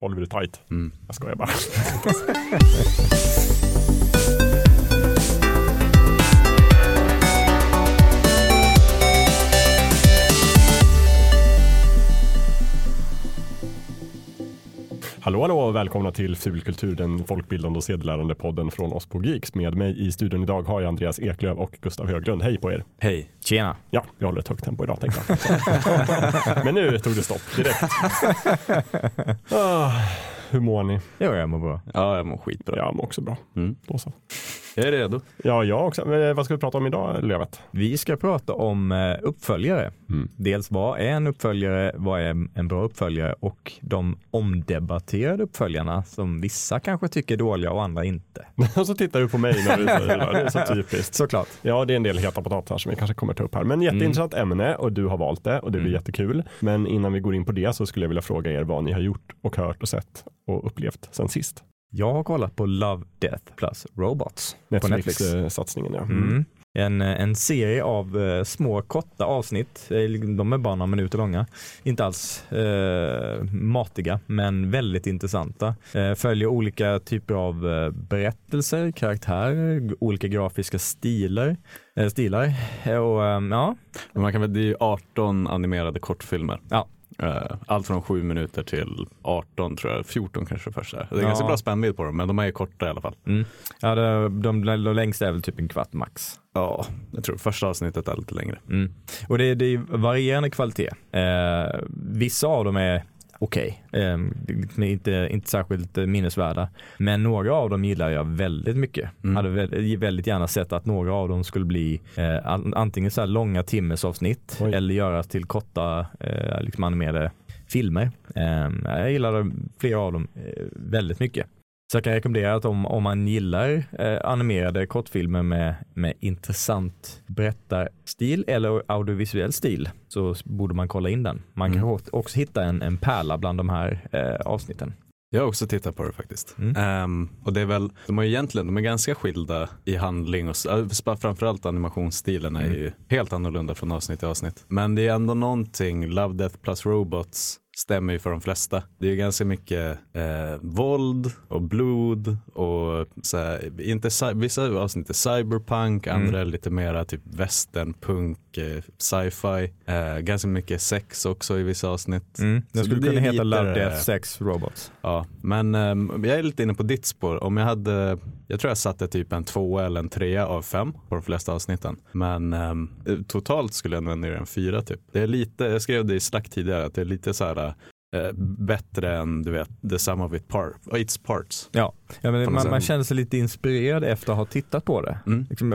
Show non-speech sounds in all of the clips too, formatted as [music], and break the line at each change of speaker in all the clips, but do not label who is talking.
Oliver är tight.
Mm.
Jag skojar bara. [laughs] Hallå hallå och välkomna till Fulkultur, den folkbildande och sedelärande podden från oss på Geeks. Med mig i studion idag har jag Andreas Eklöf och Gustav Höglund. Hej på er!
Hej.
Tjena.
Ja, vi håller ett högt tempo idag tänkte jag. Men nu tog det stopp direkt. [laughs] Ah, hur mår ni?
Jo, jag mår bra.
Ja, jag mår skitbra.
Jag mår också bra.
Mm.
Då så.
Jag är redo.
Ja, jag också. Men eh, vad ska vi prata om idag, Lövet?
Vi ska prata om eh, uppföljare.
Mm.
Dels vad är en uppföljare, vad är en bra uppföljare och de omdebatterade uppföljarna som vissa kanske tycker är dåliga och andra inte. [laughs]
Och så tittar du på mig när du säger det. Det är så typiskt. [laughs]
Såklart.
Ja, det är en del heta potatisar som vi kanske kommer ta upp här. Men jätteintressant ämne och du har valt det och det blir
Mm.
jättekul. Men innan vi går in på det så skulle jag vilja fråga er vad ni har gjort och hört och sett och upplevt sen sist.
Jag har kollat på Love, Death plus Robots på Netflix.
Netflix-satsningen ja.
Mm. En, eh, en serie av eh, små korta avsnitt, Eh, de är bara några minuter långa. Inte alls eh, matiga, men väldigt intressanta. Eh, följer olika typer av eh, berättelser, karaktärer, olika grafiska stilar. Eh, stilar. Eh, och, eh, ja,
Man kan väl, det är ju 18 animerade kortfilmer.
Ja.
Eh, Allt från 7 minuter till 18 tror jag, 14 kanske först är. Det är
Ja.
ganska bra spännvidd på dem, men de är ju korta i alla fall.
ja de, de, de längsta är väl typ en kvart max.
Ja, jag tror första avsnittet är lite längre.
Mm. Och det, det är varierande kvalitet. Eh, vissa av dem är okej, eh, de är inte, inte särskilt minnesvärda. Men några av dem gillar jag väldigt mycket.
Mm.
Hade väl, väldigt gärna sett att några av dem skulle bli eh, an- antingen så här långa timmesavsnitt
Oj.
eller göras till korta eh, liksom animerade filmer. Eh, jag gillade flera av dem eh, väldigt mycket. Så jag kan rekommendera att om, om man gillar eh, animerade kortfilmer med, med intressant berättarstil eller audiovisuell stil så borde man kolla in den. Man kan
Mm.
också- hitta en, en pärla bland de här eh, avsnitten.
Jag har också tittat på det faktiskt.
Mm.
Ehm, och det är väl, de är egentligen, de är ganska skilda i handling och framförallt animationsstilen är
Mm.
ju helt annorlunda från avsnitt till avsnitt. Men det är ändå någonting, Love, Death plus Robots stämmer ju för de flesta. Det är ju ganska mycket eh, våld och blod och så här, inte, vissa avsnitt är cyberpunk,
Mm.
andra är lite mera typ westernpunk, eh, sci-fi. Eh, ganska mycket sex också i vissa avsnitt.
Mm. Den skulle
det
kunna heta Love, Death, Sex, Robots.
Ja, men ehm, jag är lite inne på ditt spår. Om jag hade, jag tror jag satte typ en tvåa eller en trea av fem på de flesta avsnitten. Men ehm, totalt skulle jag nog göra en fyra typ. Det är lite, jag skrev det i Slack tidigare, att det är lite så här eh, bättre än du vet, the sum of it par, its parts.
Ja, ja men man, man känner sig lite inspirerad efter att ha tittat på det.
Mm.
Liksom,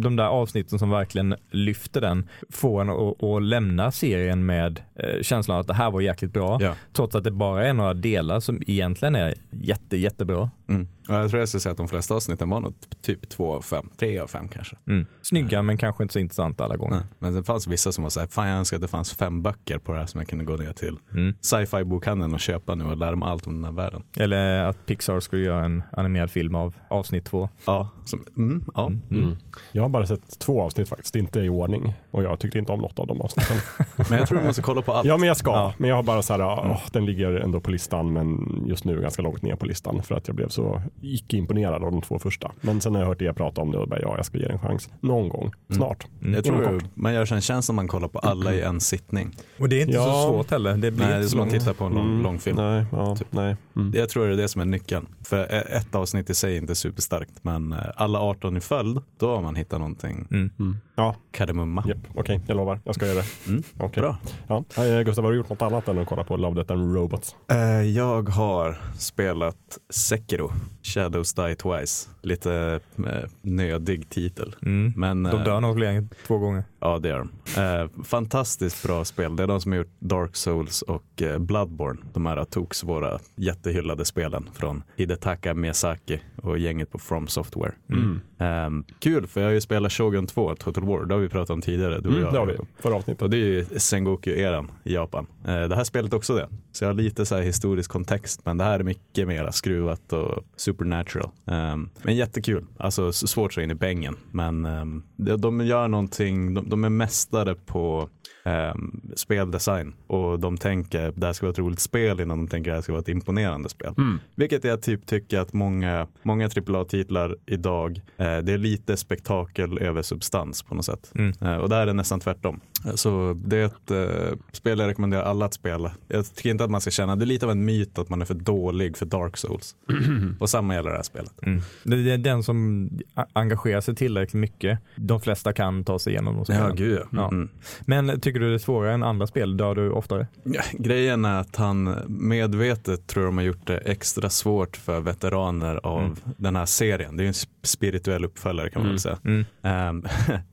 de där avsnitten som verkligen lyfter den får en att, att lämna serien med eh, känslan att det här var jäkligt bra.
Ja.
Trots att det bara är några delar som egentligen är jätte, jättebra.
Mm. Jag tror jag skulle säga att de flesta avsnitten var nog typ två av fem, tre av fem kanske.
Mm. Snygga men kanske inte så intressanta alla gånger.
Nej. Men det fanns vissa som var så här, fan jag önskar att det fanns fem böcker på det här som jag kunde gå ner till
Mm.
sci-fi bokhandeln och köpa nu och lära mig allt om den här världen.
Eller att Pixar skulle göra en animerad film av avsnitt två.
Ja, som, mm, ja.
Mm.
Mm. Jag har bara sett två avsnitt faktiskt, inte i ordning. Och jag tyckte inte om något av de avsnitten. [laughs]
Men jag tror du måste kolla på allt.
Ja, men jag ska.
Ja.
Men jag har bara så här, åh, den ligger ändå på listan, men just nu ganska långt ner på listan för att jag blev så icke imponerad av de två första. Men sen har jag hört er prata om det och bara, ja, jag ska ge det en chans någon gång, snart.
Mm.
Jag tror man gör sig en tjänst om man kollar på alla i en sittning.
Och det är inte
Ja.
så svårt heller. Det blir
Nej, det är
inte så
som att titta på en lång,
Mm.
lång film.
Nej, ja,
Typ.
nej. Mm.
Jag tror det är det som är nyckeln. För ett avsnitt i sig är inte superstarkt, men alla 18 i följd, då har man hittat någonting
Mm.
Mm. Ja,
kardemumma.
japp, okej, jag lovar. Jag ska göra det.
Mm.
Okej.
Bra.
Ja. Eh, Gustav, har du gjort något annat än att kolla på Love, Death and Robots?
Eh, Jag har spelat Sekiro, Shadows Die Twice. Lite eh, nödig titel.
Mm.
Men,
De
eh,
dör nog fler än två gånger.
Ja, det är de. Eh, fantastiskt bra spel. Det är de som har gjort Dark Souls och eh, Bloodborne. De här toks våra jättehyllade spelen från Hidetaka Miyazaki och gänget på From Software.
Mm.
Eh, kul, för jag har ju spelat Shogun 2, Total War. Det har vi pratat om tidigare, du och
Mm,
jag.
det har vi, förra avsnittet.
Och det är ju Sengoku-eran i Japan. Eh, det här spelet också det. Så jag har lite så här historisk kontext, men det här är mycket mer skruvat och supernatural. Um, men jättekul. Alltså svårt så in i bängen. Men um, de, de gör någonting, de, de är mästare på eh, speldesign och de tänker det här ska vara ett roligt spel innan de tänker det här ska vara ett imponerande spel.
Mm.
Vilket jag typ tycker att många, många AAA-titlar idag, eh, det är lite spektakel över substans på något sätt.
Mm.
Eh, och där är det nästan tvärtom. Eh, Så det är ett eh, spel jag rekommenderar alla att spela. Jag tycker inte att man ska känna, det är lite av en myt att man är för dålig för Dark Souls. [clears throat] och samma gäller det här spelet.
Mm. Det är den som engagerar sig tillräckligt mycket. De flesta kan ta sig igenom de spelen.
gud
Ja.
Mm.
Men tycker du det är svårare än andra spel? Dör du oftare?
Ja, grejen är att han medvetet tror de har gjort det extra svårt för veteraner av
Mm.
den här serien. Det är ju en sp- spirituell uppföljare kan man
Mm.
väl säga.
Mm.
Ehm,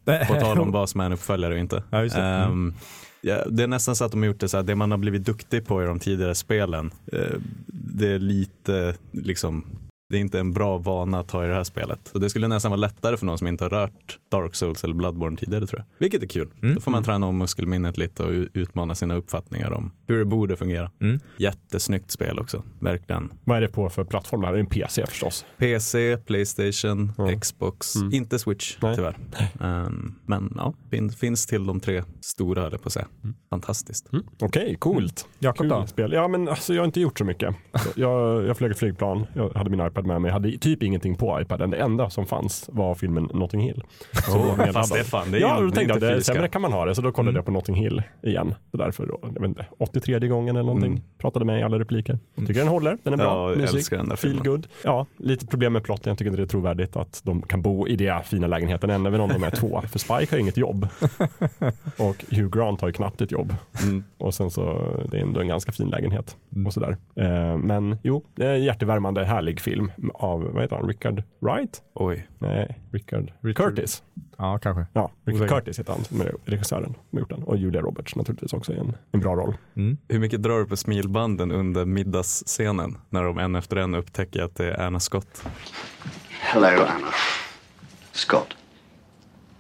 [laughs] [laughs] på tal om vad som är en uppföljare och inte.
Ja, det. Mm.
Ehm, ja, det är nästan så att de har gjort det så här, det man har blivit duktig på i de tidigare spelen, eh, det är lite liksom det är inte en bra vana att ha i det här spelet. Så det skulle nästan vara lättare för någon som inte har rört Dark Souls eller Bloodborne tidigare tror jag. Vilket är kul.
Mm.
Då får man träna om muskelminnet lite och utmana sina uppfattningar om hur det borde fungera.
Mm.
Jättesnyggt spel också, verkligen.
Vad är det på för plattform? Det här är en PC förstås.
PC, Playstation,
Ja.
Xbox,
Mm.
inte Switch
Nej.
tyvärr. Ehm, men ja, fin, finns till de tre stora höll jag på att säga. Fantastiskt.
Mm. Okej, coolt.
Jakob då?
spel. Ja, men alltså, jag har inte gjort så mycket. Jag, jag flög ett flygplan, jag hade min iPad med mig, jag hade typ ingenting på iPaden. Det enda som fanns var filmen Notting Hill. Så var
fast det är
medladdad.
fan, det är
Ja, då tänkte jag det,
fysiska.
sämre kan man ha det. Så då kollade
Mm.
jag på Notting Hill igen. Så därför då, jag vet inte, 83 gången eller någonting.
Mm.
Pratade med i alla repliker. Tycker den håller, den är bra.
Ja, jag
Musik,
älskar den där
feel
filmen.
good. Ja, lite problem med plotten. Jag tycker inte det är trovärdigt att de kan bo i den fina lägenheten även om de är två. [laughs] För Spike har inget jobb. Och Hugh Grant har ju knappt ett jobb.
Mm.
Och sen så, det är ändå en ganska fin lägenhet. Och sådär. Eh, men jo, hjärtevärmande, härlig film av, vad heter han, Richard Wright?
Oj.
Nej, Richard,
Richard-
Curtis.
Ja, kanske.
Ja, Richard
Osäker.
Curtis heter han som är regissören som gjort den. Och Julia Roberts naturligtvis också i en, en bra roll.
Mm.
Hur mycket drar du på smilbanden under middagsscenen när de en efter en upptäcker att det är Anna Scott?
Hello, Anna. Scott.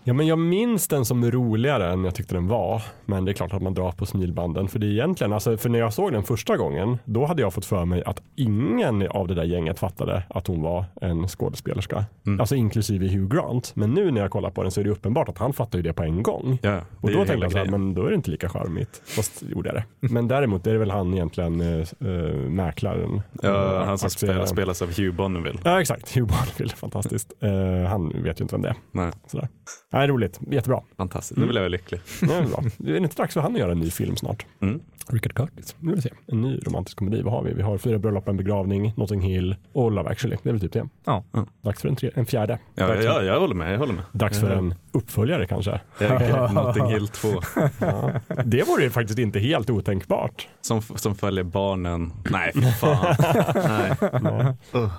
Ja, men jag minns den som roligare än jag tyckte den var. Men det är klart att man drar på smilbanden. För det är egentligen, alltså, för när jag såg den första gången, då hade jag fått för mig att ingen av det där gänget fattade att hon var en skådespelerska.
Mm.
Alltså inklusive Hugh Grant. Men nu när jag kollar på den så är det uppenbart att han fattar ju det på en gång.
Ja,
Och då tänkte jag så här, men då är det inte lika charmigt. Fast gjorde jag det. Men däremot är det väl han egentligen äh, mäklaren.
Ja,
äh,
han som spelar, spelas av Hugh Bonneville.
Ja exakt, Hugh Bonneville, fantastiskt. Eh, han vet ju inte vem det är.
Nej,
Sådär. Nej, roligt, jättebra.
fantastiskt. Nu vill jag vara lycklig.
Det är bra. Det är inte dags för han att göra en ny film snart.
Mm.
Richard Curtis. Nu vill vi se. En ny romantisk komedi. Vad har vi? Vi har Fyra bröllop, en begravning, Notting Hill och Love actually. Det är väl typ det.
Ja.
Dags för en, tre, en fjärde.
Ja,
dags,
ja, jag håller med. Jag håller med.
dags för en uppföljare kanske.
Jag, [laughs] Notting Hill 2.
Ja. Det vore ju faktiskt inte helt otänkbart.
Som, som följer barnen. Nej, fy fan. [laughs] Nej.
Eh,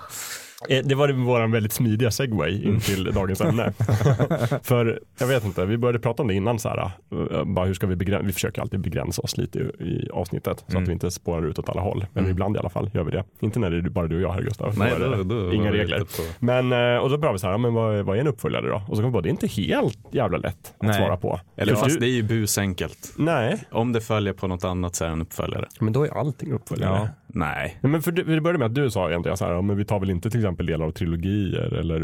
Det var vår väldigt smidiga segway in till dagens ämne. [laughs] För jag vet inte, vi började prata om det innan så här. eh, Bara hur ska vi begränsa? Vi försöker alltid begränsa oss lite i, i avsnittet så
Mm.
att vi inte spårar ut åt alla håll. Men
Mm.
ibland i alla fall gör vi det. Inte när det är bara du och jag här Gustav.
Nej,
Då
då, då,
inga regler. Men, eh, och så började vi så här, men vad, vad är en uppföljare då? Och så kom vi på, det är inte helt jävla lätt att
Nej.
svara på.
Eller
För
fast
du-
det är ju busenkelt.
Nej,
Om det följer på något annat så är det en uppföljare.
men då är allting uppföljare.
Ja.
Nej.
Men för det, började med att du sa egentligen så här, ja, men vi tar väl inte till exempel delar av trilogier eller,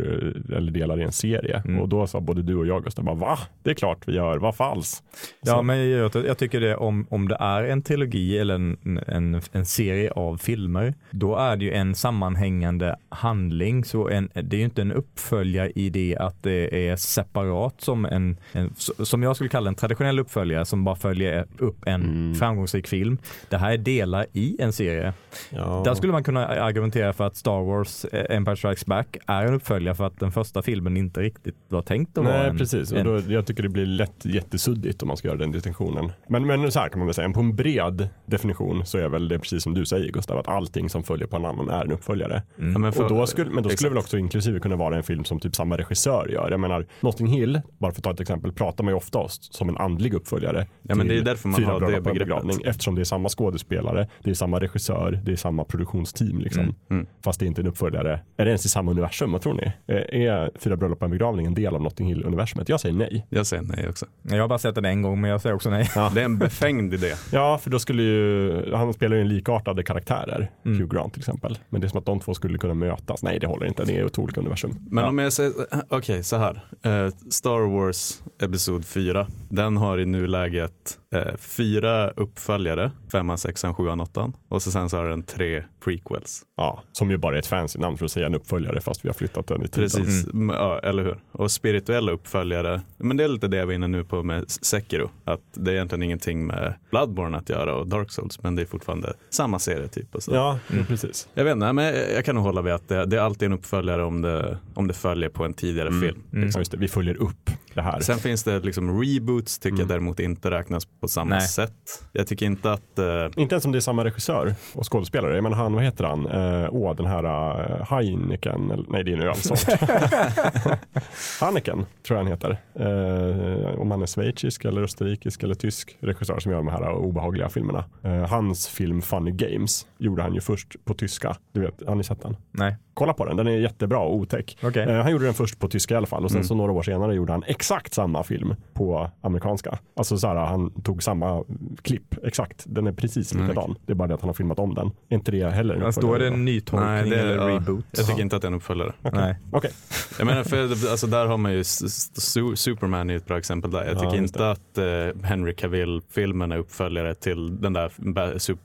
eller delar i en serie.
Mm.
Och då sa både du och jag Gustav, bara, va? Det är klart vi gör, vad falls?
Ja, men jag, jag tycker det om, om det är en trilogi eller en, en, en serie av filmer, då är det ju en sammanhängande handling. Så en, det är ju inte en uppföljare i det att det är separat som en, en som jag skulle kalla en traditionell uppföljare som bara följer upp en
Mm.
framgångsrik film. Det här är delar i en serie.
Ja.
Där skulle man kunna argumentera för att Star Wars eh, Empire Strikes Back är en uppföljare för att den första filmen inte riktigt var tänkt att vara
Nej,
en,
precis. Och då, jag tycker det blir lätt jättesuddigt om man ska göra den distinktionen. Men, men så här kan man väl säga, på en bred definition så är väl det precis som du säger Gustav, att allting som följer på en annan är en uppföljare.
Mm.
Ja, men för-
och då skulle, men då skulle
exakt.
väl också inklusive kunna vara en film som typ samma regissör gör. Jag menar, Notting Hill, bara för att ta ett exempel, pratar man ju ofta som en andlig uppföljare.
Ja, men det är därför man har det begreppet.
Eftersom det är samma skådespelare, det är samma regissör, det är samma produktionsteam. Liksom.
Mm,
mm.
Fast det är inte en uppföljare. Är det ens i samma universum? Vad tror ni? Eh, Är Fyra bröllop och en begravning en del av Notting Hill-universumet? Jag säger nej.
Jag säger nej också.
Jag har bara sett den en gång men jag säger också nej.
Det är en befängd idé.
Ja, för då skulle ju, han spelar ju en likartade karaktärer,
Mm.
Hugh Grant till exempel. Men det är som att de två skulle kunna mötas. Nej, det håller inte. Det är två olika universum.
Men
ja.
om jag säger, okej så här. Eh, Star Wars Episod 4. Den har i nuläget eh, fyra uppföljare, femman, sexan, sjuan, åttan. Och så sen så har den tre prequels.
Ja, som ju bara är ett fancy namn för att säga en uppföljare fast vi har flyttat den i tiden.
Precis, mm. ja, eller hur? Och spirituella uppföljare, men det är lite det jag var inne nu på med Sekiro. Att det är egentligen ingenting med Bloodborne att göra och Dark Souls, men det är fortfarande samma serie typ. Och så.
Ja, mm. precis.
Jag vet inte, men jag kan nog hålla vid att det, det, är alltid en uppföljare om det, om det följer på en tidigare
mm.
film.
Mm. Liksom. Just det, vi följer upp det här.
Sen finns det liksom reboots, tycker jag däremot inte räknas på samma Nej. sätt. Jag tycker inte att... Uh...
Inte ens om det är samma regissör och skådespelare. Jag menar han, vad heter han? Uh, åh, den här uh, Heineken. Nej, det är nu ölsort. [laughs] Heineken tror jag han heter. Uh, om han är schweizisk eller österrikisk eller tysk regissör som gör de här obehagliga filmerna. Uh, hans film Funny Games gjorde han ju först på tyska. Du vet, har ni sett den?
Nej.
Kolla på den, den är jättebra och otäck.
Okay.
Uh, han gjorde den först på tyska i alla fall och sen mm. så några år senare gjorde han exakt samma film på amerikanska. Alltså så här, han tog samma klipp, exakt. Den är precis mm. likadan. Mm. Det är bara det att han har filmat om den. Är inte det heller en
alltså, Då är det en ny tolkning Nej, det, eller ja, reboot?
Jag tycker inte att det är en uppföljare.
Okay. Nej. Okay.
Jag menar, för, alltså, där har man ju Superman är ett bra exempel där. Jag tycker ja, inte att uh, Henry Cavill-filmen är uppföljare till den där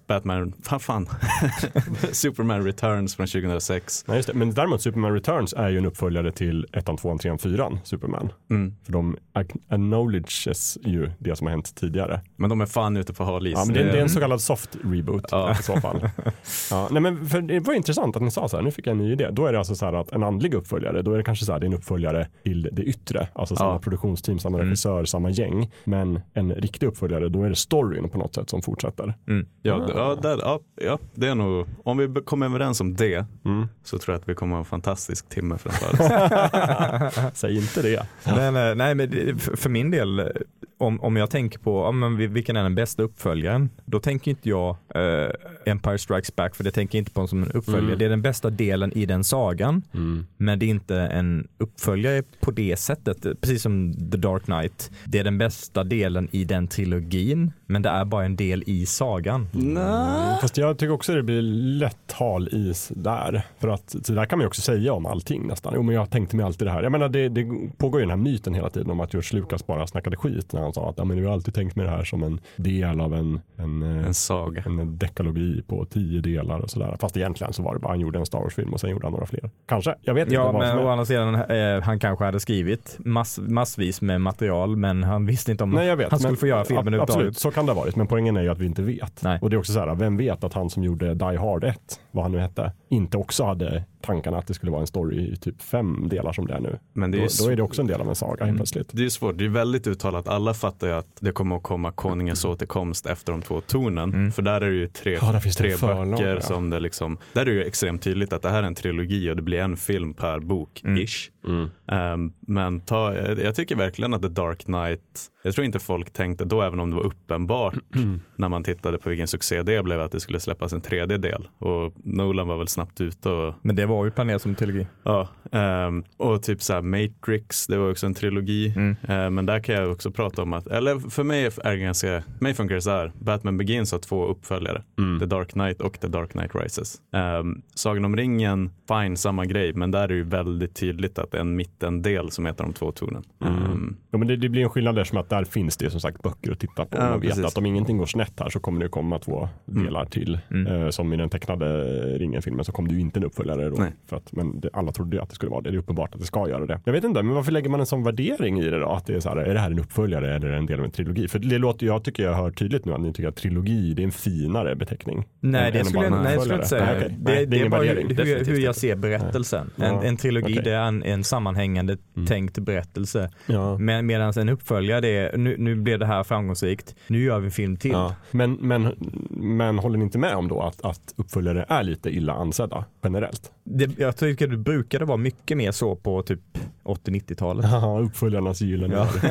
Batman, fan fan, [laughs] Superman Returns från 2006.
Nej, just det. Men däremot Superman Returns är ju en uppföljare till 1, 2, 3, 4 Superman. Mm. För de acknowledges ju det som har hänt tidigare.
Men de är fan ute på hal.
Ja, men det, det, är en så kallad soft reboot ja. i så fall. [laughs] ja, nej, men för det var intressant att ni sa så här, nu fick jag en ny idé. Då är det alltså så här att en andlig uppföljare, då är det kanske så här, det är en uppföljare till det yttre. Alltså samma ja. produktionsteam, samma mm. regissör, samma gäng. Men en riktig uppföljare, då är det storyn på något sätt som fortsätter.
Mm. Ja, ja, där, ja, ja, det är nog, om vi kommer överens om det, mm. så tror jag att vi kommer ha en fantastisk timme framför oss. [laughs]
Säg inte det.
Nej, nej, nej, men för min del, om, om jag tänker på ja, men vilken är den bästa uppföljaren, då tänker inte jag eh, Empire Strikes Back, för det tänker jag inte på som en uppföljare. Mm. Det är den bästa delen i den sagan, mm. men det är inte en uppföljare på det sättet. Precis som The Dark Knight. Det är den bästa delen i den trilogin, men det är bara en del i sagan.
Mm. Fast jag tycker också det blir lätt hal is där. För att det där kan man ju också säga om allting nästan. Jo, men jag tänkte mig alltid det här. Jag menar, det, det pågår ju den här myten hela tiden om att George Lucas bara snackade skit när han sa att ja, men vi har alltid tänkt mig det här som en del av en, en,
eh, en saga.
En dekalogi på tio delar och sådär. Fast egentligen så var det bara han gjorde en Star Wars-film och sen gjorde han några fler. Kanske, jag vet
ja,
inte.
Ja, men å andra sidan, eh, han kanske hade skrivit mass, massvis med material, men han visste inte om
Nej, vet,
han skulle få göra filmen
överhuvudtaget. Absolut, så kan det ha varit. Men poängen är ju att vi inte vet.
Nej.
Och det är också så här, vem vet att han som gjorde Die Hard 1, vad han nu hette, inte också hade tankarna att det skulle vara en story i typ fem delar som det är nu. Men det är då, då, är det också en del av en saga helt mm. plötsligt.
Det är svårt, det är väldigt uttalat. Alla fattar ju att det kommer att komma konungens återkomst efter de två tornen. Mm. För där är det ju tre, ja, tre böcker ja. som det liksom, där är det ju extremt tydligt att det här är en trilogi och det blir en film per bok, mm. ish. Mm. Um, men ta, jag tycker verkligen att The Dark Knight, jag tror inte folk tänkte då, även om det var uppenbart [clears throat] när man tittade på vilken succé det blev, att det skulle släppas en tredje del. Och Nolan var väl snabbt ute. Och,
men det var ju planerat som trilogi.
Ja, um, och typ så Matrix, det var också en trilogi. Mm. Uh, men där kan jag också prata om att, eller för mig är det ganska, mig funkar det så här, Batman Begins har två uppföljare, mm. The Dark Knight och The Dark Knight Rises. Um, Sagan om ringen, fine, samma grej, men där är det ju väldigt tydligt att en mittendel som heter de två tornen.
Mm. Um, ja, men det, det, blir en skillnad där som att där finns det som sagt böcker att titta på. Ja, man vet precis. att om ingenting går snett här så kommer det komma två mm. delar till. Mm. Uh, som i den tecknade ringen-filmen så kom det ju inte en uppföljare då. För att, men det, alla trodde ju att det skulle vara det. Det är uppenbart att det ska göra det. Jag vet inte, men varför lägger man en sån värdering i det då? Att det är så här, är det här en uppföljare eller en del av en trilogi? För det låter, jag tycker jag hör tydligt nu att ni tycker att trilogi det är en finare beteckning.
Nej, det skulle, jag, nej, skulle jag inte säga. Nej, okay. det, nej, det, är bara hur, hur, jag ser berättelsen. En, en trilogi okay. det är en, en sammanhängande mm. tänkt berättelse. Ja. Men, medan en uppföljare det är, nu, nu blev det här framgångsrikt, nu gör vi en film till. Ja.
Men, men, men håller ni inte med om då att, att uppföljare är lite illa ansedda generellt?
Det, jag tycker det brukade vara mycket mer så på typ 80-90-talet.
Ja, uppföljarnas gyllene ja. [laughs]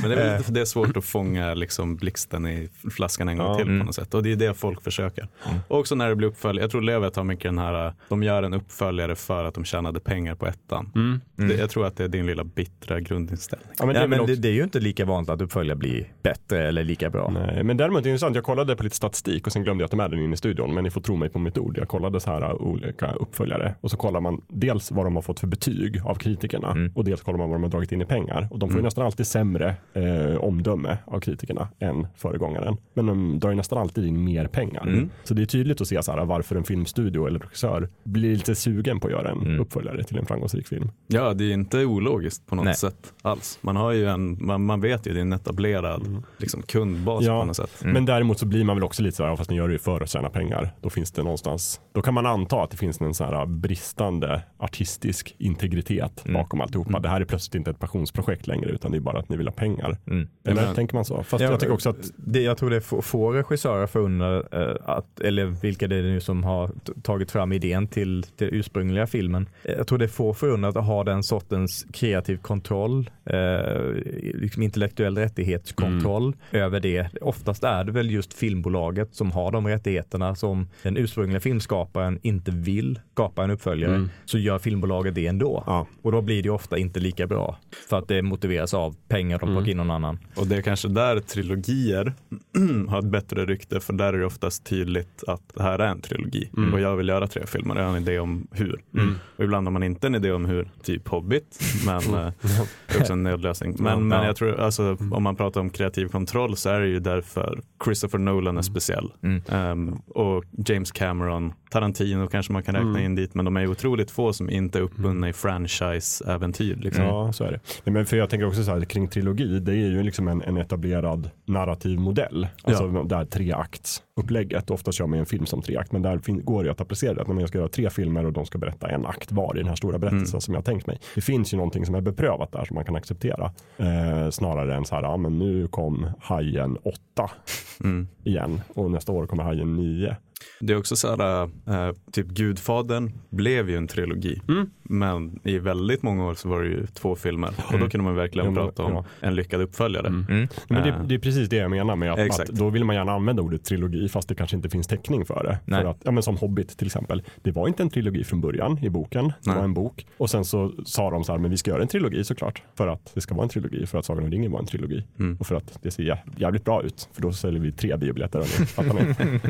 Men det är, väl, det är svårt att fånga liksom blixten i flaskan en gång ja, till mm. på något sätt. Och det är det folk försöker. Mm. Och också när det blir uppföljare, jag tror Lövet har mycket den här, de gör en uppföljare för att de tjänade pengar på ettan. Mm. Mm. Det, jag tror att det är din lilla bittra grundinställning.
Ja, men, det, ja, men också... det, det, är ju inte lika vanligt att uppföljare blir bättre eller lika bra.
Nej, men däremot är det intressant, jag kollade på lite statistik och sen glömde jag ta med den in i studion. Men ni får tro mig på mitt ord. Jag kollade så här olika uppföljare och så kollar man dels vad de har fått för betyg av kritikerna
Mm.
och dels kollar man vad de har dragit in i pengar. Och de får ju nästan alltid sämre eh, omdöme av kritikerna än föregångaren. Men de drar ju nästan alltid in mer pengar.
Mm.
Så det är tydligt att se så här, varför en filmstudio eller regissör blir lite sugen på att göra en
Mm.
uppföljare till en framgångsrik film.
Ja, det är inte ologiskt på något
Nej.
sätt alls. Man har ju en, man, man vet ju, det är en etablerad liksom, kundbas
Ja.
på något sätt.
Mm.
Men däremot så blir man väl också lite så här, fast ni gör det ju för att tjäna pengar. Då finns det någonstans, då kan man anta att det finns en så här bristande artistisk integritet
Mm.
bakom alltihopa. Det här är plötsligt inte ett passionsprojekt längre utan det är bara att ni vill ha pengar.
Mm.
Eller
men-
tänker man så? Fast
Ja,
jag tycker också att
Det, jag tror det är få, regissörer förunnat, eh, att, eller vilka det är nu som har tagit fram idén till den ursprungliga filmen. Jag tror det är få förunnat att ha den sortens kreativ kontroll, eh, liksom intellektuell rättighetskontroll över det. Oftast är det väl just filmbolaget som har de rättigheterna som den ursprungliga filmskaparen inte vill skapa en uppföljare.
Mm.
Så gör filmbolaget det ändå.
Ja.
Och då blir det ofta inte lika bra. För att det motiveras av pengar de plockar in någon annan.
Och det är kanske där trilogier [clears throat] har ett bättre rykte för där är det oftast tydligt att det här är en trilogi
Mm.
och jag vill göra tre filmer, jag har en idé om hur. Och ibland har man inte en idé om hur, typ Hobbit, men [laughs] eh, det är också en nödlösning. Men,
Ja.
men
Ja.
jag tror, alltså, om man pratar om kreativ kontroll så är det ju därför Christopher Nolan är speciell.
Mm.
Ehm, och James Cameron, Tarantino kanske man kan räkna
Mm.
in dit, men de är otroligt få som inte är uppbundna i franchise-äventyr. Liksom.
Ja, så är det. Nej, men för jag tänker också så här, kring trilogi, det är ju liksom en, en etablerad narrativ modell. Alltså där treaktsupplägget, ofta kör man en film som treakt, men där går det att applicera det. Att jag ska göra tre filmer och de ska berätta en akt var i den här stora berättelsen
Mm.
som jag har tänkt mig. Det finns ju någonting som är beprövat där som man kan acceptera. Eh, snarare än så här, ja men nu kom Hajen 8
Mm.
igen och nästa år kommer Hajen 9.
Det är också så här, äh, typ Gudfadern blev ju en trilogi.
Mm.
Men i väldigt många år så var det ju två filmer. Och då kunde man verkligen
Ja, men-
prata om
ja.
en lyckad uppföljare.
Mm.
Mm.
Men det,
Eh.
det är precis det jag menar med att, att då vill man gärna använda ordet trilogi fast det kanske inte finns täckning för det.
Nej.
För att, ja, men som Hobbit till exempel. Det var inte en trilogi från början i boken. Det
Nej.
var en bok. Och sen så sa de så här, men vi ska göra en trilogi såklart. För att det ska vara en trilogi. För att Sagan om ringen var en trilogi.
Mm.
Och för att det ser jä- jävligt bra ut. För då säljer vi tre biobiljetter.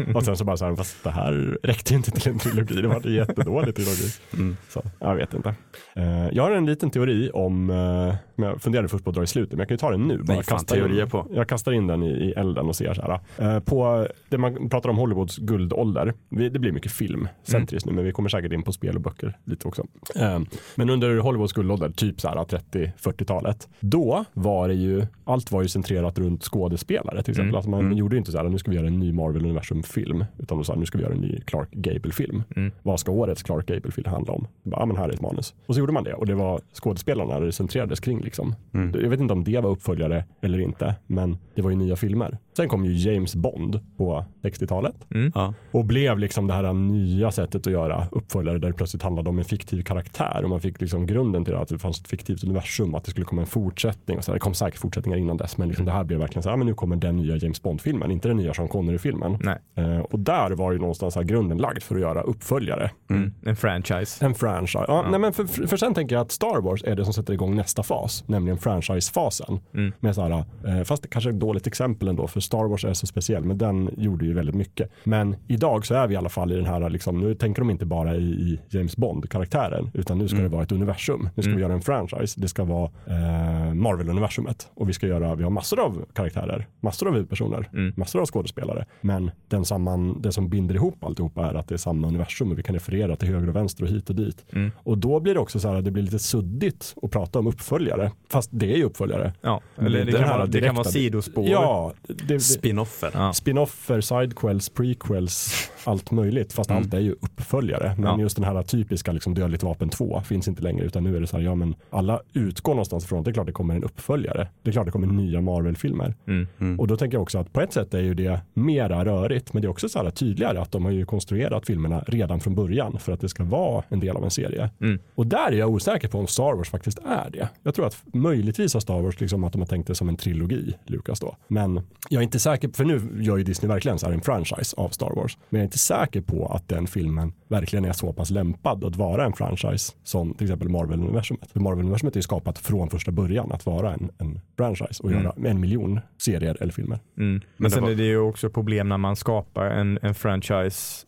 ni? [laughs] och sen så bara så här, fast det här räckte ju inte till en trilogi. Det var en jättedålig trilogi.
Mm.
Så, jag vet inte. Eh, jag har en liten teori om, uh, jag funderade först på att dra i slutet, men jag kan ju ta den nu. Bara
Nej, fan,
kasta in-
på.
Jag kastar in den i, i elden och ser så här. Eh, på det man pratar om Hollywoods guldålder, vi, det blir mycket film centriskt nu, men vi kommer säkert in på spel och böcker lite också. Eh, men under Hollywoods guldålder, typ så här 30-40-talet, då var det ju, allt var ju centrerat runt skådespelare till exempel.
Mm.
Alltså man
Mm.
gjorde inte så här, nu ska vi göra en ny Marvel-universum-film, utan de nu ska vi göra en ny Clark Gable-film.
Mm.
Vad ska årets Clark Gable-film handla om? Bara, Ja, men här är ett manus. Och så gjorde man det och det var skådespelarna det centrerades kring. Liksom.
Mm.
Jag vet inte om det var uppföljare eller inte, men det var ju nya filmer. Sen kom ju James Bond på 60-talet
Mm.
Ja.
och blev liksom det här nya sättet att göra uppföljare där det plötsligt handlade om en fiktiv karaktär och man fick liksom grunden till det, att det fanns ett fiktivt universum, att det skulle komma en fortsättning. Och så det kom säkert fortsättningar innan dess, men liksom det här blev verkligen så här, ja, men nu kommer den nya James Bond-filmen, inte den nya Sean Connery-filmen.
Nej.
Eh, och där var ju någonstans här grunden lagd för att göra uppföljare.
Mm. En franchise.
En franchise. Ja, Nej, men för, för, för sen tänker jag att Star Wars är det som sätter igång nästa fas, nämligen franchise-fasen.
Mm.
Med så här, eh, fast det kanske ett dåligt exempel ändå, för Star Wars är så speciell, men den gjorde ju väldigt mycket. Men idag så är vi i alla fall i den här, liksom, nu tänker de inte bara i, i James Bond-karaktären, utan nu ska
Mm.
det vara ett universum. Nu ska
Mm.
vi göra en franchise. Det ska vara eh, Marvel-universumet. Och vi ska göra, vi har massor av karaktärer, massor av huvudpersoner,
Mm.
massor av skådespelare. Men den samman, det som binder ihop alltihopa är att det är samma universum och vi kan referera till höger och vänster och hit och dit.
Mm.
Och då blir det också så här att det blir lite suddigt att prata om uppföljare. Fast det är ju uppföljare.
Ja, eller det, kan
här
vara, det kan vara sidospår.
Ja, det, det,
Spinoffer.
Ja.
spinoffer, sidequels, prequels, allt möjligt. Fast
Mm.
allt är ju uppföljare. Men
Ja.
just den här typiska liksom, Dödligt vapen 2 finns inte längre. Utan nu är det så här, ja men alla utgår någonstans ifrån att det är klart det kommer en uppföljare. Det är klart det kommer nya Marvel-filmer.
Mm.
Mm.
Och då tänker jag också att på ett sätt är ju det mera rörigt, men det är också så här tydligare att de har ju konstruerat filmerna redan från början för att det ska vara en del av en serie.
Mm.
Och där är jag osäker på om Star Wars faktiskt är det. Jag tror att möjligtvis har Star Wars liksom att de har tänkt det som en trilogi, Lucas då. Men jag är inte säker, för nu gör ju Disney verkligen så här en franchise av Star Wars. Men jag är inte säker på att den filmen verkligen är så pass lämpad att vara en franchise som till exempel Marvel-universumet. För Marvel-universumet är ju skapat från första början att vara en, en franchise och
Mm.
göra en miljon serier eller filmer.
Mm. Men
Men
sen
var-
är det ju också problem när man skapar en, en franchise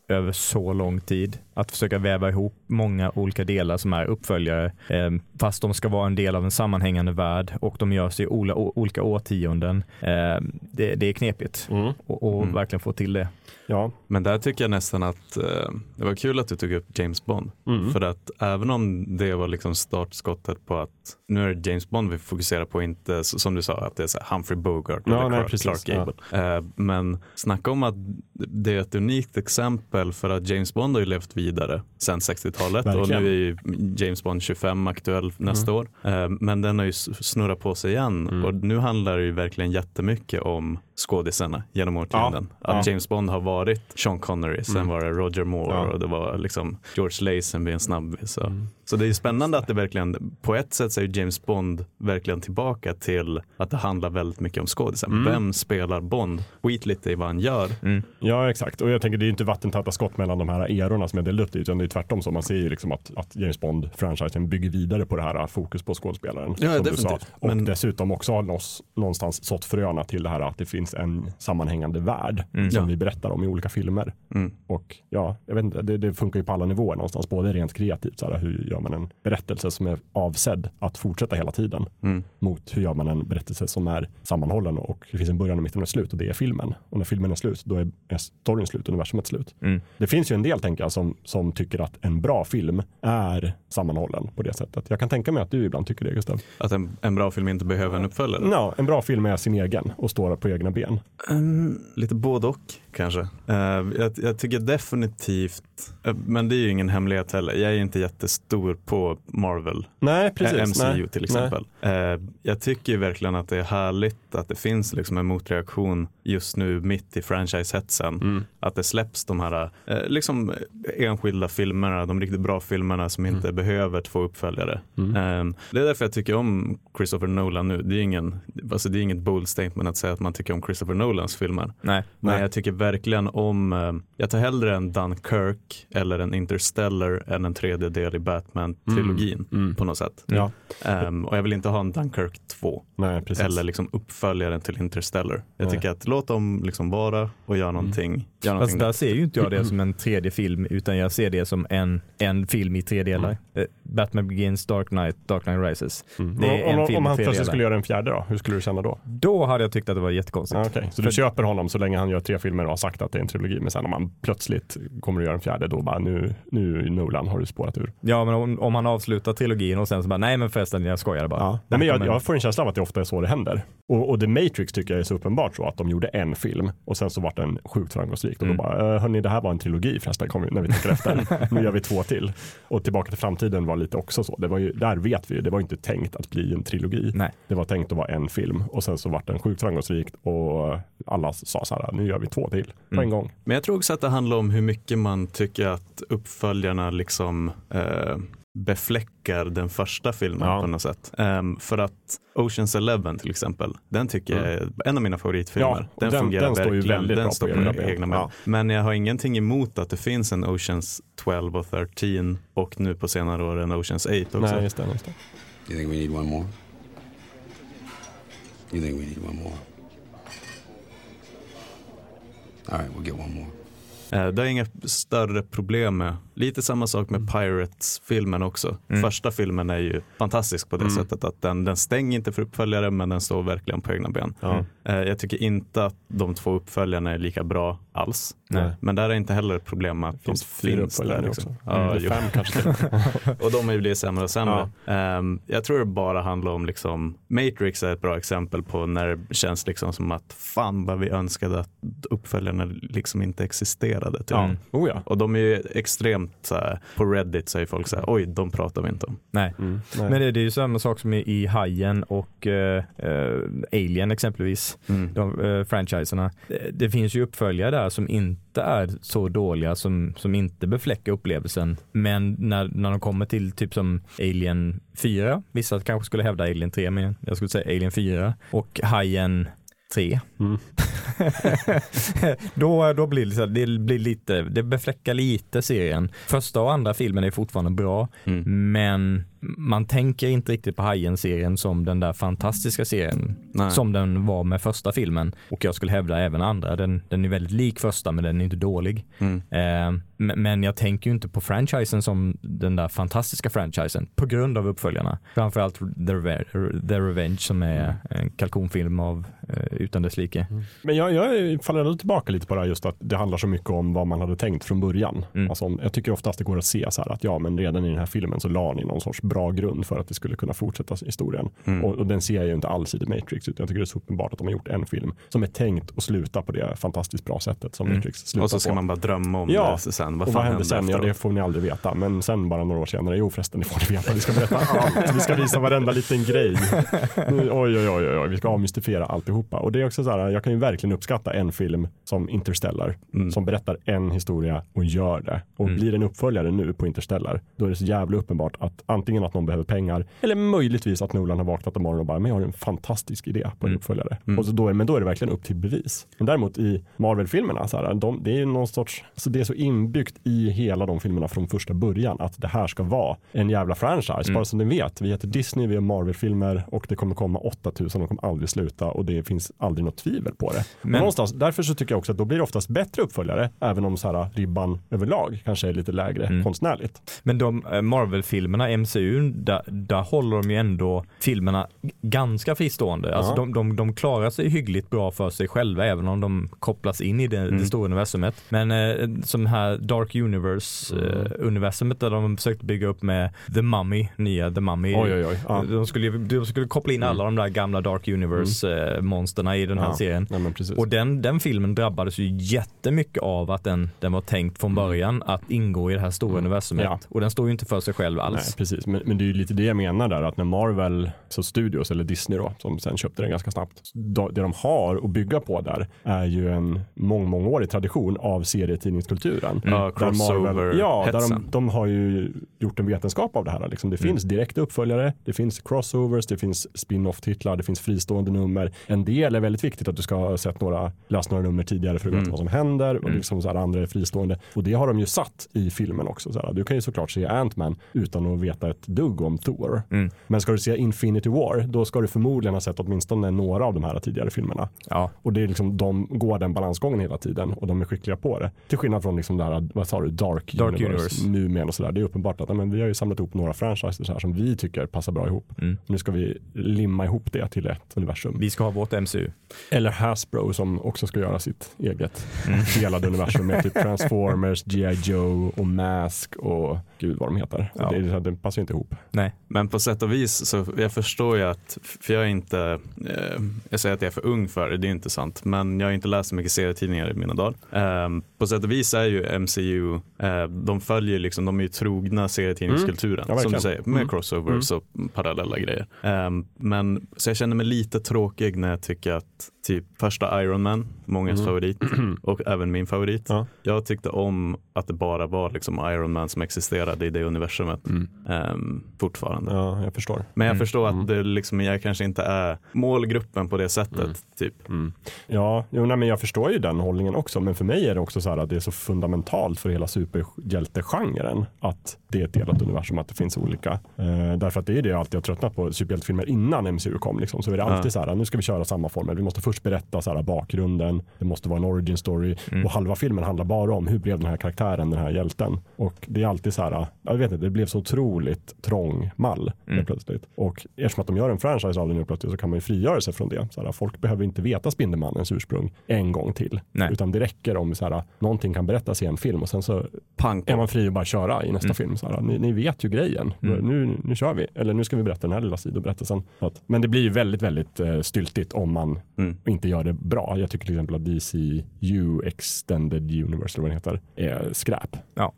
över så lång tid. Att försöka väva ihop många olika delar som är uppföljare eh, fast de ska vara en del av en sammanhängande värld och de görs i olika årtionden. Eh, det, det, är knepigt
Mm.
och, och
Mm.
verkligen få till det.
Ja.
Men där tycker jag nästan att eh, det var kul att du tog upp James Bond.
Mm.
För att även om det var liksom startskottet på att nu är det James Bond vi fokuserar på, inte som du sa att det är så Humphrey Bogart
Ja,
eller
nej,
Clark,
precis,
Gable. Eh, men snacka om att det är ett unikt exempel för att James Bond har ju levt vidare sedan 60-talet och nu är ju James Bond 25 aktuell nästa år. Eh, men den har ju snurrat på sig igen
Mm.
och nu handlar det ju verkligen jättemycket om skådisarna genom årtionden.
Ja,
Att
ja.
James Bond har varit Sean Connery, sen
Mm.
var det Roger Moore
Ja.
och det var liksom George Lazenby en snabbis.
Mm.
Så det är spännande att det verkligen, på ett sätt så är James Bond verkligen tillbaka till att det handlar väldigt mycket om skådisen.
Mm.
Vem spelar Bond? Skit lite i vad han gör.
Mm.
Ja exakt och jag tänker det är ju inte vattentäta skott mellan de här erorna som jag delade upp det utan det är tvärtom så man ser ju liksom att, att James Bond-franchisen bygger vidare på det här fokus på skådespelaren.
Ja,
som du
definitivt.
sa. Och
Men-
dessutom också har någonstans sått fröna till det här att det finns en sammanhängande värld
Mm.
som
Ja.
vi berättar om i olika filmer.
Mm.
Och ja, jag vet inte, det, det funkar ju på alla nivåer någonstans, både rent kreativt, så här, hur gör man en berättelse som är avsedd att fortsätta hela tiden
Mm.
mot hur gör man en berättelse som är sammanhållen och det finns en början, en mitt och ett slut och det är filmen. Och när filmen är slut, då är är storyn slut, universumet slut.
Mm.
Det finns ju en del, tänker jag, som, som tycker att en bra film är sammanhållen på det sättet. Jag kan tänka mig att du ibland tycker det, Gustav.
Att en, en bra film inte behöver en uppföljare.
Ja, en bra film är sin egen och står på egna ben.
Mm, lite både och kanske. Eh, jag, jag tycker definitivt, eh, men det är ju ingen hemlighet heller. Jag är inte jättestor på Marvel
Nej, precis.
Eh, MCU
nej,
till
nej.
exempel. Eh, jag tycker verkligen att det är härligt att det finns liksom en motreaktion just nu mitt i franchise-hetsen.
Mm.
Att det släpps de här eh, liksom enskilda filmerna, de riktigt bra filmerna som inte behöver två uppföljare.
Mm.
Eh, det är därför jag tycker om Christopher Nolan nu. Det är, ingen, alltså det är inget bold statement att säga att man tycker om Christopher Nolans filmer.
Nej.
Men
Nej.
jag tycker verkligen om, jag tar hellre en Dunkirk eller en Interstellar än en tredje del i Batman-trilogin
Mm.
på något sätt.
Ja,
Ehm, och jag vill inte ha en Dunkirk 2
nej,
eller liksom uppföljaren till Interstellar. Jag
Nej.
tycker att låt dem liksom vara och göra någonting.
Fast där ser ju inte jag det som en [clears throat] tredje film utan jag ser det som en, en film i tre delar. Eh, Batman Begins, Dark Knight, Dark Knight Rises.
Mm.
Det är
om,
en
om,
film
om han plötsligt skulle göra en fjärde då, hur skulle du känna då?
Då hade jag tyckt att det var jättekonstigt.
Ah, okej. Så
För-
du köper honom så länge han gör tre filmer och har sagt att det är en trilogi, men sen om han plötsligt kommer att göra en fjärde, då bara nu, nu Nolan har du spårat ur.
Ja men om, om han avslutar trilogin och sen så bara nej men förresten jag skojade bara.
Ja. Nej, men jag, jag får en känsla av att det ofta är så det händer. Och, och The Matrix tycker jag är så uppenbart så att de gjorde en film och sen så vart den sjukt framgångsrik. Och
Mm.
då bara, "Eh, hörni det här var en trilogi förresten, kom, när vi tänker efter. [laughs] nu gör vi två till. Och Tillbaka till framtiden var lite också så. Det var ju, där vet vi ju, det var inte tänkt att bli en trilogi.
Nej.
Det var tänkt att vara en film och sen så vart den sjukt framgångsrik och alla sa så här, nu gör vi två till på
Mm.
en gång.
Men jag tror också att det handlar om hur mycket man tycker att uppföljarna liksom eh, befläckar den första filmen
Ja.
på något sätt. Ehm, för att Oceans Eleven till exempel, den tycker jag är en av mina favoritfilmer.
Ja,
den,
den-
fungerar
den står ju
verkligen,
väldigt
den
bra på
står
egna
på
ben.
egna ben.
Ja.
Men jag har ingenting emot att det finns en Oceans 12 och 13 och nu på senare år en Oceans 8 också.
Nej, just det, just det.
You think we need one more? You think we need one more? All right, we'll get one more.
Eh, Det har jag inga större problem med. Lite samma sak
Mm.
med Pirates-filmen också.
Mm.
Första filmen är ju fantastisk på det
Mm.
sättet att den, den stänger inte för uppföljare men den står verkligen på egna ben.
Ja.
Eh, Jag tycker inte att de två uppföljarna är lika bra alls.
Nej.
Men där är inte heller ett problem att
Det finns
de finns där. Liksom. Ja,
fem kanske [laughs]
och de har ju blivit sämre och sämre. Ehm, jag tror det bara handlar om liksom, Matrix är ett bra exempel på när det känns liksom som att fan vad vi önskade att uppföljarna liksom inte existerade. Typ.
Mm.
Oh ja.
Och de är ju extremt här, på Reddit säger folk så här, oj de pratar vi inte om.
Nej.
Mm. Nej.
Men det, det är ju samma sak som i, i Hajen och eh, eh, Alien exempelvis. de eh, franchiserna. Det, det finns ju uppföljare där som inte är så dåliga, som, som inte befläckar upplevelsen. Men när, när de kommer till typ som Alien 4, vissa kanske skulle hävda Alien 3, men jag skulle säga Alien 4 och Hajen 3.
Mm. [laughs]
då, då blir det, så här, det blir lite, det befläckar lite serien. Första och andra filmen är fortfarande bra,
Mm.
men man tänker inte riktigt på Hajen-serien som den där fantastiska serien
Nej.
som den var med första filmen och jag skulle hävda även andra. Den, den är väldigt lik första men den är inte dålig.
Mm.
Eh, men- jag tänker ju inte på franchisen som den där fantastiska franchisen på grund av uppföljarna. Framförallt The, Reve- The Revenge som är en kalkonfilm av eh, utan dess like.
Men jag, jag faller ändå tillbaka lite på det här just att det handlar så mycket om vad man hade tänkt från början.
Mm.
Alltså, jag tycker oftast det går att se så här att ja, men redan i den här filmen så la ni någon sorts bra grund för att det skulle kunna fortsätta historien.
Mm.
Och, och den ser jag ju inte alls i The Matrix, utan jag tycker det är så uppenbart att de har gjort en film som är tänkt att sluta på det fantastiskt bra sättet som
Mm.
Matrix slutar
Och så ska
på.
man bara drömma om
Ja.
det sen. Vad
och vad hände sen? Ja, det får ni aldrig veta. Men sen bara några år senare, jo förresten, det får ni veta. Vi ska berätta allt. [laughs] Vi ska visa varenda liten grej. Nu, oj, oj, oj, oj, vi ska avmystifiera alltihopa. Och det är också så här, jag kan ju verkligen uppskatta en film som Interstellar,
Mm.
som berättar en historia och gör det. Och
Mm.
blir en uppföljare nu på Interstellar, då är det så jävla uppenbart att antingen att någon behöver pengar, eller möjligtvis att Nolan har vaknat imorgon och bara, men jag har en fantastisk idé på en
Mm.
uppföljare.
Mm.
Och så då är, men då är det verkligen upp till bevis. Men däremot i Marvel-filmerna, så här, de, det är någon sorts, så det är så inbyggt i hela de filmerna från första början att det här ska vara en jävla franchise.
Mm.
Bara så ni vet, vi heter Disney, vi har Marvel-filmer och det kommer komma 8000, de kommer aldrig sluta och det finns aldrig något tvivel på det. Men,
Men-
någonstans, därför så tycker jag också att då blir det oftast bättre uppföljare, även om så här, ribban överlag kanske är lite lägre
Mm.
konstnärligt.
Men de eh, Marvel-filmerna, MCU, där, där håller de ju ändå filmerna ganska fristående. Alltså
Ja.
de, de, de klarar sig hyggligt bra för sig själva även om de kopplas in i det,
Mm.
det stora universumet. Men eh, som här Dark Universe
Mm.
eh, universumet där de försökte bygga upp med The Mummy, nya The Mummy.
Oj, oj, oj. Ja.
De, skulle, de skulle koppla in
Mm.
alla de där gamla Dark Universe eh, monsterna i den här
Ja.
serien.
Precis.
Och den, den filmen drabbades ju jättemycket av att den, den var tänkt från början att ingå i det här stora
Mm.
universumet.
Ja.
Och den står ju inte för sig själv alls.
Nej, precis. Men, men det är ju lite det jag menar där, att när Marvel, så Studios eller Disney då, som sen köpte den ganska snabbt, det de har att bygga på där är ju en mång, mångårig tradition av serietidningskulturen.
Ja,
Där Marvel, ja, där de, de har ju gjort en vetenskap av det här. Liksom. Det finns direkta uppföljare, det finns crossovers, det finns spin-off-titlar, det finns fristående nummer. En del är väldigt viktigt att du ska ha sett några, läst några nummer tidigare för att veta
Mm.
vad som händer och
Mm.
liksom så här, andra är fristående. Och det har de ju satt i filmen också. Så här. Du kan ju såklart se Ant-Man utan att veta ett dugg om Thor.
Mm.
Men ska du se Infinity War, då ska du förmodligen ha sett åtminstone några av de här tidigare filmerna.
Ja.
Och det är liksom, de går den balansgången hela tiden och de är skickliga på det. Till skillnad från liksom det här, vad sa du, Dark,
Dark
Universe,
Universe.
Och sådär. Det är uppenbart att men vi har ju samlat ihop några franchises här som vi tycker passar bra ihop.
Mm.
Nu ska vi limma ihop det till ett universum.
Vi ska ha vårt MCU.
Eller Hasbro som också ska göra sitt eget
Mm. [laughs]
delade universum med typ Transformers, G.I. Joe och Mask och gud vad de heter.
Ja.
Det, det passar inte ihop.
Nej.
Men på sätt och vis så jag förstår ju att, för jag är inte, eh, jag säger att jag är för ung för det, det är inte sant, men jag har inte läst så mycket serietidningar i mina dagar. Eh, på sätt och vis är ju MCU, eh, de följer liksom, de är ju trogna serietidningskulturen,
Mm. Ja,
som du säger, med
Mm.
crossovers och parallella grejer. Eh, men så jag känner mig lite tråkig när jag tycker att typ första Iron Man, mångas
Mm.
favorit [clears throat] och även min favorit.
Ja.
Jag tyckte om att det bara var liksom Iron Man som existerade i det universumet ehm, fortfarande.
Ja, jag förstår.
Men jag
Mm.
förstår
Mm.
att det liksom, jag kanske inte är målgruppen på det sättet.
Mm.
Typ.
Ja, jo, nej, men jag förstår ju den hållningen också. Men för mig är det också så här att det är så fundamentalt för hela superhjältegenren att det är ett delat universum, att det finns olika. Eh, därför att det är det jag alltid har tröttnat på superhjältefilmer innan MCU kom. Liksom. Så är det alltid
Ja.
så här, nu ska vi köra samma formel. Vi måste först berätta så här, bakgrunden, det måste vara en origin story
Mm.
och halva filmen handlar bara om hur blev den här karaktären, den här hjälten. Och det är alltid så här, jag vet inte, det blev så otroligt trång mall
Mm.
plötsligt. Och eftersom att de gör en franchise av det nu plötsligt så kan man ju frigöra sig från det. Så här, folk behöver inte veta Spindelmannens ursprung en gång till.
Nej.
Utan det räcker om så här, någonting kan berättas i en film och sen så
Pang
är man fri att bara köra i nästa
Mm.
film. Så här, ni, ni vet ju grejen.
Mm.
Nu, nu kör vi. Eller nu ska vi berätta den här lilla sidoberättelsen. Men det blir ju väldigt, väldigt eh, styltigt om man
Mm.
inte gör det bra. Jag tycker till exempel att DCU Extended Universe, eller vad det heter, är skräp.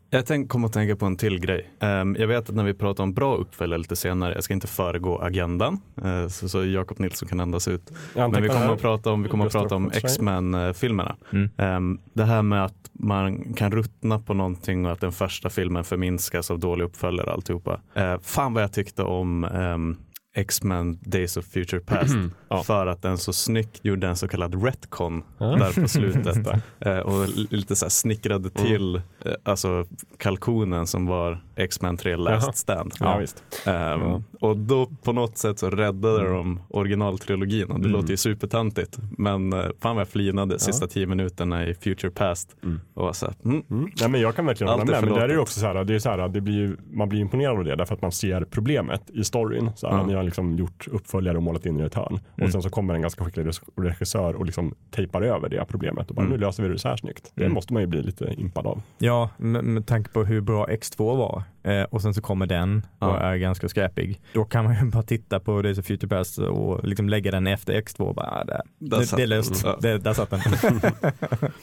Jag tänk, kom att tänka på en till grej. Ehm, jag vet att när vi pratar om bra uppföljare lite senare, jag ska inte föregå agendan, eh, så, så Jakob Nilsson kan andas ut. Men vi kommer att prata om, vi kommer att
Röstar
prata om. X-Men-filmerna.
Mm.
Ehm, det här med att man kan ruttna på någonting och att den första filmen förminskas av dåliga uppföljare och alltihopa. Uh, fan vad jag tyckte om ehm, X-Men Days of Future Past
Ja.
för att den så snyggt gjorde en så kallad retcon
Ja.
där på slutet [laughs] Eh, och li- lite så här snickrade
Mm.
till eh, alltså kalkonen som var X-Men 3 Last
Jaha.
Stand.
Ja, visst. Ja.
Och då på något sätt så räddade de originaltrilogin och det
Mm.
låter ju supertantigt. Men eh, fan vad jag flinade sista tio minuterna i Future Past.
Mm.
Och var så här, mm,
Mm. Nej, men jag kan verkligen hålla med. Men där är det
förlåtet.
också så här, det är så här, det blir ju, man blir imponerad av det därför att man ser problemet i storyn. Så här, har liksom gjort uppföljare och målat in det i ett hörn.
Mm.
Och sen så kommer en ganska skicklig regissör och liksom tejpar över det problemet och bara
Mm.
nu löser vi det så här snyggt. Det
Mm.
måste man ju bli lite impad av.
Ja, med, med tanke på hur bra X2 var eh, och sen så kommer den och
Ja.
är ganska skräpig. Då kan man ju [laughs] bara titta på Days of Future Past och liksom lägga den efter X2 och bara, ah, där.
Där
Det, det är löst.
Ja.
Det, där satt den. [laughs]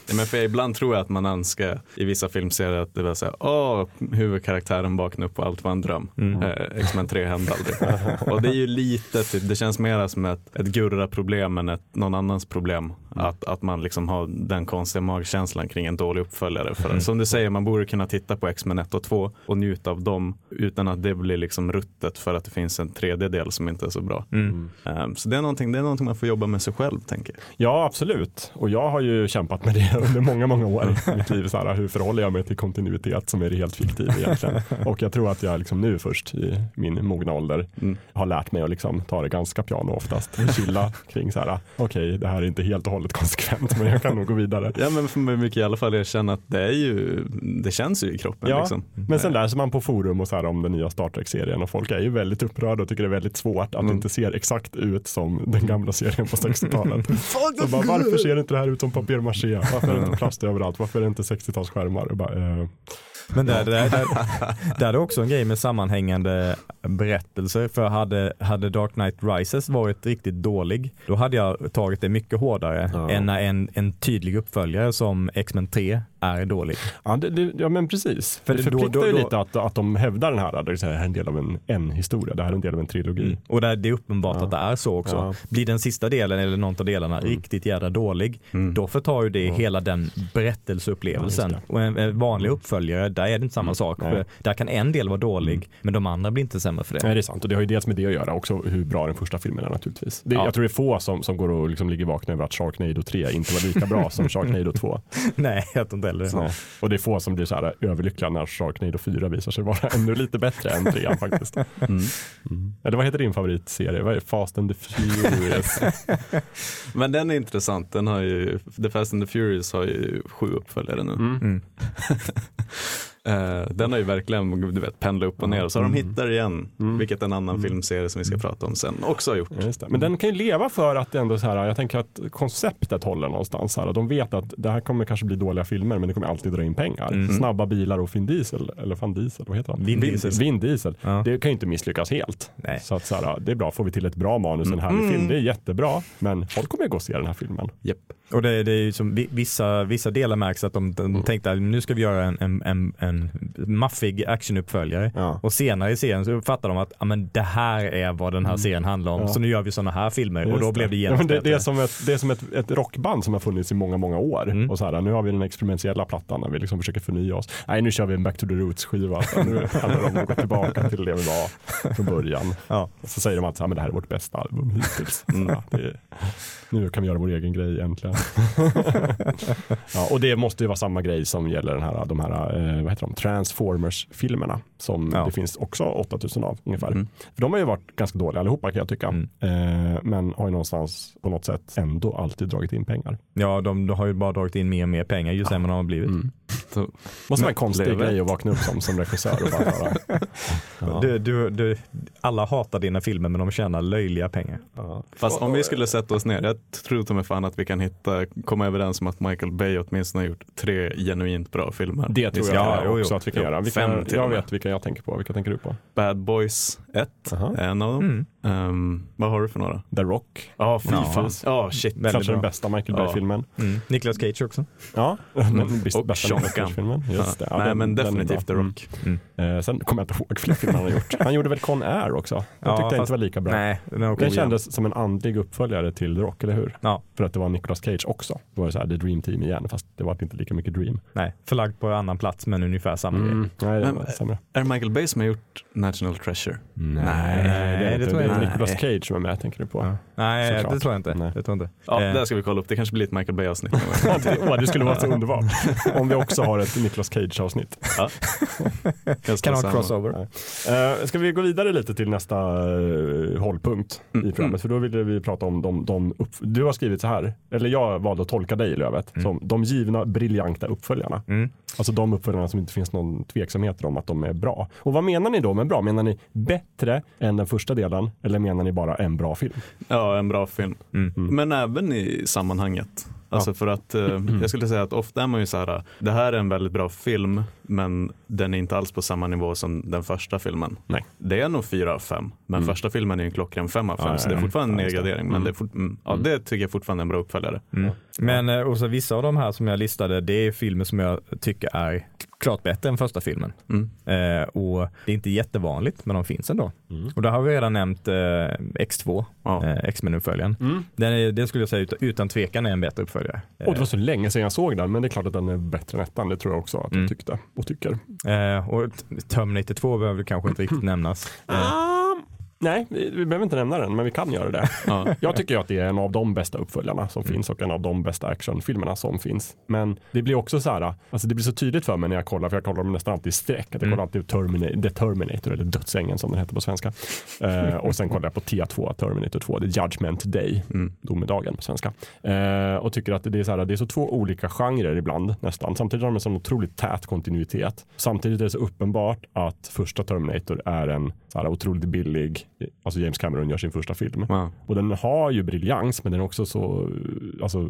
Ja, men för ibland tror jag att man önskar i vissa filmserier att det var så här, åh, huvudkaraktären vaknar upp och allt var en dröm.
Mm.
Eh, X-Men 3 hände aldrig. och det är ju lite, typ, det känns mer som ett, ett Gurra-problem än ett någon annans problem. Att, att man liksom har den konstiga magkänslan kring en dålig uppföljare. För att, som du säger, man borde kunna titta på X-Men 1 och 2 och njuta av dem utan att det blir liksom ruttet för att det finns en tredje del som inte är så bra.
Mm.
Um, så det är, någonting, det är någonting man får jobba med sig själv, tänker jag.
Ja, absolut. Och jag har ju kämpat med det [laughs] under många, många år i mitt liv. Så här, hur förhåller jag mig till kontinuitet som är helt fiktiv egentligen? [laughs] Och jag tror att jag liksom nu först i min mogna ålder
Mm.
har lärt mig att liksom ta det ganska piano oftast. Chilla kring så här, okej, det här är inte helt och hållet konsekvent, men jag kan nog gå vidare.
Ja men för mig mycket i alla fall erkänna att det är ju, det känns ju i kroppen
Ja,
liksom.
men sen läser man på forum och så här om den nya Star Trek-serien och folk är ju väldigt upprörda och tycker det är väldigt svårt att det
Mm.
inte ser exakt ut som den gamla serien på 60-talet. Så [laughs] bara, varför ser inte det här ut som papier-maché? Varför är det inte plast överallt? Varför är det inte 60-talsskärmar?
Men där, där, där, där är det också en grej med sammanhängande berättelser. För hade, hade Dark Knight Rises varit riktigt dålig, då hade jag tagit det mycket hårdare
Ja.
än en, en tydlig uppföljare som X-Men 3 är dålig.
Ja, det, det, ja men precis.
För
det
det- då-
förpliktar
då-
ju
då-
lite att, att de hävdar den här, att det här är en del av en, en historia, det här är en del av en trilogi.
Och där det är uppenbart
Ja.
att det är så också.
Ja.
Blir den sista delen eller någon av delarna riktigt jävla dålig,
Mm.
då förtar ju det hela den berättelseupplevelsen. Och en, en vanlig uppföljare, där är det inte samma sak.
Nej.
För där kan en del vara dålig, men de andra blir inte sämre för det.
Nej, det är sant och det har ju dels med det att göra också hur bra den första filmen är naturligtvis. Det,
Ja.
Jag tror det är få som, som går och liksom ligger vakna över att Sharknado 3 inte var lika bra som [laughs] Sharknado 2.
Nej, jag tror inte det.
Nej. Och det är få som blir så här överlyckliga när Sharknado 4 visar sig vara [laughs] ännu lite bättre än 3 faktiskt.
Mm.
Eller vad heter din favoritserie? Vad är? Fast and the Furious? [laughs]
Men den är intressant, den har ju, The Fast and the Furious har ju sju uppföljare nu.
Mm. [laughs]
Mm.
Eh, den har ju verkligen du vet, pendlat upp och ner och så har de hittat det igen,
Mm.
vilket en annan filmserie som vi ska prata om sen också har gjort.
Men den kan ju leva för att det ändå så här, jag tänker att konceptet håller någonstans. Här, de vet att det här kommer kanske bli dåliga filmer men det kommer alltid dra in pengar.
Mm.
Snabba bilar och Vin Diesel, eller Van Diesel, vad heter han?
Vin Diesel.
Vin Diesel.
Ja.
Det kan ju inte misslyckas helt.
Nej.
Så att så här, det är bra, får vi till ett bra manus, en härlig
Mm.
film, det är jättebra. Men folk kommer ju gå och se den här filmen.
Japp.
Och det, det är ju som vi- vissa, vissa delar märks att de, de tänkte att nu ska vi göra en, en, en, en maffig actionuppföljare.
Ja.
Och senare i serien så uppfattar de att men det här är vad den här serien handlar om.
Mm. Ja.
Så nu gör vi sådana här filmer och
Just
då blev det genast
det, det är som, ett, det är som ett, ett rockband som har funnits i många, många år.
Mm.
Och så här, nu har vi den experimentella plattan när vi liksom försöker förnya oss. Nej, nu kör vi en Back to the Roots skiva. Så nu [laughs] handlar det om att gå tillbaka till det vi var från början.
Ja.
Och så säger de att men det här är vårt bästa album hittills. [laughs]
Mm.
Det är, nu kan vi göra vår egen grej äntligen. [laughs] ja, och det måste ju vara samma grej som gäller den här, de här eh, vad heter de? Transformers-filmerna. Som
Ja.
det finns också 8000 av ungefär.
Mm.
För de har ju varit ganska dåliga allihopa kan jag tycka.
Mm.
Eh, men har ju någonstans på något sätt ändå alltid dragit in pengar.
Ja, de, de har ju bara dragit in mer och mer pengar ju sämre de har blivit.
Mm. [laughs]
Så,
Måste vara en konstig
lever.
grej att vakna upp som, som regissör och bara höra. [laughs] Ja.
Du, du, du, alla hatar dina filmer men de tjänar löjliga pengar.
Ja.
Fast om vi skulle sätta oss ner, jag tror ta mig fan att vi kan hitta, komma överens om att Michael Bay åtminstone har gjort tre genuint bra filmer.
Det tror jag
Ja, jo, jo.
också att vi kan
Jo,
göra. Vilka,
fem
jag vet vilka jag tänker på. Vilka tänker du på?
Bad Boys 1,
Aha.
en av dem.
Mm.
Ehm, vad har du för några?
The Rock.
Ja, fy
Ja.
fan. Ja, shit.
Kanske den bästa Michael
Ja.
Bay-filmen.
Mm. Nicolas Cage också.
Ja, den [laughs] bästa
Och
bästa
Sean
Nicolas
Gunn.
Cage-filmen. Just det. Ja,
Nej,
den-
men definitivt The. Rock.
Mm. Eh, sen kommer jag inte ihåg fler filmer han har gjort. Han gjorde väl Con Air också. Den
Ja,
tyckte jag inte var lika bra.
Nej, den
Den kändes som en andlig uppföljare till The Rock, eller hur?
Ja,
För att det var Nicolas Cage också. Då var det så här, The Dream Team igen, fast det var inte lika mycket Dream.
nej, förlagd på annan plats men ungefär samma grej.
Mm. Nej, det
Men-
var sämre.
Är det Michael Bay som har gjort National Treasure?
Nej,
Nej,
det är
det
inte.
tror
Det
jag
är
inte.
Nicolas. Cage som är med, tänker du på.
Ja. Nej,
Såklart.
det tror jag inte.
Nej.
Det tror jag inte.
Ja,
Eh,
där ska vi kolla upp. Det kanske blir ett Michael Bay-avsnitt. [laughs]
Åh, det skulle vara så underbart. [laughs] Om vi också har ett Nicolas Cage-avsnitt.
ja. Jag
kan ha ett crossover.
Uh, ska vi gå vidare lite till nästa eh, hållpunkt
Mm,
i programmet?
mm.
För då ville vi prata om de, de upp, Du har skrivit så här, eller jag valde att tolka dig Lövet,
Mm.
som de givna briljanta uppföljarna.
Mm.
Alltså de uppföljarna som inte finns någon tveksamhet om att de är bra. Och vad menar ni då med bra? Menar ni bättre än den första delen eller menar ni bara en bra film?
Ja, en bra film.
Mm.
Men även i sammanhanget. Alltså för att eh, jag skulle säga att ofta är man ju så här, det här är en väldigt bra film, men den är inte alls på samma nivå som den första filmen.
Nej.
Det är nog fyra av fem, men
Mm.
första filmen är ju en klockren fem av fem,
Ja,
så
ja,
det är
ja.
fortfarande en
Ja, det.
nedgradering. Men
Mm.
det, är fort, mm, ja, det tycker jag fortfarande är en bra uppföljare.
Mm. Men eh, och så vissa av de här som jag listade, det är filmer som jag tycker är klart bättre än första filmen.
Mm.
Eh, och det är inte jättevanligt, men de finns ändå.
Mm.
Och där har vi redan nämnt eh, X2,
Ja.
eh, X-Men-uppföljaren.
Mm.
Den är, det skulle jag säga utan, utan tvekan är en bättre uppföljare.
Och det var så länge sedan jag såg den, men det är klart att den är bättre än ettan. Det tror jag också att
Mm.
jag tyckte och tycker.
Eh, och Terminator 2 behöver kanske inte riktigt [laughs] nämnas. Eh,
Ah, nej, vi, behöver inte nämna den, men vi kan göra det.
Ja.
Jag tycker att det är en av de bästa uppföljarna som finns och en av de bästa actionfilmerna som finns. Men det blir också så här, alltså det blir så tydligt för mig när jag kollar, för jag kollar dem nästan alltid i sträck. Jag
Mm.
kollar alltid Terminator, The Terminator, eller Dödsängen som den heter på svenska. Eh, och sen kollar jag på T2, Terminator 2, The Judgment Day,
Mm.
domedagen på svenska. Eh, och tycker att det är, så här, det är så två olika genrer ibland nästan. Samtidigt har de en sån otroligt tät kontinuitet. Samtidigt är det så uppenbart att första Terminator är en så här, otroligt billig, alltså James Cameron gör sin första film.
Ja.
Och den har ju briljans men den är också så alltså,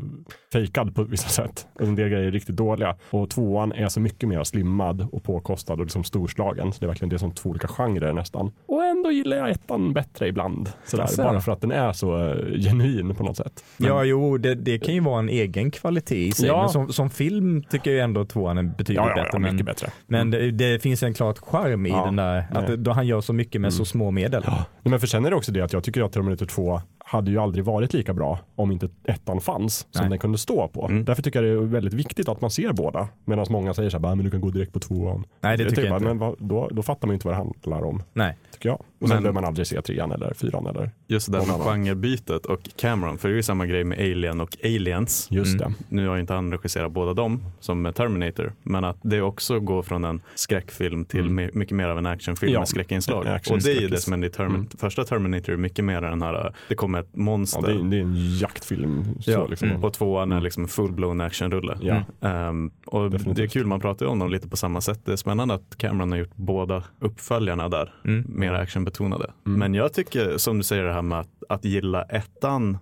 fejkad på vissa sätt. En del grejer är riktigt dåliga. Och tvåan är så mycket mer slimmad och påkostad och liksom storslagen. Så det är verkligen det som två olika genrer nästan. Och ändå gillar jag ettan bättre ibland. Sådär, bara för att den är så eh, genuin på något sätt.
Ja, jo, det, det kan ju vara en egen kvalitet i sig.
Ja.
Men som, som film tycker jag ändå tvåan är betydligt
Ja, ja,
bättre. men
mycket bättre.
men det, det finns en klart charm i den där, att då han gör så mycket med så små medel.
Ja. Men för sen är det också det att jag tycker att Terminator 2 hade ju aldrig varit lika bra om inte ettan fanns som
Nej.
den kunde stå på.
Mm.
Därför tycker jag det är väldigt viktigt att man ser båda. Medan många säger så här, "Bara, men du kan gå direkt på tvåan.
Nej, det tycker jag
bara,
inte.
Men vad, då, då fattar man inte vad det handlar om,
Nej.
tycker jag. Och sen
Men-
behöver man aldrig se trean eller fyran eller
Just det där med genrebytet och Cameron, för det är ju samma grej med Alien och Aliens.
just
Mm.
det.
Nu har ju inte han regisserat båda dem som med Terminator, men att det också går från en skräckfilm till
Mm.
mycket mer av en actionfilm
Ja,
med skräckinslag.
action-
och det är ju det som är i Termin-
Mm.
första Terminator, är mycket mer den här, det kommer ett
Ja,
monster.
det, är, det är en jaktfilm. Så,
Ja,
liksom.
mm.
Och tvåan är liksom en full-blown actionrulle.
Ja.
Ehm, och
Definitivt.
det är kul, man pratar om dem lite på samma sätt. Det är spännande att Cameron har gjort båda uppföljarna där,
Mm.
mer actionbetonade.
Mm.
Men jag tycker, som du säger det här med att, att gilla ettan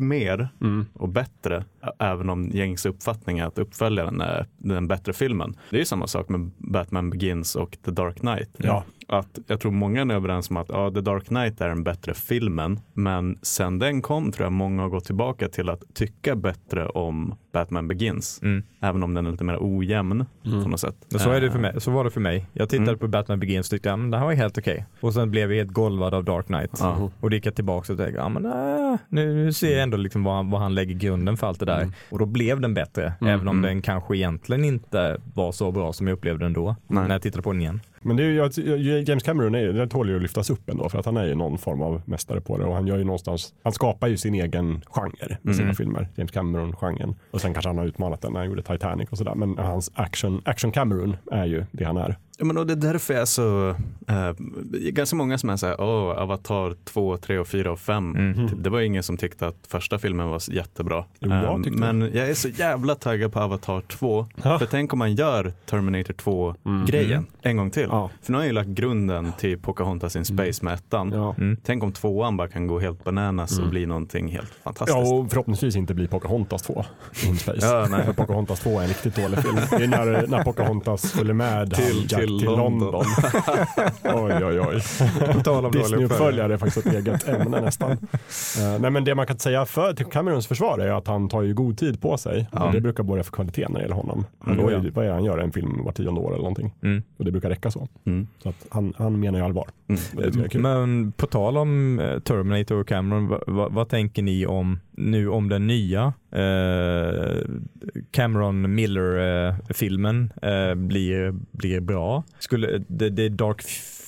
mer
Mm.
och bättre, även om gängse uppfattning är att uppföljaren är den bättre filmen. Det är ju samma sak med Batman Begins och The Dark Knight.
Ja.
Att jag tror många är överens om att ja, The Dark Knight är den bättre filmen, men sen den kom tror jag många har gått tillbaka till att tycka bättre om Batman Begins,
Mm.
även om den är lite mer ojämn på något sätt.
Så, är det för
Eh,
mig, så var det för mig. Jag tittade
Mm.
på Batman Begins och tyckte att det här var helt okej. Och sen blev jag helt golvad av Dark Knight. Och då gick jag tillbaka och tänkte, ja men äh, nu, nu ser jag ändå liksom vad, han, vad han lägger grunden för allt det där.
Mm.
Och då blev den bättre,
Mm,
även om
mm.
den kanske egentligen inte var så bra som jag upplevde den då.
Nej.
När jag tittade på den igen.
Men det är ju, James Cameron är, det tål ju att lyftas upp ändå för att han är ju någon form av mästare på det och han gör ju någonstans, han skapar ju sin egen genre med sina
Mm.
filmer, James Cameron-genren. Och sen kanske han har utmanat den när han gjorde Titanic och sådär. Men hans action, action Cameron är ju det han är.
Ja, men och det är därför jag är så, eh, ganska många som är så här, åh, Avatar 2, 3 och 4 och 5.
Mhm.
Det var ingen som tyckte att första filmen var jättebra.
Jo, jag tyckte
men jag är så jävla taggad på Avatar 2.
Ja.
För tänk om man gör Terminator 2-grejen en gång till.
Ja.
För nu har jag ju lagt grunden till Pocahontas in Space med ettan.
Ja.
Mm.
Tänk om tvåan bara kan gå helt bananas och bli någonting helt fantastiskt.
Ja, och förhoppningsvis inte bli Pocahontas 2 in space.
Ja, nej.
För Pocahontas 2 är en riktigt dålig film. Det är när, när Pocahontas följer med
Till- till,
till
London.
London. [laughs] oj, oj, oj. Disney-uppföljare är faktiskt ett eget ämne nästan. [laughs] Eh, nej, men det man kan säga för till Camerons försvar är att han tar ju god tid på sig. Och det brukar borga för kvalitet när det gäller honom.
Mm,
gör
ja.
ju, vad är han gör, en film var tionde år eller någonting.
Mm.
Och det brukar räcka så.
Mm.
Så att han, han menar ju allvar.
Mm.
Är.
Men på tal om eh, Terminator och Cameron, vad, vad tänker ni om nu om den nya eh, Cameron Miller-filmen eh, eh, blir, blir bra? Skulle, det, det är Dark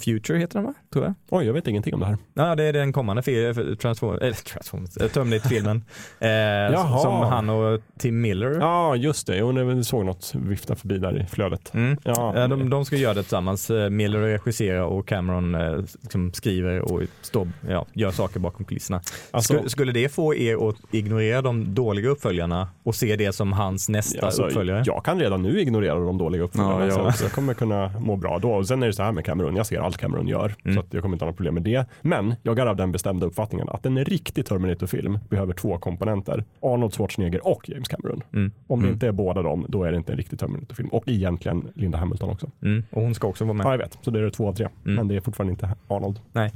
Future heter den va? Tror jag.
Oj, jag vet ingenting om det här.
Ja, det är den kommande fi- för Transform, eller Transformers, eh, Terminator-filmen. Eh,
Jaha.
som han och Tim Miller.
Ja, just det. Jo, jag såg något vifta förbi där i flödet.
Mm.
Ja,
Eh, De, de ska göra det tillsammans. Eh, Miller regisserar och Cameron eh, liksom skriver och står, ja, gör saker bakom kulisserna.
Alltså-
Skulle, skulle det få er att ignorera de dåliga uppföljarna och se det som hans nästa
Alltså,
uppföljare?
jag kan redan nu ignorera de dåliga uppföljarna.
Ja, jag
jag kommer kunna må bra då. Och sen är det så här med Cameron, jag ser allt Cameron gör.
Mm.
Så att jag kommer inte ha något problem med det. Men jag är av den bestämda uppfattningen att en riktig Terminator-film behöver två komponenter. Arnold Schwarzenegger och James Cameron.
Mm.
Om det
Mm.
inte är båda dem, då är det inte en riktig Terminator-film. Och egentligen Linda Hamilton också.
Mm. Och hon ska också vara med.
Ja, jag vet. Så det är det två av tre.
Mm.
Men det är fortfarande inte Arnold.
Nej.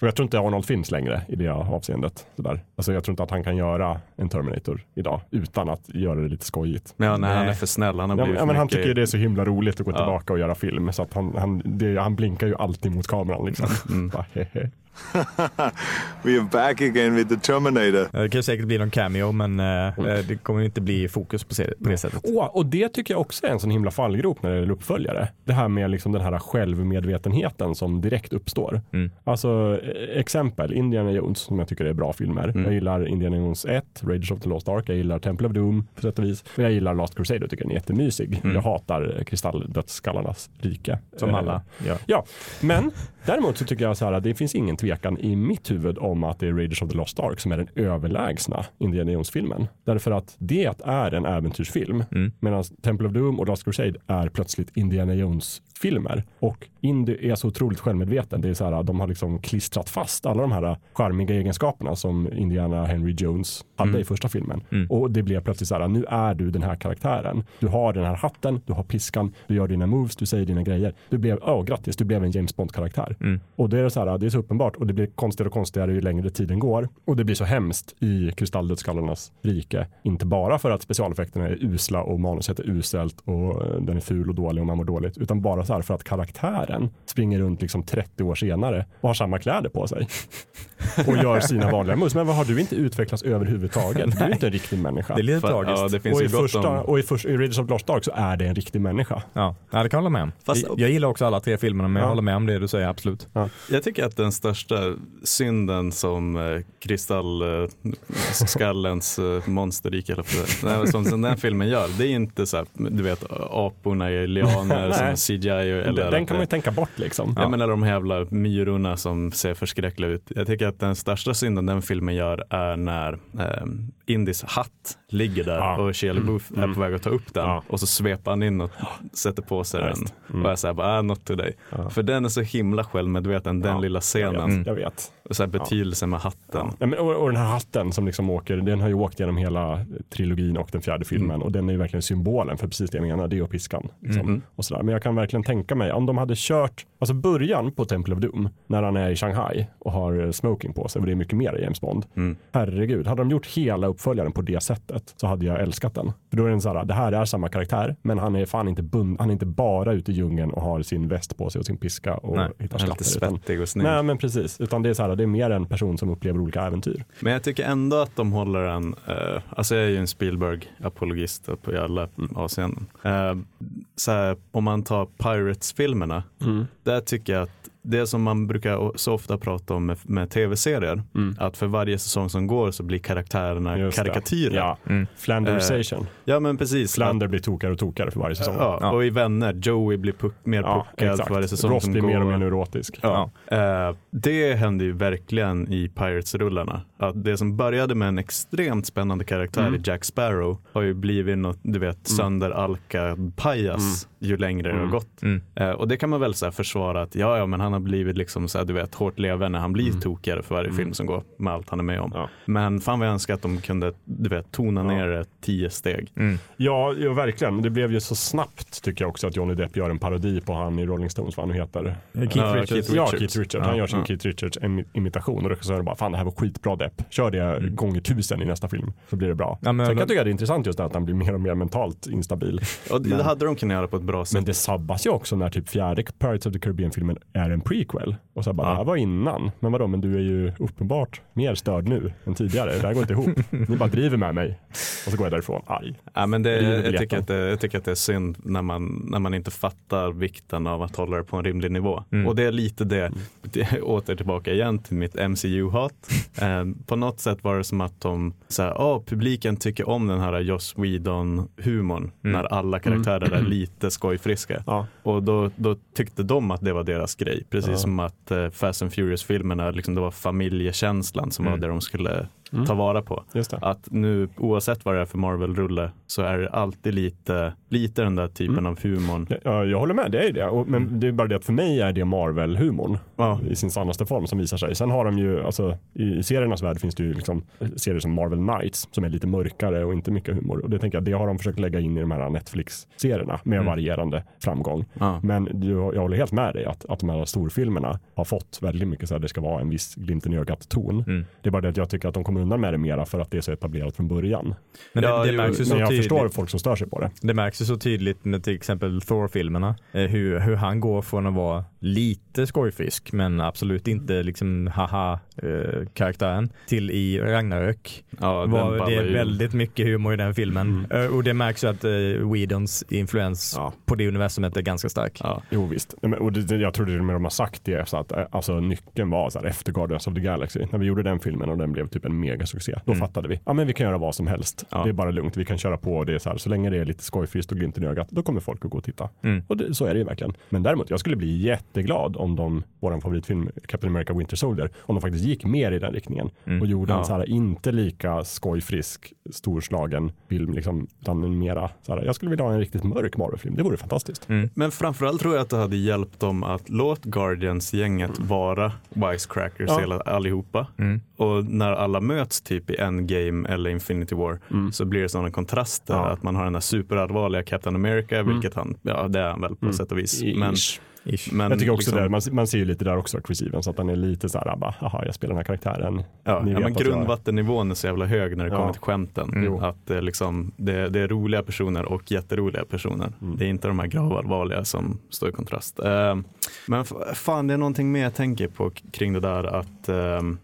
Och jag tror inte Arnold finns längre i det avseendet. Sådär. Alltså jag tror inte att han kan göra en Terminator idag utan att göra det lite skojigt.
Men ja, nej, han
Nej.
är för snäll. Han har
Ja, men,
för
han tycker det är så himla roligt att gå
Ja.
tillbaka och göra film. Så att han, han, det, han blinkar ju alltid mot kameran. Liksom.
Mm. [laughs]
Bara, hehe. [laughs]
We are back again with the Terminator.
Det kan säkert bli någon cameo men eh, eh, det kommer inte bli fokus på, se- på det sättet.
Åh, och det tycker jag också är en sån himla fallgrop när det gäller uppföljare. Det här med liksom den här självmedvetenheten som direkt uppstår.
Mm.
Alltså eh, exempel, Indiana Jones som jag tycker är bra filmer.
Mm.
Jag gillar Indiana Jones 1, Raiders of the Lost Ark, jag gillar Temple of Doom på sätt och vis. Och jag gillar Last Crusade och tycker den är jättemysig.
Mm.
Jag hatar kristalldödsskallarnas rike.
Som alla gör.
Ja, men däremot så tycker jag så här att det finns ingen tvekan i mitt huvud om att det är Raiders of the Lost Ark som är den överlägsna Indiana Jones-filmen. Därför att det är en äventyrsfilm
Mm.
medan Temple of Doom och Last Crusade är plötsligt Indiana Jones-filmer. Och Indy är så otroligt självmedveten. Det är så här, de har liksom klistrat fast alla de här charmiga egenskaperna som Indiana Henry Jones hade
Mm.
i första filmen.
Mm.
Och det blev plötsligt så här, nu är du den här karaktären. Du har den här hatten, du har piskan, du gör dina moves, du säger dina grejer. Du blev, åh grattis, du blev en James Bond-karaktär.
Mm.
Och det är så här, det är så uppenbart och det blir konstigare och konstigare ju längre tiden går. Och det blir så hemskt i kristalldödsskallarnas rike. Inte bara för att specialeffekterna är usla och manuset är uselt och den är ful och dålig och man mår dåligt. Utan bara så här för att karaktären springer runt liksom 30 år senare och har samma kläder på sig och gör sina vanliga moves. Men vad har du inte utvecklats överhuvudtaget? Du är inte en riktig människa.
Det är lite tragiskt.
Ja, det finns
och, i första,
om...
och i, första, i Raiders of the Lost Ark så är det en riktig människa.
Ja, ja, det kan jag hålla med om.
Fast-
jag, jag gillar också alla tre filmerna men jag
Ja.
håller med om det du säger, absolut.
Jag tycker att den största synden som eh, kristallskallens eh, monsterrike, eller vad det är, som, som den filmen gör, det är inte så här, du vet, aporna är lianer [laughs] som
Nej.
CGI eller
den kan man ju tänka bort liksom.
Ja. men eller de jävla myrorna som ser förskräckliga ut. Jag tycker att den största synden den filmen gör är när eh, Indis hatt ligger där
Ja.
och Shia LaBeouf är på väg att ta upp den
Ja.
och så sveper han in och sätter på sig
Ja,
den.
Mm.
Och jag säger bara, ah, not today. För den är så himla självmedveten, den lilla
Jag
scenen.
vet. Jag vet.
Och så här betydelsen med hatten.
Men, och, och den här hatten som liksom åker, den har ju åkt genom hela trilogin och den fjärde filmen och den är ju verkligen symbolen för precis det jag menar, det och piskan. Liksom,
Mm.
och sådär. Men jag kan verkligen tänka mig, om de hade kört, alltså början på Temple of Doom, när han är i Shanghai och har eh, smoking på sig, och det är mycket mer i James Bond.
Mm.
Herregud, hade de gjort hela uppföljaren på det sättet så hade jag älskat den. För då är den så här, det här är samma karaktär, men han är fan inte bund, han är inte bara ute i djungeln och har sin väst på sig och sin piska och
Nej,
hittar
Han är lite
skatter.
svettig och snygg.
Nej men precis, utan det är så här, det är mer en person som upplever olika äventyr.
Men jag tycker ändå att de håller en, eh, alltså jag är ju en Spielberg-apologist på alla avseenden. Eh, så här, om man tar Pirates-filmerna, där tycker jag att det som man brukar så ofta prata om med, med tv-serier, att för varje säsong som går så blir karaktärerna
Just
karikatyrer.
Ja,
Mm.
Flandersation.
Ja, men precis.
Flander blir tokare och tokare för varje säsong.
Ja,
Ja.
och i Vänner, Joey blir puck, mer
Ja,
puckad
exakt.
för varje säsong
Ross
som
blir
går.
mer och mer neurotisk.
Ja. Eh, det hände ju verkligen i Pirates-rullarna. Att det som började med en extremt spännande karaktär
Mm.
i Jack Sparrow har ju blivit något, du vet, sönderalka pajas ju längre det har
Mm.
gått.
Mm.
Eh, och det kan man väl så här försvara att ja, ja, men han har blivit liksom så här, du vet, hårt lever när han blir tokigare för varje film som går med allt han är med om.
Ja.
Men fan vad jag önskar att de kunde, du vet, tona ner det tio steg.
Ja, ja, verkligen. Det blev ju så snabbt tycker jag också att Johnny Depp gör en parodi på han i Rolling Stones, vad han nu heter.
Keith
Ja,
Richards.
Keith
Ja,
Richards.
Keith Richards.
Ja,
Han gör sin
ja.
Keith Richards imi- imitation och regissören bara, fan det här var skitbra Depp. Kör det
Mm.
gånger tusen i nästa film så blir det bra.
Ja, men-
Sen kan jag tycka det är intressant just det att han blir mer och mer mentalt instabil.
Och det hade de kunnat göra på ett bra sätt.
Men det sabbas ju också när typ fjärde Pirates of the Caribbean-filmen är en prequel. Och så bara,
Ja.
det här var innan. Men vadå, men du är ju uppenbart mer störd nu än tidigare. Det här går inte ihop. Ni bara driver med mig. Och så går jag därifrån, arg.
Ja, men det, jag, tycker att det, jag tycker att det är synd när man, när man inte fattar vikten av att hålla det på en rimlig nivå. Och det är lite det, det åter tillbaka igen till mitt MCU-hat. [laughs] eh, på något sätt var det som att de, så här, oh, publiken tycker om den här Joss Whedon-humorn när alla karaktärer är lite skojfriska.
Ja.
Och då, då tyckte de att det var deras grej. Precis
Ja.
som att eh, Fast and Furious-filmerna, liksom, det var familjekänslan som var det de skulle ta vara på. Att nu oavsett vad det är för Marvel-rulle så är det alltid lite, lite den där typen av humorn.
Ja, jag håller med, det är ju det. Men det är bara det att för mig är det Marvel-humorn
Ja.
i sin sannaste form som visar sig. Sen har de ju, alltså i seriernas värld finns det ju liksom serier som Marvel Knights som är lite mörkare och inte mycket humor. Och det tänker jag, det har de försökt lägga in i de här Netflix-serierna med varierande framgång.
Ja.
Men du, jag håller helt med dig att, att de här storfilmerna har fått väldigt mycket så här, det ska vara en viss glimten i ögat ton. Det är bara det att jag tycker att de kommer undan med det mera för att det är så etablerat från början.
Men
Ja,
det, det
jo,
märks ju så
Men jag
tydligt.
förstår folk som stör sig på det.
Det märks ju så tydligt med till exempel Thor-filmerna. Eh, hur, hur han går från att vara lite skojfrisk men absolut inte liksom haha eh, karaktären till i Ragnarök.
Ja,
Var, det är
ju.
väldigt mycket humor i den filmen. Eh, och det märks ju att eh, Whedons influens
Ja.
på det universumet är ganska stark.
Ja.
Jo visst, och det, det- jag tror det med de har sagt det så att alltså, nyckeln var så här, efter Guardians of the Galaxy. När vi gjorde den filmen och den blev typ en megasuccé. Då fattade vi, ja men vi kan göra vad som helst.
Ja.
Det är bara lugnt, vi kan köra på. Det är så, här, så länge det är lite skojfriskt och glimten i ögat, då kommer folk att gå och titta.
Mm.
Och det, så är det ju verkligen. Men däremot, jag skulle bli jätteglad om de, vår favoritfilm Captain America Winter Soldier, om de faktiskt gick mer i den riktningen och gjorde en
Ja.
så här, inte lika skojfrisk, storslagen film, liksom, utan en mera, så här, jag skulle vilja ha en riktigt mörk Marvel-film. Det vore fantastiskt.
Men framförallt tror jag att det hade hjälpt dem att låt Guardians-gänget vara wisecrackers
Ja.
hela, allihopa. Och när alla möts typ i Endgame eller Infinity War så blir det sådana kontraster.
Ja.
Att man har den här superallvarliga Captain America, vilket han, ja det är han väl på sätt och vis. Men,
Ish.
Ish.
men
Jag tycker också
liksom-
det, man, man ser ju lite där också Chris Evans, att han är lite så här, bara, jaha jag spelar den här karaktären.
Ja, ja men grundvattennivån är så jävla hög när det
Ja.
kommer till skämten.
Jo.
Att det, är liksom, det, det är roliga personer och jätteroliga personer.
Mm.
Det är inte de här gravallvarliga som står i kontrast. Eh, men fan, det är någonting mer jag tänker på kring det där att ehm,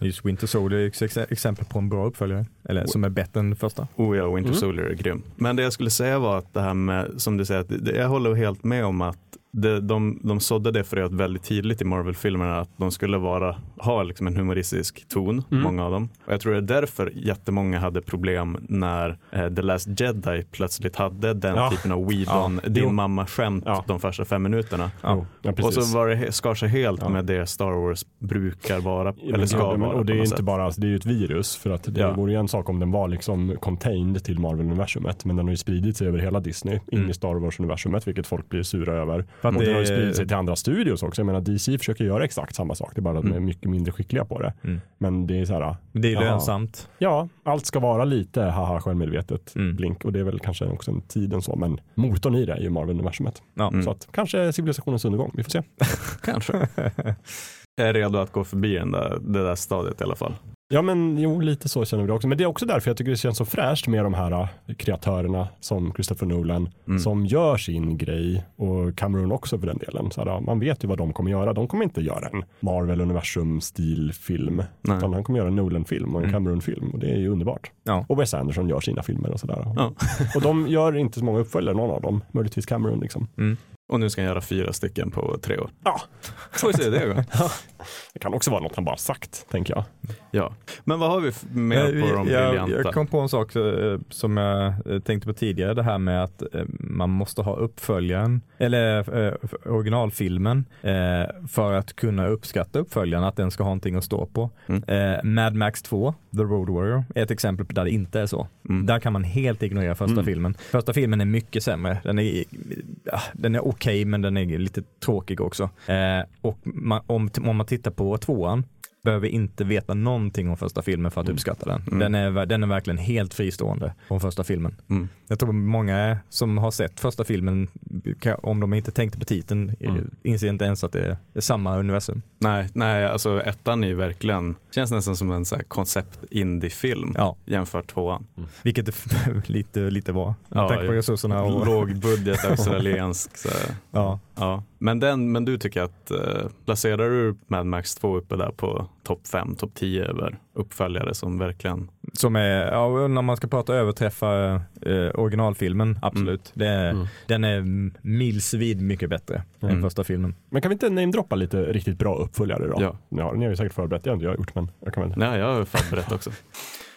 Just Winter Soldier är ett ex- exempel på en bra uppföljare. Eller som är bättre än första.
Oh ja, Winter
Mm.
Soldier är grym. Men det jag skulle säga var att det här med, som du säger, att det, jag håller helt med om att det, de, de sådde det fröet väldigt tidigt i Marvel-filmerna att de skulle vara, ha liksom en humoristisk ton,
Mm.
många av dem. Och jag tror det är därför jättemånga hade problem när eh, The Last Jedi plötsligt hade den
Ja.
typen av Whedon,
Ja.
din mamma-skämt
Ja.
de första fem minuterna. Och så var det, skar sig helt med det Star Wars brukar vara, eller ska vara
men, och det är inte
sätt.
bara, alltså, det är ju ett virus för att det
Ja.
vore ju en sak om den var liksom contained till Marvel-universumet men den har ju spridit sig över hela Disney in
Mm.
i Star Wars-universumet vilket folk blir sura över.
För att det-
har ju spridit sig till andra studios också. Jag menar DC försöker göra exakt samma sak, det är bara att de är mycket mindre skickliga på det.
Mm.
Men det är så här,
Det är
Jaha.
lönsamt.
ja, allt ska vara lite haha självmedvetet
Mm.
blink och det är väl kanske också en tiden så men motorn i det är ju Marvel-universumet.
Ja.
Mm.
Så att kanske civilisationens undergång, vi får se. [laughs]
Kanske. [laughs] jag är redo att gå förbi den där, det där stadiet i alla fall.
Ja men jo, lite så känner vi det också. Men det är också därför jag tycker det känns så fräscht med de här äh, kreatörerna som Christopher Nolan
Mm.
som gör sin grej och Cameron också för den delen. Så här, man vet ju vad de kommer göra. De kommer inte göra en Marvel universum stilfilm
Nej.
utan han kommer göra en Nolan-film och en
Mm.
Cameron-film och det är ju underbart.
Ja.
Och Wes Anderson gör sina filmer och sådär.
Ja.
och de gör inte så många uppföljare någon av dem, möjligtvis Cameron liksom.
Och nu ska jag göra fyra stycken på tre år.
Ja, [laughs]
Får vi se det då. [laughs]
det kan också vara något han bara sagt, tänker jag.
Ja. Men vad har vi mer
Eh,
på de briljanta?
jag kom på en sak eh, som jag eh, tänkte på tidigare, det här med att man måste ha uppföljaren, eller originalfilmen, för att kunna uppskatta uppföljaren, att den ska ha någonting att stå på.
Mm.
Mad Max 2, The Road Warrior, är ett exempel på där det inte är så.
Mm.
Där kan man helt ignorera första
Mm.
filmen. Första filmen är mycket sämre. Den är, ah, den är okej okej men den är lite tråkig också. Eh, och man, om, om man tittar på tvåan behöver inte veta någonting om första filmen för att uppskatta den. Den, är, den är verkligen helt fristående från första filmen.
Mm.
Jag tror många som har sett första filmen, om de inte tänkte på titeln,
Mm.
inser inte ens att det är, samma universum.
Nej, nej, alltså ettan är ju verkligen, känns nästan som en koncept indie-film
Ja,
jämfört tvåan.
vilket det [laughs] lite, lite var.
Ja,
Ja, Tack på resurserna. Och,
Lågbudget [laughs] australiensk. Så, här.
ja.
Ja. men, den, men du tycker att, eh, placerar du Mad Max 2 uppe där på topp 5, topp 10 över uppföljare som verkligen,
Som är, ja, när man ska prata överträffa eh, originalfilmen, absolut. Det är,
Mm.
Den är milsvid mycket bättre
Mm.
än första filmen.
Men kan vi inte namedroppa lite riktigt bra uppföljare då?
Ja.
Ni har, ni har ju säkert förberett, det har inte jag gjort men jag kan väl.
nej jag har förberett också. [laughs]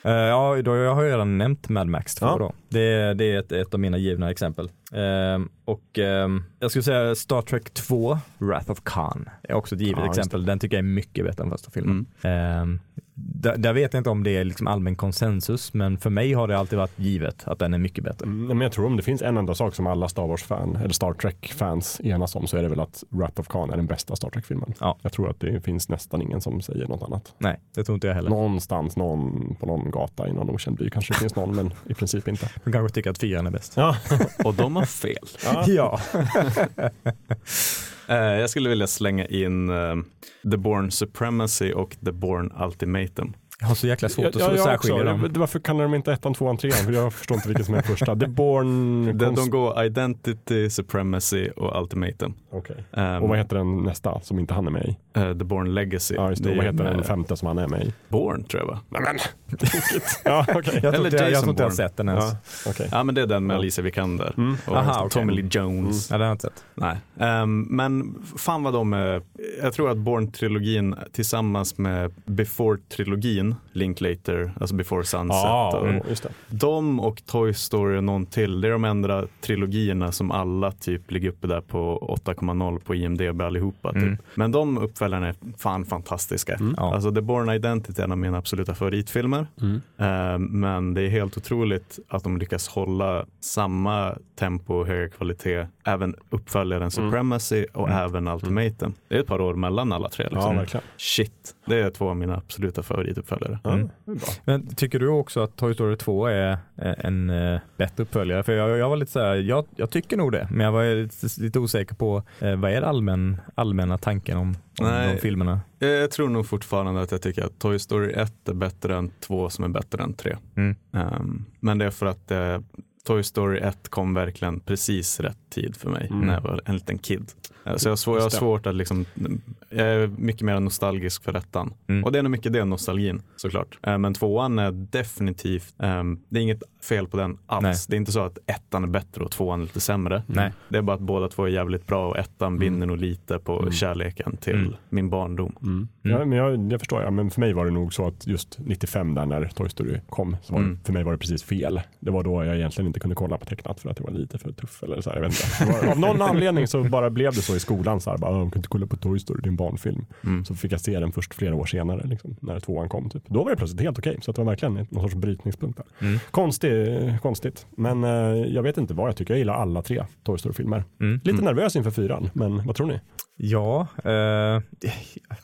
Eh, ja, då, jag har ju redan nämnt Mad Max 2
Ja.
då. Det, det är ett, ett av mina givna exempel. Ehm, och ehm, jag skulle säga Star Trek 2, Wrath of Khan, är också ett givet
Ja,
exempel. Den tycker jag är mycket bättre än första filmen.
Mm.
Där, där vet jag inte om det är liksom allmän konsensus, men för mig har det alltid varit givet att den är mycket bättre.
Mm, men jag tror om det finns en enda sak som alla Star Wars-fan eller Star Trek-fans enas om så är det väl att Wrath of Khan är den bästa Star Trek-filmen.
Ja.
Jag tror att det finns nästan ingen som säger något annat.
Nej, det tror inte jag heller.
Någonstans någon, på någon gata i någon okänd by kanske det finns någon men i princip inte.
De kanske tycker att fyran är bäst.
Ja. [laughs]
Och de har fel.
Ja. [laughs]
Eh, [laughs] Eh, jag skulle vilja slänga in eh, The Born Supremacy och The Born Ultimatum.
Jag har så jäkla svårt att
Ja, jag
särskilja dem.
Det- Varför kallar de inte ettan, tvåan, trean? För jag förstår inte vilken som är första. The Born... [laughs]
De,
Cons-
de går Identity, Supremacy och Ultimatum.
Okej.
Um,
Och vad heter den nästa som inte han är med i?
eh, The Born Legacy.
Ja, just det.
är
Och vad heter den femte som han är med i?
Born tror jag va?
Nej men, tokigt. [laughs] Ja, okej.
Jag tror
Eller
inte jag, jag, jag har
Bourne.
sett den ens.
Ja, okej.
Ja men det är den med Alicia Vikander
Mm.
och
Aha.
Tommy Lee Jones.
Ja, den har jag inte sett.
Nej. Ehm, men fan vad de är, jag tror att Bourne-trilogin tillsammans med Before-trilogin, Linklater, alltså Before Sunset,
Ja,
och,
mm,
de och Toy Story och någon till, det är de enda trilogierna som alla typ ligger uppe där på 8,0 på IMDB allihopa. Typ.
Mm.
Men de uppföljarna är fan fantastiska.
Ja.
Alltså The Bourne Identity är en av mina absoluta favoritfilmer.
Mm.
Eh, Men det är helt otroligt att de lyckas hålla samma tempo och hög kvalitet, även uppföljaren Supremacy och även Ultimatum. Det är ett par år mellan alla tre.
Ja,
Liksom.
verkligen.
Shit, det är två av mina absoluta favorituppföljare.
Ja,
Mm. Men tycker du också att Toy Story 2 är eh, en eh, bättre uppföljare? För jag, jag var lite så här, jag, jag tycker nog det, men jag var lite, lite osäker på eh, vad är allmän, allmänna tanken om, om
Nej.
de filmerna?
Eh, Jag tror nog fortfarande att jag tycker att Toy Story 1 är bättre än 2 som är bättre än 3.
Mm.
Um, men det är för att eh, Toy Story 1 kom verkligen precis rätt tid för mig
Mm.
när jag var en liten kid. Eh, så jag har, svår, jag har svårt att liksom, jag är mycket mer nostalgisk för ettan.
Mm.
Och det är nog mycket det, nostalgin såklart. Eh, men tvåan är definitivt, ehm, det är inget fel på den alls.
Nej.
Det är inte så att ettan är bättre och tvåan är lite sämre.
Nej.
Det är bara att båda två är jävligt bra och ettan vinner nog lite på
Mm.
kärleken till
Mm.
min barndom.
Mm.
Mm.
Ja, men jag, jag förstår, ja, men för mig var det nog så att just 95 där när Toy Story kom, så var
Mm.
för mig var det precis fel. Det var då jag egentligen inte kunde kolla på tecknat för att det var lite för tuff eller så här, jag vet inte. Det [laughs] var, av någon anledning så bara blev det så i skolan så här, bara, "Ah, du kan inte kolla på Toy Story, det är en barnfilm.
Mm.
Så fick jag se den först flera år senare, liksom, när tvåan kom. Typ. Då var det plötsligt helt okej, så att det var verkligen någon sorts brytningspunkt där.
Mm.
Konstig, konstigt, men eh, jag vet inte vad jag tycker. Jag gillar alla tre Toy Story-filmer.
Mm.
Lite nervös inför fyran, men vad tror ni?
Ja, eh,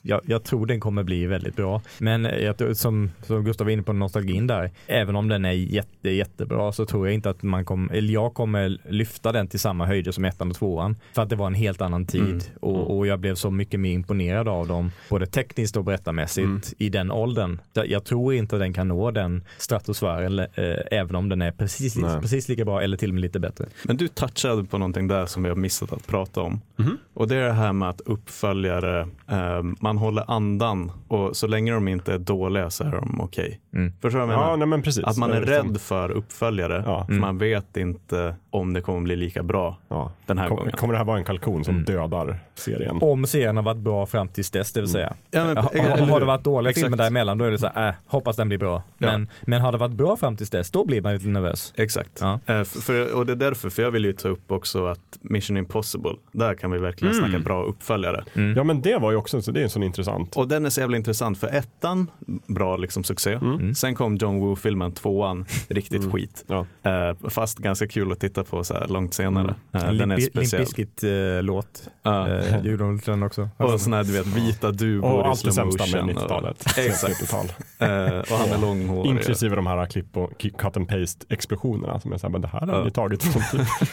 jag, jag tror den kommer bli väldigt bra. Men jag, som, som Gustav var inne på nostalgin där, även om den är jätte, jättebra så tror jag inte att man kommer, eller jag kommer lyfta den till samma höjder som ettan och tvåan. För att det var en helt annan tid
Mm.
och, och jag blev så mycket mer imponerad av dem, både tekniskt och berättarmässigt
Mm.
i den åldern. Jag- tror inte att den kan nå den stratosfären, eh, även om den är precis,
Nej.
precis lika bra eller till och med lite bättre.
Men du touchade på någonting där som vi har missat att prata om.
Mhm.
Och det är det här med att uppföljare, eh, man håller andan och så länge de inte är dåliga så är de okej.
Mm.
Förstår du vad jag menar?
Ja, nej, men precis.
Att man är rädd för uppföljare,
Ja.
för man vet inte om det kommer bli lika bra
Ja.
den här
Kom,
gången.
kommer det här vara en kalkon som
Mm.
Dödar serien.
Om serien har varit bra fram tills dess, det vill säga.
Ja, men-
har, har det varit dåliga
Exakt.
filmer däremellan, då är det så här, äh, hoppas den blir bra. Men, men har det varit bra fram tills dess, då blir man lite nervös.
Exakt.
Ja.
Eh, för- och det är därför, för jag vill ju ta upp också att Mission Impossible, där kan vi verkligen
Mm.
snacka bra uppföljare.
Ja men det var ju också, så det är en sån intressant.
Och den är så jävla intressant för ettan, bra liksom succé.
Mm.
Sen kom John Woo-filmen, tvåan, riktigt skit.
Ja.
Eh, fast ganska kul att titta på så här långt senare.
Mm.
Eh,
En
den är
Limp
speciell.
Bizkit-låt
Ja.
eh, den också.
Och sådana här du vet vita duvor
Och
i
allt det sämsta med
motion och-
90-talet. [laughs]
Exakt.
90-tal.
Eh, och han är långhårig.
Inklusive de här klipp och cut and paste explosionerna som så här, men det här har
Ja.
vi tagit från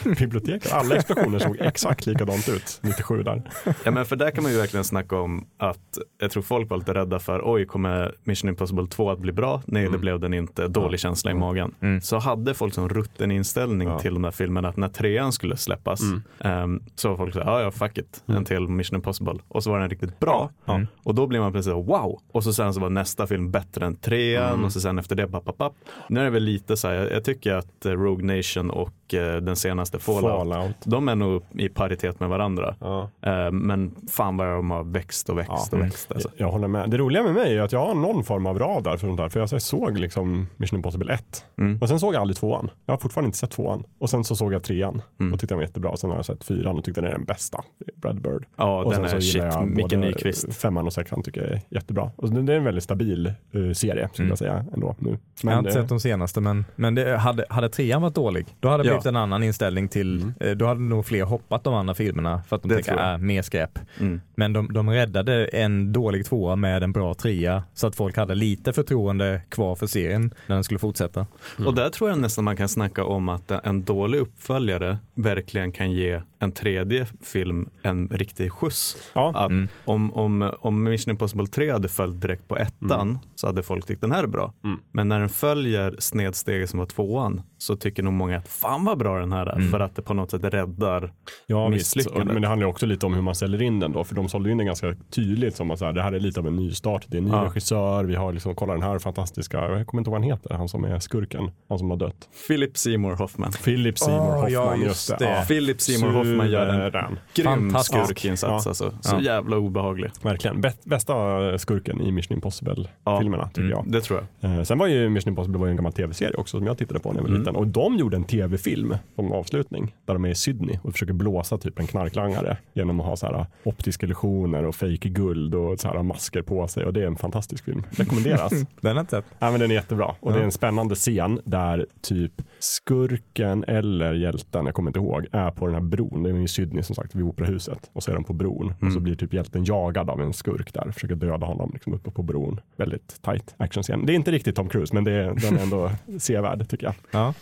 typ [laughs] biblioteket. Alla explosioner såg exakt likadant ut 97 där.
Ja men för där kan man ju verkligen snacka om att jag tror folk var lite rädda för oj kommer Mission Impossible 2 att bli bra? Nej
Mm.
det blev den inte, dålig känsla i magen. Så hade folk som rutten inställning
Ja.
till de där filmerna att när trean skulle släppas
Mm.
ehm, så var folk så här, ja fuck it, en till Mission Impossible. Och så var den riktigt bra.
Ja.
Och då blir man plötsligt så, wow! Och så sen så var nästa film bättre än trean
Mm.
och så sen efter det, papp, papp, papp. Nu är det väl lite så här, jag, jag tycker att eh, Rogue Nation och eh, den senaste Fallout,
Fallout.
de är nog i paritet med varandra.
Ja.
Eh, men fan vad de har växt och växt
Ja.
och växt. Alltså.
Jag håller med. Det roliga med mig är att jag har någon form av radar för sånt där. För jag såg liksom Mission Impossible 1.
Mm.
Och sen såg jag aldrig tvåan. Jag har fortfarande inte sett tvåan. Och sen så såg jag trean
Mm.
och tyckte den var jättebra. Sen har jag sett fyran och tyckte den är den bästa. Brad Bird.
Ja,
och
den
sen
är shit.
jag
Micke Nyqvist.
femman och sexan tycker jag är jättebra. Och det är en väldigt stabil eh, serie skulle
Mm.
jag säga ändå nu.
jag har inte
det-
sett de senaste, men, men det, hade, hade trean varit dålig, då hade
Ja.
Blivit en annan inställning till, eh, då hade nog fler hoppat de andra filmerna för att de
Det
tänker,
tror jag.
äh, mer skräp.
Mm.
Men de, de räddade en dålig tvåa med en bra trea så att folk hade lite förtroende kvar för serien när den skulle fortsätta.
Och där tror jag nästan man kan snacka om att en dålig uppföljare verkligen kan ge en tredje film en riktig skjuts.
Ja.
Mm.
om, om, om Mission Impossible 3 hade följt direkt på ettan så hade folk tyckt den här är bra.
Mm.
Men när den följer snedsteget som var tvåan så tycker nog många att fan vad bra den här är
Mm.
för att det på något sätt räddar
Ja, visst.
misslyckandet.
Men det handlar ju också lite om hur man säljer in den då. För de sålde in den ganska tydligt som att så här, det här är lite av en nystart. Det är en ny
Ja.
regissör. Vi har liksom, kolla den här fantastiska, jag kommer inte ihåg vad han heter, han som är skurken. Han som har dött.
Philip Seymour Hoffman.
Philip Seymour
Åh,
Hoffman,
ja,
just
just
det. Ja.
Philip Seymour Hoffman gör en
Suverän.
grym skurkinsats
Ja.
alltså. Så
Ja.
jävla obehaglig.
Verkligen. Bä- bästa skurken i Mission Impossible-filmerna tycker
Mm.
jag.
Det tror jag.
Eh, sen var ju Mission Impossible var ju en gammal tv-serie också som jag tittade på när jag var
Mm.
liten. Och de gjorde en tv-film som avslutning där de är i Sydney och försöker blåsa typ en knarklangare genom att ha så här optiska illusioner och fake guld och så här masker på sig. Och det är en fantastisk film. Rekommenderas. [laughs]
Den har inte sett.
Ja, men den är jättebra och det är en spännande scen där typ skurken eller hjälten, jag kommer inte ihåg, är på den här bron. Det är i Sydney som sagt vid operahuset och så är de på bron och så blir typ hjälten jagad av en skurk där, försöker döda honom liksom uppe på bron. Väldigt tight actionscen. Det är inte riktigt Tom Cruise men det är, den är ändå [laughs] sevärd tycker jag.
Ja.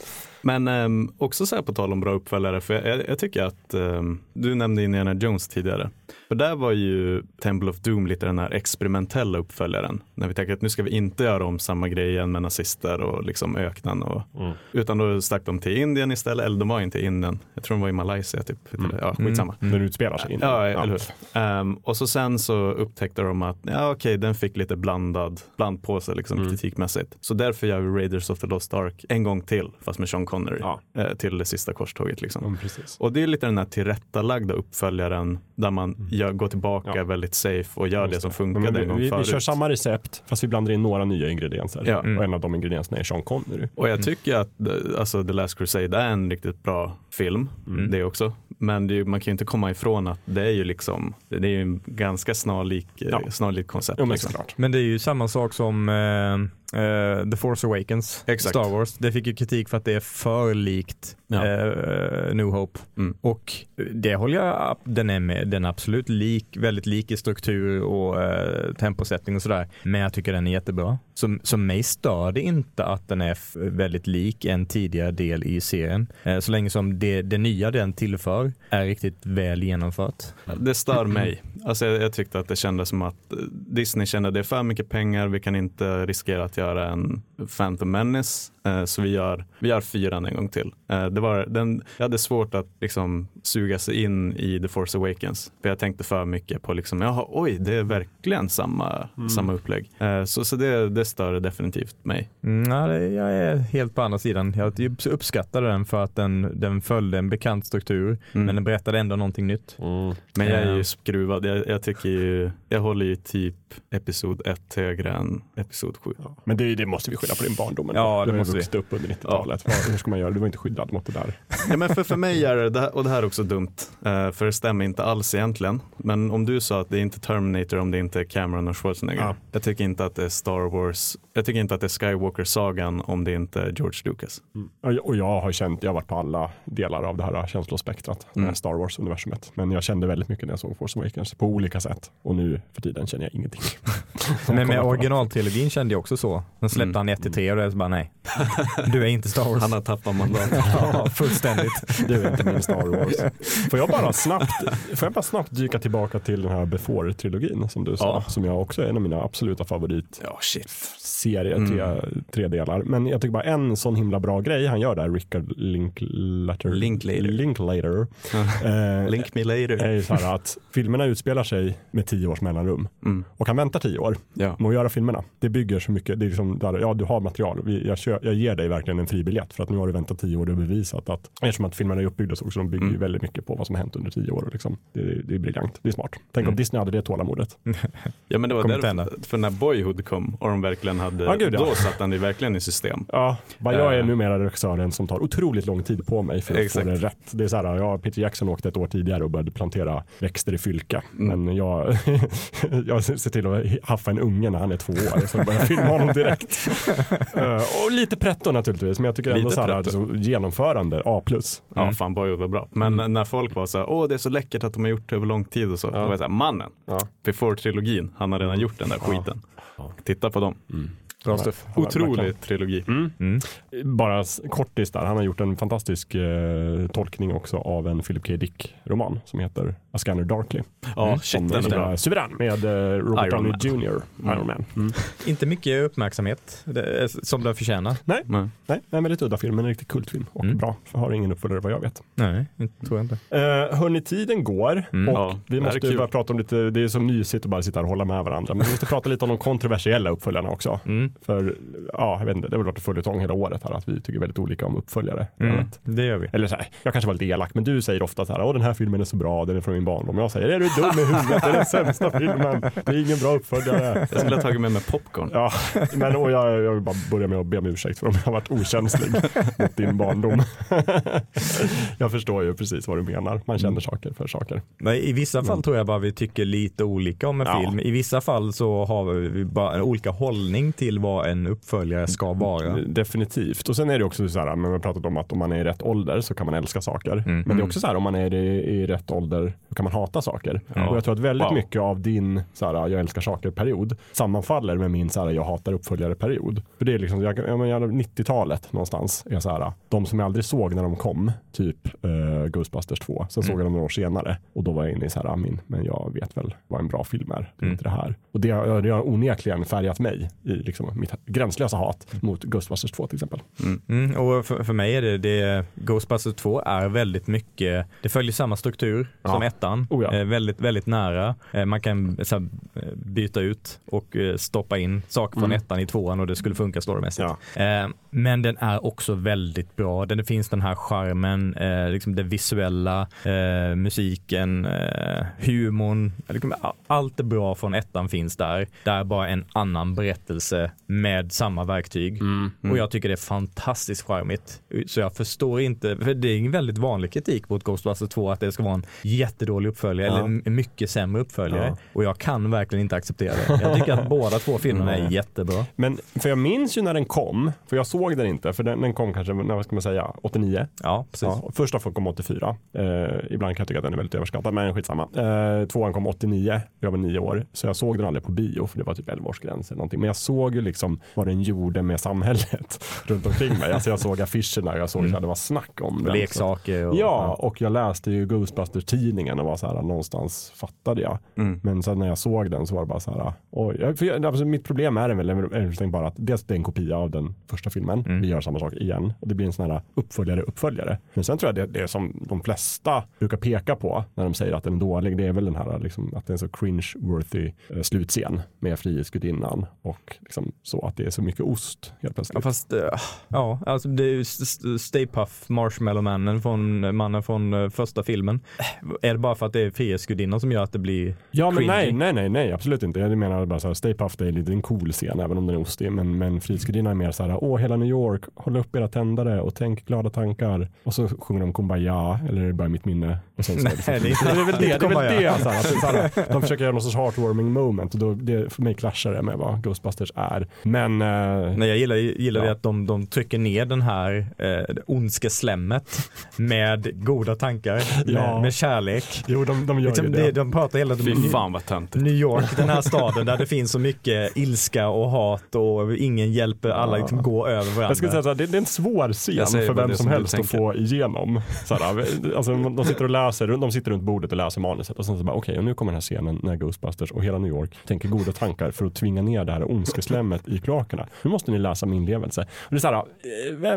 Men ehm, också så här på tal om bra uppföljare, för jag, jag tycker att ehm, du nämnde Indiana Jones tidigare. För där var ju Temple of Doom lite den här experimentella uppföljaren. När vi tänker att nu ska vi inte göra om samma grej igen med nazister och liksom öknen. Och, Utan då stack de till Indien istället, eller de var inte i Indien. Jag tror de var i Malaysia typ. Ja, skitsamma.
Den utspelar sig inte.
Ja, eller hur. Ehm, och så sen så upptäckte de att ja, okej, den fick lite blandad, bland på sig liksom, kritikmässigt. Så därför gör vi Raiders of the Lost Ark en gång till, fast med Sean Connery,
Ja.
eh, till det sista korståget. Liksom.
Ja.
Och det är lite den här tillrättalagda uppföljaren där man gör, går tillbaka
Ja.
väldigt safe och gör det som funkade en gång
vi, vi, vi
förut.
kör samma recept fast vi blandar in några nya ingredienser.
Ja.
Och en av de ingredienserna är Sean Connery.
Och jag tycker att eh, alltså, The Last Crusade är en riktigt bra film, det också. Men det är, man kan ju inte komma ifrån att det är ju liksom, det är ju en ganska snarlik, eh,
Ja.
snarlikt koncept.
Jo men
liksom.
Men det är ju samma sak som eh, eh, The Force Awakens,
Exakt.
Star Wars. Det fick ju kritik för att det är för likt
Ja.
eh, New Hope.
Mm.
Och det håller jag, den är med, den är absolut lik, väldigt lik i struktur och eh, temposättning och sådär. Men jag tycker den är jättebra. Så, så mig stör det inte att den är väldigt lik en tidigare del i serien. Eh, så länge som det, det nya den tillför är riktigt väl genomfört.
Det stör mig. Alltså jag, jag tyckte att det kändes som att eh, Disney kände det är för mycket pengar, vi kan inte riskera att göra en Phantom Menace. Eh, så vi gör, vi gör fyran en gång till. Eh, det var, den, jag hade svårt att liksom suga sig in i The Force Awakens. För jag tänkte för mycket på liksom, jaha, oj, det är verkligen samma, samma upplägg. Eh, så så det, det stör definitivt mig.
Mm, ja, det- jag är helt på andra sidan. Jag uppskattade den för att den, den följde en bekant struktur
Mm.
men den berättade ändå någonting nytt.
Men jag är ju skruvad. Jag, jag tycker ju, jag håller ju typ episod 1 högre än episod 7.
Men det, det måste vi skylla på din barndom.
Ja, det
du har ju vuxit upp under 90-talet. Vad- Hur ska man göra? Du var inte skyddad mot det där. [laughs]
Ja, men för, för mig är det, och det här är också dumt, eh, för det stämmer inte alls egentligen. Men om du sa att det är inte Terminator om det inte är Cameron och Schwarzenegger.
Ja.
Jag tycker inte att det är Star Wars, jag tycker inte att det är Skywalker-sagan om det inte är George Lucas.
Och jag- Och jag har känt, jag har varit på alla delar av det här känslospektrat,
Mm.
mm. Star Wars-universumet. Men jag kände väldigt mycket när jag såg Force Awakens på olika sätt. Och nu för tiden känner jag ingenting. [laughs]
Men med originaltrilogin kände jag också så. Sen släppte
Mm.
han 1 till 3 och det så bara nej. [laughs] Du är inte Star Wars.
Han har tappat mandat. [laughs]
ja, fullständigt.
Du är inte min Star Wars. Får jag bara snabbt, får jag bara snabbt dyka tillbaka till den här Before-trilogin som du sa.
Ja.
Som jag också är en av mina absoluta favorit
Ja, shit.
serie,
Mm.
tre, tre delar. Men jag tycker bara en sån himla bra grej han gör där, Rickard Linklater.
Linklater.
Linklater. Eh,
Link me later.
är så här att filmerna utspelar sig med tio års mellanrum.
Mm.
Och han väntar tio år
Ja.
med att göra filmerna. Det bygger så mycket, det är liksom, där, ja du har material, jag, kö, jag ger dig verkligen en fri biljett för att nu har du väntat tio år och bevisat att, eftersom att filmerna är uppbyggda så, så de bygger
Mm.
väldigt mycket på vad som har hänt under tio år. Och liksom, det, det är briljant, det är smart. Tänk
Mm.
om Disney hade det tålamodet. [laughs]
Ja men det var
Kommer
därför, för när Boyhood kom och de verkligen hade,
Ja, gud, ja.
då satte det verkligen i system.
Ja, bara jag är
Eh.
numera regissören som tar otroligt lång tid på mig för att
Exakt.
få det rätt. Det är så här, ja, Peter Jackson åkte ett år tidigare och började plantera växter i fylka.
Mm.
Men jag, [laughs] jag ser till att haffa en unge när han är två år så jag börjar filma honom direkt. [laughs] Eh, och lite pretto naturligtvis, men jag tycker ändå
Lite
så här, så genomförande, A+.
Ja, fan Boyhood var bra. Men när folk var så här, åh det är så läckert att de har gjort det över lång tid och så. Då var jag så här, mannen,
Ja.
Before-trilogin, han har redan gjort den där skiten. Titta på dem.
Bra stuff.
Otrolig
verkligen.
trilogi.
Mm.
Bara s- kortis där, han har gjort en fantastisk eh, tolkning också av en Philip K. Dick-roman som heter A Scanner Darkly.
Ja, shit
som
den är
suverän med eh, Robert Downey. Jr. Iron Man. Mm. [laughs]
Inte mycket uppmärksamhet det är, som den förtjänar.
Nej,
Men,
nej, en väldigt udda film, men en riktig kultfilm och
Mm.
bra. Har ingen uppföljare vad jag vet.
Nej, inte, tror jag inte.
Uh, hörni, tiden går
Mm.
och
Ja,
vi måste börja prata om lite, det är så mysigt att bara sitta här och hålla med varandra, men vi måste prata lite om de kontroversiella uppföljarna också.
Mm.
För, ja, jag vet inte, det har väl varit en följetong hela året här att vi tycker väldigt olika om uppföljare.
Mm. Det gör vi.
Eller så här, jag kanske var lite elak, men du säger ofta så här, åh den här filmen är så bra, den är från min barndom. Jag säger, är du dum i huvudet, det är den sämsta filmen, det är ingen bra uppföljare.
jag skulle ha tagit med mig popcorn.
Ja, men och jag, jag vill bara börja med att be om ursäkt för om jag har varit okänslig mot din barndom. jag förstår ju precis vad du menar. Man känner saker för saker.
Men I vissa fall tror jag bara vi tycker lite olika om en
Ja.
film. I vissa fall så har vi bara olika hållning till vad en uppföljare ska vara.
Definitivt. Och sen är det också så här, men vi har pratat om att om man är i rätt ålder så kan man älska saker.
Mm.
Men det är också så här, om man är i, i rätt ålder så kan man hata saker.
Ja.
Och jag tror att väldigt
Wow.
mycket av din så här, jag älskar saker-period sammanfaller med min så här, jag hatar uppföljare-period. För det är liksom, jag, jag menar, 90-talet någonstans är så här, de som jag aldrig såg när de kom, typ eh, Ghostbusters 2, sen såg jag dem några år senare och då var jag inne i så här, min, men jag vet väl vad en bra film är, det är
Mm.
inte det här. Och det, har- det har onekligen färgat mig i liksom, mitt gränslösa hat mot Ghostbusters 2 till exempel.
Mm, och för, för mig är det, det Ghostbusters 2 är väldigt mycket, det följer samma struktur
Ja.
som ettan.
Oh ja.
eh, väldigt, väldigt nära. Eh, man kan så här, eh, byta ut och eh, stoppa in saker från
Mm.
ettan i tvåan och det skulle funka storymässigt.
Ja.
Eh, men den är också väldigt bra. Den, det finns den här charmen, eh, liksom det visuella, eh, musiken, eh, humorn. Liksom, allt det bra från ettan finns där. Det är bara en annan berättelse med samma verktyg.
Mm.
Och jag tycker det är fantastiskt charmigt. Så jag förstår inte, för det är en väldigt vanlig kritik mot Ghostbusters 2 att det ska vara en jättedålig uppföljare
Ja.
eller mycket sämre uppföljare.
Ja.
Och jag kan verkligen inte acceptera det. Jag tycker att båda två filmerna är
Nej.
jättebra.
Men för jag minns ju när den kom, för jag såg den inte, för den, den kom kanske, när, vad ska man säga, 89.
Ja, precis.
Ja, första kom 84. Eh, ibland kan jag tycka att den är väldigt överskattad, men skitsamma. Eh, tvåan kom 89, jag var nio år, så jag såg den aldrig på bio, för det var typ 11-årsgräns eller någonting. Men jag såg ju liksom vad den gjorde med samhället [laughs] runt omkring mig. Alltså jag såg affischerna, jag såg
Mm.
att det var snack om den.
leksaker. Och,
Ja, och jag läste ju Ghostbusters-tidningen och var så här, någonstans fattade jag.
Mm.
Men sen när jag såg den så var det bara så här. Och för jag, alltså mitt problem är väl bara att dels det är en kopia av den första filmen.
Mm.
Vi gör samma sak igen och det blir en sån här uppföljare uppföljare. Men sen tror jag det, det är som de flesta brukar peka på när de säger att den är dålig. Det är väl den här liksom, att det är en så cringe-worthy eh, slutscen med Frihetsgudinnan och liksom, så att det är så mycket ost helt plötsligt.
Ja, fast eh, ja, alltså det är ju Stay Puff, Marshmallow-mannen från, mannen från eh, första filmen. Är det bara för att det är Frihetsgudinnan som gör att det blir
Ja men
cringy?
nej, nej, nej, nej, absolut inte. Jag menar bara så här, Stay Puft är lite en cool scen även om den är ostig. Men, men Frihetsgudinnan är mer så här, åh hela New York, håll upp era tändare och tänk glada tankar. Och så sjunger de Kumbaya, eller är det bara mitt minne?
Nej, det är inte-
det är väl det, det, är väl det så här, att det är så här, de försöker göra någon sorts heartwarming moment och då, det, för mig clashar det med vad Ghostbusters är. Men eh,
Nej, jag gillar, gillar
Ja.
det att de, de trycker ner den här eh, ondske slemmet med goda tankar,
Ja.
med, med kärlek.
jo, de, de gör
Liksom,
ju
det,
det.
de pratar hela tiden
fan vad töntigt.
New York, den här staden där det finns så mycket ilska och hat och ingen hjälper alla liksom gå över varandra.
Jag skulle säga så här, det, det är en svår scen för vem som
som
helst att få igenom. Så här, alltså, de, sitter och läser, de sitter runt bordet och läser manuset och sen så bara okej, och nu kommer den här scenen när Ghostbusters och hela New York tänker goda tankar för att tvinga ner det här [laughs] ondskeslemmet i kloakerna. Nu måste ni läsa min inlevelse. Och det är så här, eh, det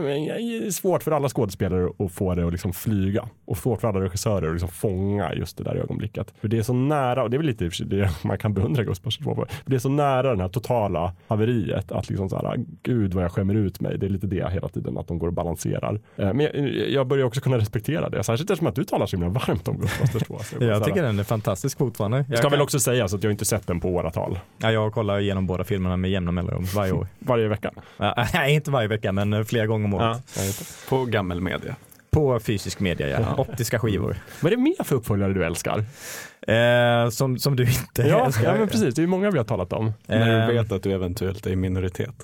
är svårt för alla skådespelare att få det att liksom flyga och svårt för alla regissörer att liksom fånga just det där ögonblicket. För det är så nära, och det är väl lite det [laughs] man kan beundra Ghostbusters på, för det är så nära den här totala haveriet att liksom så här, gud vad jag skämmer ut mig. Det är lite det hela tiden, att de går och balanserar. Eh, Men jag, jag börjar också kunna respektera det, särskilt eftersom att du talar så himla varmt om Ghostbusters 2. Så bara så
jag tycker den är fantastisk fortfarande. Jag,
Ska
kan-
väl också sägas att jag inte sett den på åratal.
ja, jag kollar igenom båda filmerna med jämna mellanrum varje år. [laughs]
Varje vecka.
Ja, [laughs] Nej, inte varje vecka, men eh, flera gånger om året.
det.
På gammelmedia.
På fysisk media, ja. Optiska skivor.
Vad är det mer för uppföljare du älskar?
Eh, som, som du inte
Ja,
älskar.
ja men precis. Det är många vi har talat om.
När du
Eh,
vet att du eventuellt är i minoritet.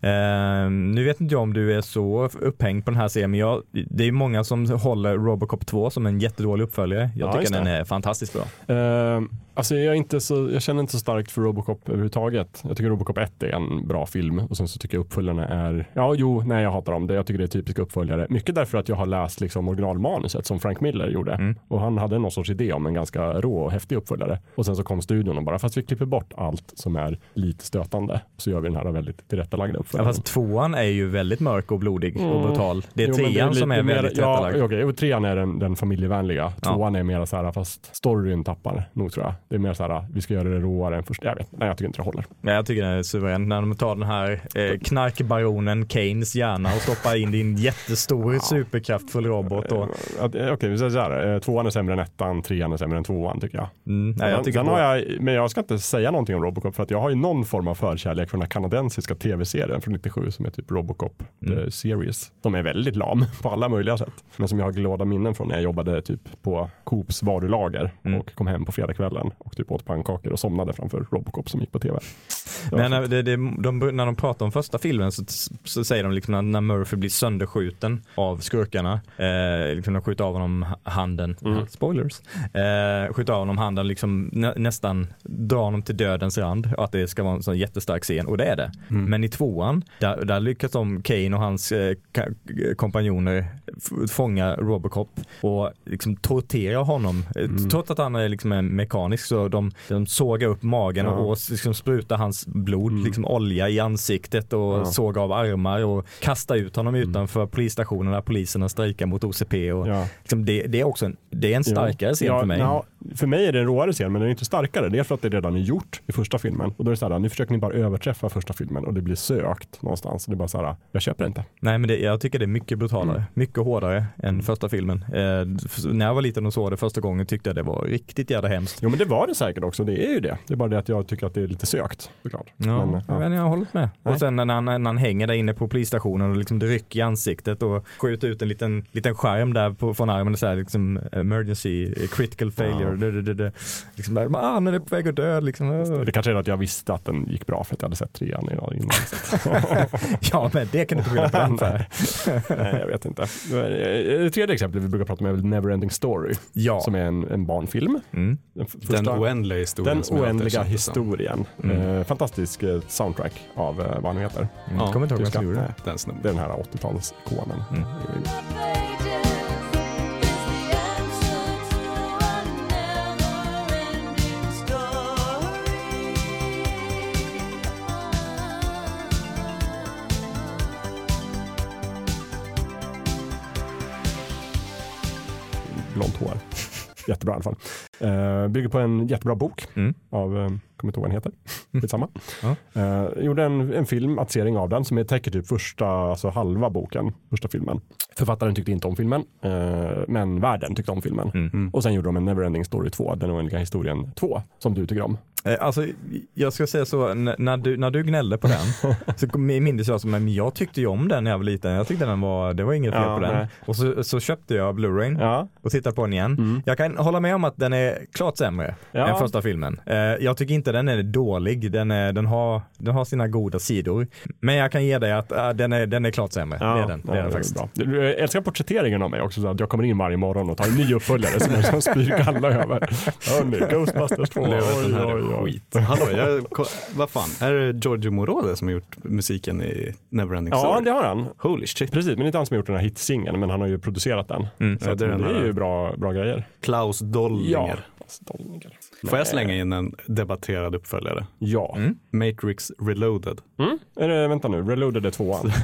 Eh, nu vet inte jag om du är så upphängd på den här serien, men jag, det är många som håller Robocop 2 som en jättedålig uppföljare. Jag
Ja,
tycker den är fantastiskt bra.
Uh, alltså jag, är inte så, jag känner inte så starkt för Robocop överhuvudtaget. Jag tycker Robocop 1 är en bra film och sen så tycker jag uppföljarna är, ja jo, nej jag hatar dem. Det, jag tycker det är typiska uppföljare. Mycket därför att jag har läst liksom originalmanuset som Frank Miller gjorde.
Mm.
Och han hade någon sorts idé om en ganska rå och häftig uppföljare. Och sen så kom studion och bara, fast vi klipper bort allt som är lite stötande så gör vi den här väldigt tillrättalagda
Ja,
uppföljaren.
fast tvåan är ju väldigt mörk och blodig och
Mm.
brutal. Det är
Jo,
trean
lite
som är
mer-
väldigt
Ja,
tillrättalagd.
okej. Och trean är den, den familjevänliga.
Ja.
Tvåan är mer så här, fast storyn tappar nog tror jag. Det är mer så här, vi ska göra det råare än först. Jag vet Nej, jag tycker inte det håller.
Ja, jag tycker den är suverän. När de tar den här eh, knarkbaronen Keynes hjärna och stoppar in din jättestor superkraftfull robot. Och,
Att, eh, Okej, vi säger så här. eh, Tvåan är sämre än ettan, trean är sämre än tvåan tycker jag.
mm, nej, jag tycker på-
har jag, men jag ska inte säga någonting om Robocop för att jag har ju någon form av förkärlek för den här kanadensiska tv-serien från 97 som är typ Robocop
Mm.
the Series. De är väldigt lam [laughs] på alla möjliga sätt. Men som jag har glada minnen från när jag jobbade typ på Coops varulager
Mm.
och kom hem på fredagskvällen och typ åt pannkakor och somnade framför Robocop som gick på tv.
Men när, det, det, de, när de pratar om första filmen så, så säger de liksom när, när Murphy blir sönderskjuten av skurkarna, eh, liksom de skjuter av honom handen,
Mm.
spoilers, eh, skjuter av honom handen, liksom nä, nästan drar honom till dödens rand och att det ska vara en sån jättestark scen och det är det.
Mm.
Men i tvåan, där, där lyckas de, Kane och hans eh, kompanjoner fånga Robocop och liksom tortera honom. Eh,
Mm.
Trots att han är liksom en mekanisk så de, de sågar upp magen
Ja.
och liksom sprutar hans blod,
Mm.
liksom olja i ansiktet och
Ja.
sågar av armar och kastar ut honom
Mm.
utanför polisstationen där poliserna strejkar mot OCP. Och
Ja.
liksom det, det är också en, det är en starkare scen för mig.
För mig är det en råare scen, men den är inte starkare. Det är för att det redan är gjort i första filmen. Och då är det så här, nu försöker ni bara överträffa första filmen och det blir sökt någonstans. Det är bara så här, jag köper inte.
Nej men det, jag tycker det är mycket brutalare,
Mm.
mycket hårdare än första filmen. Eh, när jag var liten och såg det första gången tyckte jag det var riktigt jävla hemskt.
Jo men det var det säkert också, det är ju det. Det är bara det att jag tycker att det är lite sökt såklart.
Ja,
Men, ja.
men jag har hållit med.
Nej.
Och sen när han, när han hänger där inne på polisstationen och liksom det rycker i ansiktet och skjuter ut en liten, liten skärm där på, från armen, så här, liksom emergency, eh, critical failure.
Ja.
Liksom där, ah, han är på väg att dö liksom.
Det kanske är att jag visste att den gick bra för att jag hade sett trean innan. [laughs]
ja men det kan du inte skylla på den för.
Nej, jag vet inte. Det tredje exemplet vi brukar prata om är väl Neverending Story.
Ja.
Som är en, en barnfilm.
Mm.
Den, f-
Den
första-
oändliga historien.
den oändliga historien.
Mm.
Eh, fantastisk eh, soundtrack av eh, vad han heter.
Mm.
Ja,
Kommer inte ihåg
Tyska.
som gjorde. Det
är den här 80-talsikonen.
Mm.
Blont hår. [laughs] Jättebra i alla fall. Eh, bygger på en jättebra bok
Mm.
av, eh, kommer inte ihåg vad den heter, skitsamma.
Ja.
Eh, gjorde en, en filmatisering av den som är- täcker typ första, alltså halva boken, första filmen. Författaren tyckte inte om filmen, men världen tyckte om filmen.
Mm.
Och sen gjorde de en Neverending Story 2, den oändliga historien 2, som du tycker om.
Eh, Alltså, jag ska säga så, när du, när du gnällde på den [laughs] så minns jag som, men jag tyckte ju om den när jag var liten. Jag tyckte den var, det var inget fel
Ja,
på den.
nej.
Och så, så köpte jag Blu-rayn
Ja,
och tittade på den igen.
Mm.
Jag kan hålla med om att den är klart sämre
Ja.
än första filmen. Eh, Jag tycker inte den är dålig, den, är, den, har, den har sina goda sidor. Men jag kan ge dig att äh, den, är, den är klart sämre. det är den, det är den faktiskt.
bra. Du älskar porträtteringen av mig också, så att jag kommer in varje morgon och tar en ny uppföljare som jag spyr galla över. [laughs] Hörni, Ghostbusters 2,
Blev att
oj, oj, oj.
Skit. Hallå, jag, vad fan, är det Giorgio Moroder som har gjort musiken i Neverending
Ja,
Story?
det har han.
Holy shit.
Precis, men det inte han som har gjort den här hitsingeln, men han har ju producerat den.
Mm.
Så
Ja, det
det,
är den
är ju bra, bra grejer.
Klaus Doldinger.
Stollinger.
Får jag slänga in en debatterad uppföljare?
Ja.
Mm.
Matrix Reloaded.
Mm. Är det, vänta nu, Reloaded är tvåan. [laughs]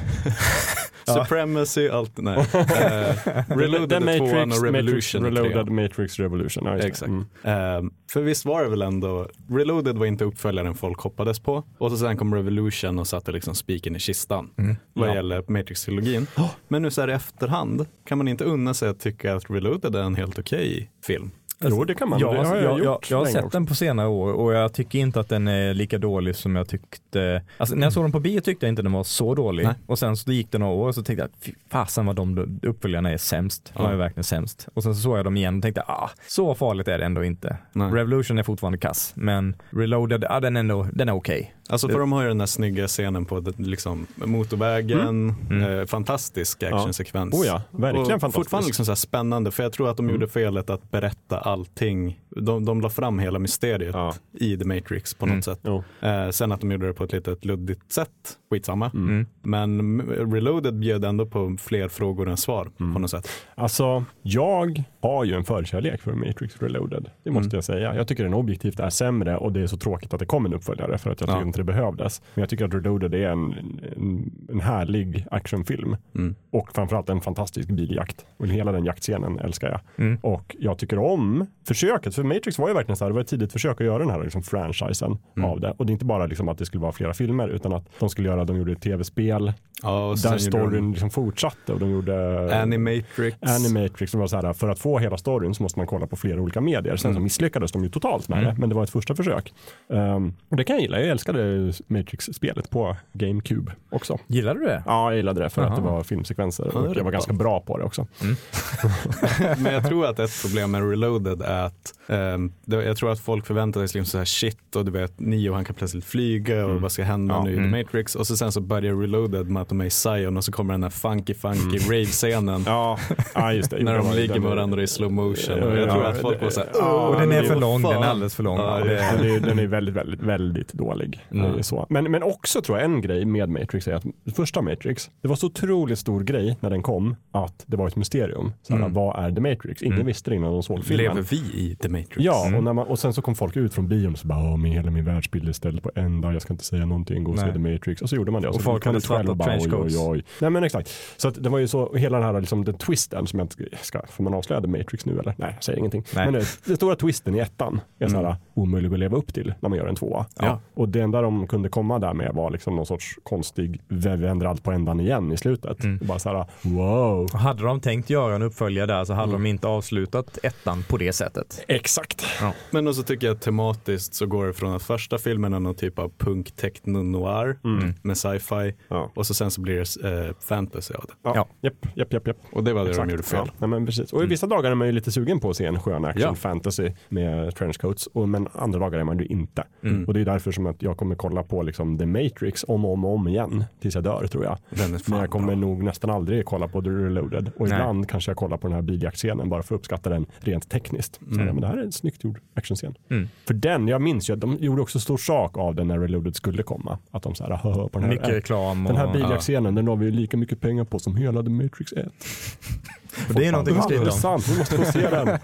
Supremacy, allt, nej. [laughs] Eh, Reloaded
The
är tvåan
Matrix,
och Revolution
Matrix, Reloaded,
trean.
Matrix Revolution. Ja.
Exakt.
Mm.
Ehm, för visst var det väl ändå, Reloaded var inte uppföljaren folk hoppades på. Och så sen kom Revolution och satte liksom spiken i kistan vad
Ja.
gäller Matrix-trilogin. [gasps] Men nu så här i efterhand kan man inte unna sig att tycka att Reloaded är en helt okej film.
Jo, det kan man.
Jag,
det har
jag,
jag,
jag,
gjort
jag har
länge
sett
också.
den på senare år och jag tycker inte att den är lika dålig som jag tyckte. Alltså, när jag såg den på bio tyckte jag inte den var så dålig.
Nej.
Och sen så gick det några år och så tänkte jag, fasen vad de uppföljarna är sämst. De
Ja.
är verkligen sämst. Och sen så såg jag dem igen och tänkte, ah, så farligt är det ändå inte.
Nej.
Revolution är fortfarande kass, men Reloaded, ah, den är, ändå, den är okej.
Alltså för de har ju den där snygga scenen på liksom, motorvägen, Eh, fantastisk actionsekvens.
Oh ja, verkligen
och
fantastisk.
Fortfarande liksom så spännande, för jag tror att de gjorde felet att berätta allting. De, de la fram hela mysteriet
Ja.
i The Matrix på något sätt.
Jo.
Eh, sen att de gjorde det på ett litet luddigt sätt, skitsamma.
Mm.
Men m- Reloaded bjöd ändå på fler frågor än svar
Mm.
på något sätt.
Alltså, jag har ju en förkärlek för Matrix Reloaded. Det måste
Mm.
jag säga. Jag tycker den objektivt är sämre och det är så tråkigt att det kom en uppföljare för att jag tycker
Ja.
inte det behövdes. Men jag tycker att Reloaded är en, en, en härlig actionfilm
Mm.
och framförallt en fantastisk biljakt. Och hela den jaktscenen älskar jag.
Mm.
Och jag tycker om försöket, för Matrix var ju verkligen så här, det var ett tidigt försök att göra den här liksom franchisen
Mm.
av det. Och det är inte bara liksom att det skulle vara flera filmer utan att de skulle göra, de gjorde ett tv-spel
Ja,
där storyn liksom fortsatte och de gjorde
de Animatrix.
Animatrix som var så här, för att få hela storyn så måste man kolla på flera olika medier. Sen så
Mm.
misslyckades de ju totalt med det, men det var ett första försök. Um, och det kan jag gilla, jag älskade Matrix-spelet på GameCube också.
Gillar du det?
Ja, jag gillade det för att
Aha.
det var filmsekvenser och jag var
bra.
ganska bra på det också. [laughs]
Men jag tror att ett problem med Reloaded är att ehm, det, jag tror att folk förväntar sig liksom så här shit och du vet Neo han kan plötsligt flyga och vad ska hända
Ja,
nu i
mm.
The Matrix och så sen så börjar Reloaded med att de är i Zion och så kommer den här funky funky rave-scenen
Ja, ja just det. [laughs]
när de ligger med varandra i slow motion. Och
Ja,
jag tror
ja,
att folk var så här,
ja,
"Åh,
och den är för lång,
fan."
den är alldeles för lång.
Ja, det-
Den är, den är väldigt, väldigt, väldigt dålig.
Mm.
Så. Men, men också tror jag en grej med Matrix är att första Matrix, det var så otroligt stor grej när den kom att det var ett mysterium. Så här,
Mm.
Vad är The Matrix? Ingen
Mm.
visste det innan de såg filmen.
Lever vi i The Matrix?
Ja,
Mm.
och, när man, och sen så kom folk ut från bion och så bara, "Åh, min, hela min världsbild är ställd på en dag, jag ska inte säga någonting, gå och se. The Matrix. Och så gjorde man det.
Och
så
folk hade
och bara,
trenchcoats.
Oj, oj, oj. Nej men exakt. Så att det var ju så, hela den här liksom, den twisten som jag inte ska, får man avslöja The Matrix nu eller? Nej, jag säger ingenting.
Nej.
Men det, den stora twisten i ettan är så här,
Mm.
omöjlig att leva upp till när man gör en tvåa.
Ja.
Och det enda de kunde komma där med var liksom någon sorts konstig, vi vänder allt på ändan igen i slutet.
Mm.
Och bara så här, wow.
Och hade de tänkt göra en uppföljare där så hade
Mm.
de inte avslutat ettan på det sättet.
Exakt.
Men också tycker jag tematiskt så går det från att första filmen är någon typ av punk techno noir
Mm.
Med sci-fi
Ja.
och så sen så blir det eh, fantasy av det.
Ja,
Ja.
japp, japp, japp, japp.
Och det var det
Exakt.
de gjorde fel.
Ja, nej, men precis. Och i vissa dagar är man ju lite sugen på att se en skön action
Ja.
fantasy med trenchcoats. Och, men andra dagar är man ju inte.
Mm.
Och det är därför som att jag kommer kolla på liksom The Matrix om och om, och om igen tills jag dör tror jag. Men jag kommer
bra.
nog nästan aldrig kolla på The Reloaded. Och
Nej.
ibland kanske jag kollar på den här biljaktscenen bara för att uppskatta den rent tekniskt. Så
Mm.
ja, men det här är en snyggt gjord actionscen.
Mm.
För den, jag minns ju att de gjorde också stor sak av den när Reloaded skulle komma. Att de så här, "Haha, på den här,
Mycket reklam. Och,
den här biljaktscenen, den har vi lika mycket pengar på som hela The Matrix 1. [laughs]
och det är någonting att skriva om.
sant, vi måste få se den. [laughs]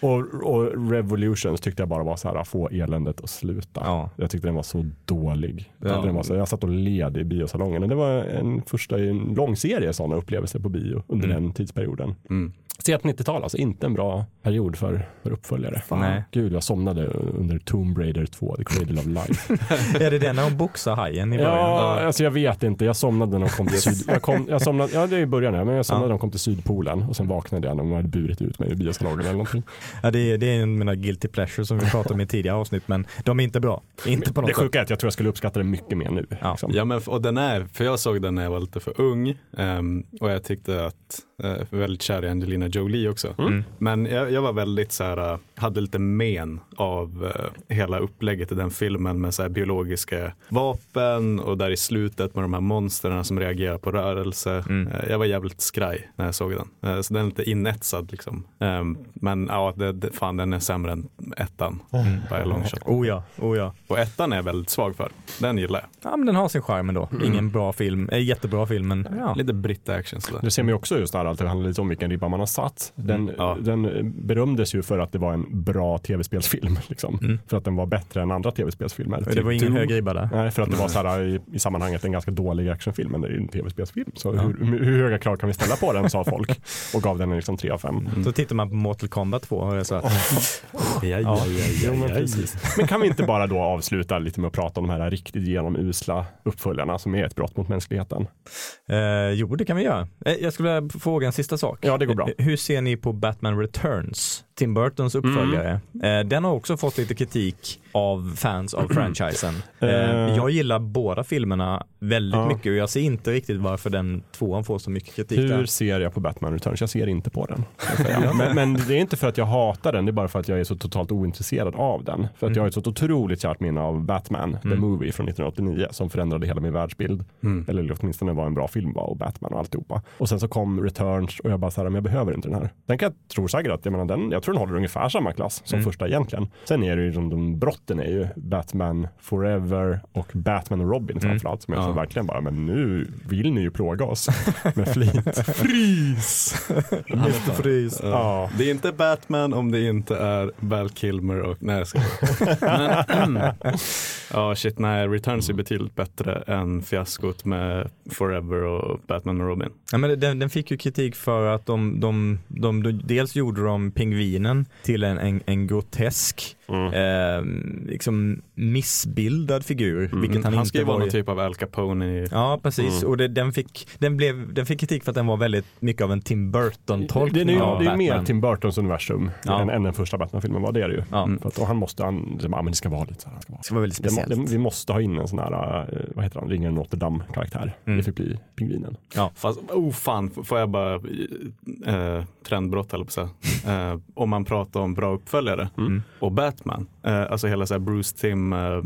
och, och Revolutions tyckte jag bara var så här, få eländet att sluta.
Ja.
Jag tyckte den var så dålig.
Ja.
Den var så, jag satt och led i biosalongen. Det var en första i en lång serie sådana upplevelser på bio under
Mm.
den tidsperioden.
Mm.
Sent 90-tal, alltså inte en bra period för, för uppföljare.
Nej.
Gud, jag somnade under Tomb Raider 2, The Cradle of Life. [laughs]
Är det den när de boxar hajen i början?
ja, alltså jag vet inte. Jag somnade när de kom till syd... Jag, kom, jag somnade, ja, det är i början, ja, men jag somnade när de kom till Sydpolen och sen vaknade jag när de hade burit ut mig i biosalongen eller någonting.
Ja, det, är, det är en av mina guilty pleasures som vi pratade om i tidigare avsnitt, men de är inte bra. Inte på något
Det sjuka är att jag tror jag skulle uppskatta det mycket mer nu.
Ja.
liksom.
Ja, men, och den är, för jag såg den när jag var lite för ung ehm, och jag tyckte att, uh, väldigt kär i Angelina Jolie också.
Mm.
Men jag, jag var väldigt så här, uh, hade lite men av uh, hela upplägget i den filmen med så här biologiska vapen och där i slutet med de här monstren som reagerar på rörelse.
Mm.
Eh, jag var jävligt skraj när jag såg den. Eh, så den är lite inetsad liksom. Ehm, men ja, det, det, fan den är sämre än ettan. Long shot.
Oh ja, oh ja.
Och ettan är jag väldigt svag för. Den gillar jag.
Ja, men den har sin charm ändå. Ingen bra film, eh, jättebra film, men ja.
Lite britt-action sådär.
Det ser man ju också just där att det handlar lite om vilken ribba man har satt. Den,
Mm, ja.
den berömdes ju för att det var en bra tv-spelsfilm. [laughs] Liksom.
Mm.
För att den var bättre än andra tv-spelsfilmer.
Det var ingen
Doom.
hög ribba där.
Nej, för att det var så här, i, i sammanhanget en ganska dålig actionfilm, men det är ju en tv-spelsfilm. Så
Ja.
hur, hur höga krav kan vi ställa på den, sa folk. [laughs] Och gav den en liksom 3 av 5.
Så tittar man på Mortal Kombat 2 och det är så här,
Ja, [laughs] ja,
men, men kan vi inte bara då avsluta lite med att prata om de här riktigt genomusla uppföljarna som är ett brott mot mänskligheten?
eh, jo, det kan vi göra. Eh, jag skulle vilja fråga en sista sak.
Ja, det går bra.
Hur ser ni på Batman Returns? Tim Burtons uppföljare.
Mm.
Den har också fått lite kritik av fans av [clears throat] franchisen. Eh,
Eh.
jag gillar båda filmerna väldigt
Ja.
mycket och jag ser inte riktigt varför den tvåan får så mycket kritik
Hur
där.
ser jag på Batman Returns? Jag ser inte på den. [laughs] men, men det är inte för att jag hatar den, det är bara för att jag är så totalt ointresserad av den. För att jag har ett så otroligt kärt minne av Batman, The
Mm.
Movie från 1989, som förändrade hela min världsbild.
Mm.
Eller åtminstone var en bra film var och Batman och alltihopa. Och sen så kom Returns och jag bara så här, men jag behöver inte den här. Den kan jag tro säkert att, jag menar den, jag tror den håller ungefär samma klass som
Mm.
första egentligen. Sen är det ju, de, de brotten är ju Batman Forever och Batman och Robin
Mm.
framförallt. Som jag
Ja.
tror verkligen bara, men nu vill ni ju plåga oss [laughs] med flit. Frys!
Mr. Freeze.
Ja.
Det är inte Batman om det inte är Val Kilmer och, nej jag skojar. Men, [laughs] Ja shit, nej Returns är betydligt bättre än fiaskot med Forever och Batman och Robin.
Ja, men den, den fick ju kritik för att de, de, de, de dels gjorde de pingvinen till en, en, en grotesk,
Mm.
eh, liksom missbildad figur, vilket han,
Mm. Han
inte
ska ju vara
var.
någon typ av Al Capone i
Ja, precis.
Mm.
Och det, den, fick, den, blev, den fick kritik för att den var väldigt mycket av en Tim Burton-tolkning
det är ju
av
det är mer. Tim Burtons universum
Ja.
än, än den första Batman-filmen var. Det är det ju.
Ja.
För att, och han måste, han, ja, men det ska vara lite så här. Det ska vara.
Det var väldigt
Det, må-
speciellt.
det, vi måste ha in en sån här, eh, vad heter han, Ringen Notre Dame-karaktär.
Mm.
Det fick bli pingvinen.
Fast, oh fan, får jag bara, eh, trendbrott eller på så här. [laughs] eh, Om man pratar om bra uppföljare
Mm.
och Batman, eh, alltså hela så här Bruce Tim, eh,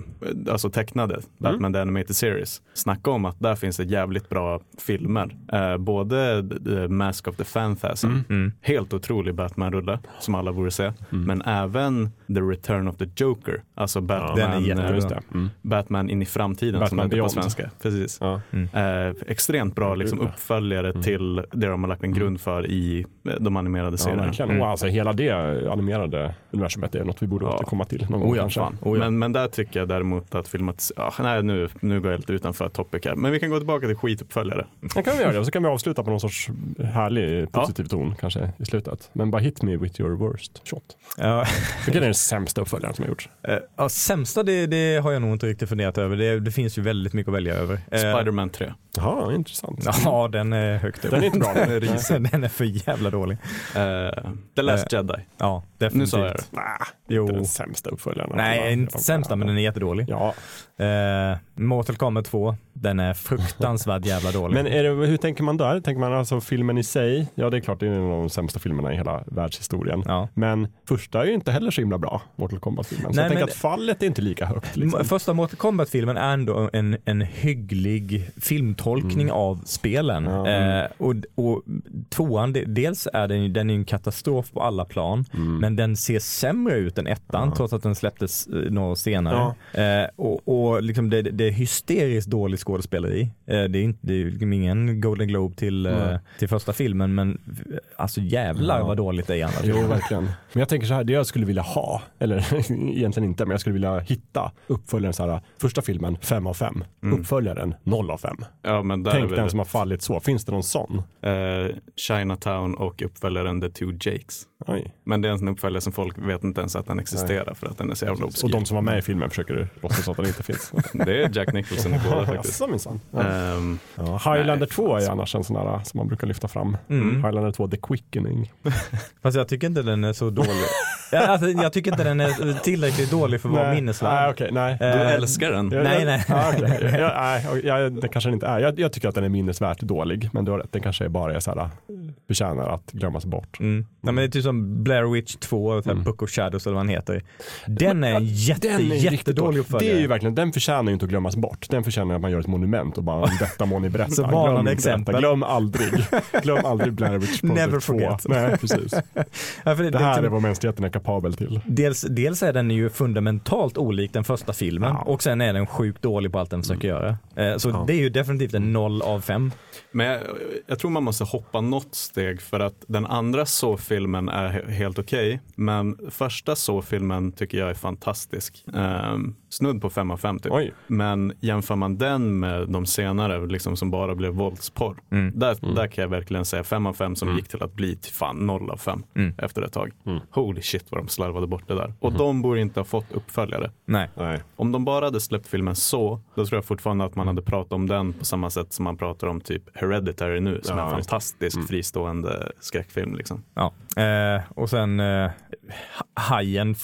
alltså tecknade Batman The Animated Series. Snacka om att där finns det jävligt bra filmer. Eh, både The Mask of the Phantasm,
Mm.
helt otrolig Batman-rulle som alla borde se. Men även The Return of the Joker, alltså Batman,
Den är jättebra.
eh.
Mm.
Batman in i framtiden
Batman
som det heter på svenska. Precis.
Ja.
Eh, extremt bra liksom,
Mm.
uppföljare till det de har lagt en grund för i eh, de animerade
Ja,
serierna.
verkligen.
Mm.
Och alltså, hela det animerade universumet är något vi borde
Ja.
Återkomma till någon gång
Oh ja,
kanske.
Fan.
Oh ja.
men, men där tycker jag däremot att filmat, ja, nej nu, nu går jag lite utanför topic här, men vi kan gå tillbaka till skituppföljare.
Det kan vi göra det och så kan vi avsluta på någon sorts härlig positiv ton kanske i slutet. Men bara hit me with your worst shot.
Ja,
Vilken är den sämsta uppföljaren som har gjorts?
eh, ja, sämsta det, det har jag nog inte riktigt funderat över. Det, det finns ju väldigt mycket att välja över. Eh,
Spider-Man 3.
Jaha, intressant.
Ja, den är högt upp.
Den är inte bra.
den, är [laughs] den är för jävla dålig.
Eh, The Last Jedi.
Ja,
Nu
definitivt.
sa jag det.
Nej,
Jo.
Sämsta uppföljaren.
Nej, inte sämsta men den är jättedålig.
Ja,
Eh, Mortal Kombat 2, den är fruktansvärt jävla [laughs] dålig.
men det, hur tänker man där? Tänker man alltså filmen i sig? Ja, det är klart det är en av de sämsta filmerna i hela världshistorien.
ja.
Men första är ju inte heller så himla bra, Mortal Kombat-filmen. Så
Nej,
jag tänker att fallet är inte lika högt. Liksom.
Första Mortal Kombat-filmen är ändå en, en hygglig filmtolkning av spelen.
Ja.
Eh, och, och tvåan, de- dels är den, den är en katastrof på alla plan,
Mm.
men den ser sämre ut än ettan trots att den släpptes eh, några år senare.
Ja.
Eh, och och liksom det, det är hysteriskt dålig skådespel skådespeleri. Eh, det är inte det är liksom ingen Golden Globe till, eh,
Nej.
till första filmen men eh, alltså jävlar
Ja.
vad dåligt det är i andra
Jo, verkligen. Men jag tänker så här, det jag skulle vilja ha, eller [laughs] egentligen inte, men jag skulle vilja hitta uppföljaren så här, första filmen 5 av 5, uppföljaren 0 av 5.
Ja, men där
Tänk den som har fallit så, finns det någon sån?
eh, Chinatown och uppföljaren The Two Jakes.
Oj.
Men det är en uppföljare som folk vet inte ens att den existerar för att den är så jävla obskyr.
Och de som var med i filmen försöker låtsas att den inte finns. [laughs]
Det är Jack Nicholson i båda [laughs] faktiskt.
Jaså minsann. Ja.
Ehm,
Ja, Highlander
Nej,
2 är annars en sån här som man brukar lyfta fram.
Mm.
Highlander 2 The Quickening. [laughs]
Fast jag tycker inte den är så dålig. Ja, alltså, jag tycker inte den är tillräckligt dålig för att vara
Nej,
minnesvärd.
okej, nej.
du
Eh,
älskar den?
Jag-
Nej,
jag-
nej.
Ja, okej. jag, nej, jag, det kanske den inte är. Jag, jag tycker att den är minnesvärt dålig, men du har rätt. Den kanske bara är så här, förtjänar att glömmas bort.
Mm. Nej, men det är typ som Blair Witch 2, mm. Book of Shadows eller vad den heter. Den är en jätte,
Den är
jättedålig
dålig.
uppföljare.
Det är ju verkligen, den förtjänar ju inte att glömmas bort. Den förtjänar att man gör ett monument och bara detta må ni berätta.
Så
Glöm
exempel.
Detta. Glöm aldrig. Glöm aldrig Blair Witch Project
Never
2.
forget.
Nej, precis. [laughs]
Ja, för det,
Det här
liksom-
är vad mänskligheten är kapabel till.
Dels, dels är den ju fundamentalt olik den första filmen
Ja.
och sen är den sjukt dålig på allt den försöker göra. Eh, Så
Ja.
det är ju definitivt en noll av fem.
Men jag, jag tror man måste hoppa något steg för att den andra så-filmen är he- helt okej. men första så-filmen tycker jag är fantastisk. Um, snudd på fem av fem typ.
Oj.
Men jämför man den med de senare liksom som bara blev våldsporr.
Mm.
Där, där kan jag verkligen säga fem av fem som gick till att bli till fan noll av fem
Mm.
efter ett tag.
Mm.
Holy shit vad de slarvade bort det där. Och de borde inte ha fått uppföljare.
Nej.
Nej.
Om de bara hade släppt filmen så, då tror jag fortfarande att man hade pratat om den på samma sätt som man pratar om typ Hereditary nu, som
Ja,
är en fantastisk fristående skräckfilm. Liksom.
Ja. Eh, Eh, och sen eh, Hajen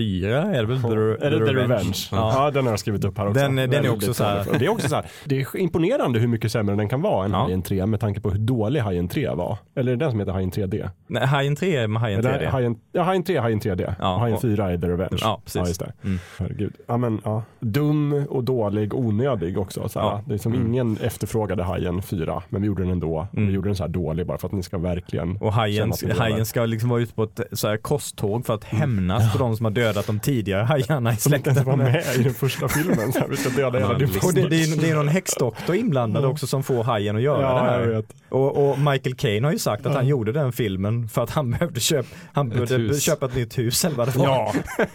4 är det väl? The,
Är det The Revenge? Ja.
Ja.
den har jag skrivit upp här också.
Den- den är också så här-.
Det är också så här, det är imponerande hur mycket sämre den kan vara än
Ja.
Hajen 3 med tanke på hur dålig Hajen 3 var. Eller är det den som heter Hajen 3D?
Nej, Hajen 3 är med Hajen
Eller
3D.
Hajen, ja, Hajen 3 Hajen 3D.
Ja,
och Hajen
och-
4 är The Revenge.
Ja, precis.
Ja, just det.
Mm.
Herregud. Ja, men, ja. Dum och dålig, onödig också. Så här.
Ja.
Det är som ingen efterfrågade Hajen 4, men vi gjorde den ändå. Och
Mm.
vi gjorde den så här dålig bara för att ni ska verkligen
Och hajen, hajen ska liksom vara ute på ett så här kosttåg för att hämnas på de som har dödat de tidigare hajarna i
Som inte ens
släkten.
var med i den första filmen. Så här, vi ska döda hela din
Och det, det, är, det är någon häxdoktor inblandad också som får hajen att göra
Ja,
det
jag
här.
vet.
Och, och Michael Caine har ju sagt att han gjorde den filmen för att han [laughs] behövde, köpa, han behövde
hus.
köpa ett nytt hus eller vad det var.
Ja. [laughs]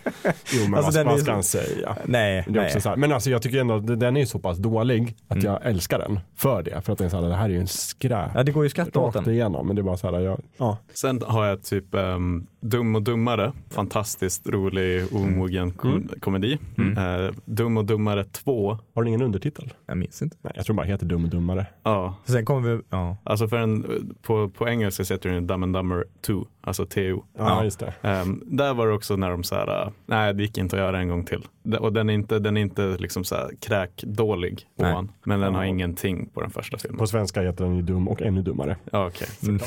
Jo men
Alltså,
vad,
den
vad ska han säga?
Nej,
Det är
nej.
också så här, men alltså jag tycker ändå att den är ju så pass dålig att
Mm.
jag älskar den för det. För att det är så här, det här är ju en skräp.
Ja, det går ju att skratta åt den.
igenom. Men det är bara så här, jag, ja.
Sen har jag typ um, Dum och Dummare, fantastiskt rolig, omogen kom- komedi. Eh, Dum och Dummare 2,
Har den ingen undertitel?
Jag minns inte.
Nej, jag tror bara heter Dum och Dummare.
ja.
Sen kommer vi, ja.
Alltså för en, på, på engelska heter den Dumb and Dumber 2, alltså TO.
Ja,
Ja.
just det.
Ehm, där var det också när de så här, äh, nej det gick inte att göra en gång till. Och den är inte, den är inte liksom så här kräkdålig, ovan, men den har
Ja.
ingenting på den första filmen.
På svenska heter den ju Dum och ännu dummare.
Ja, okej.
Mm.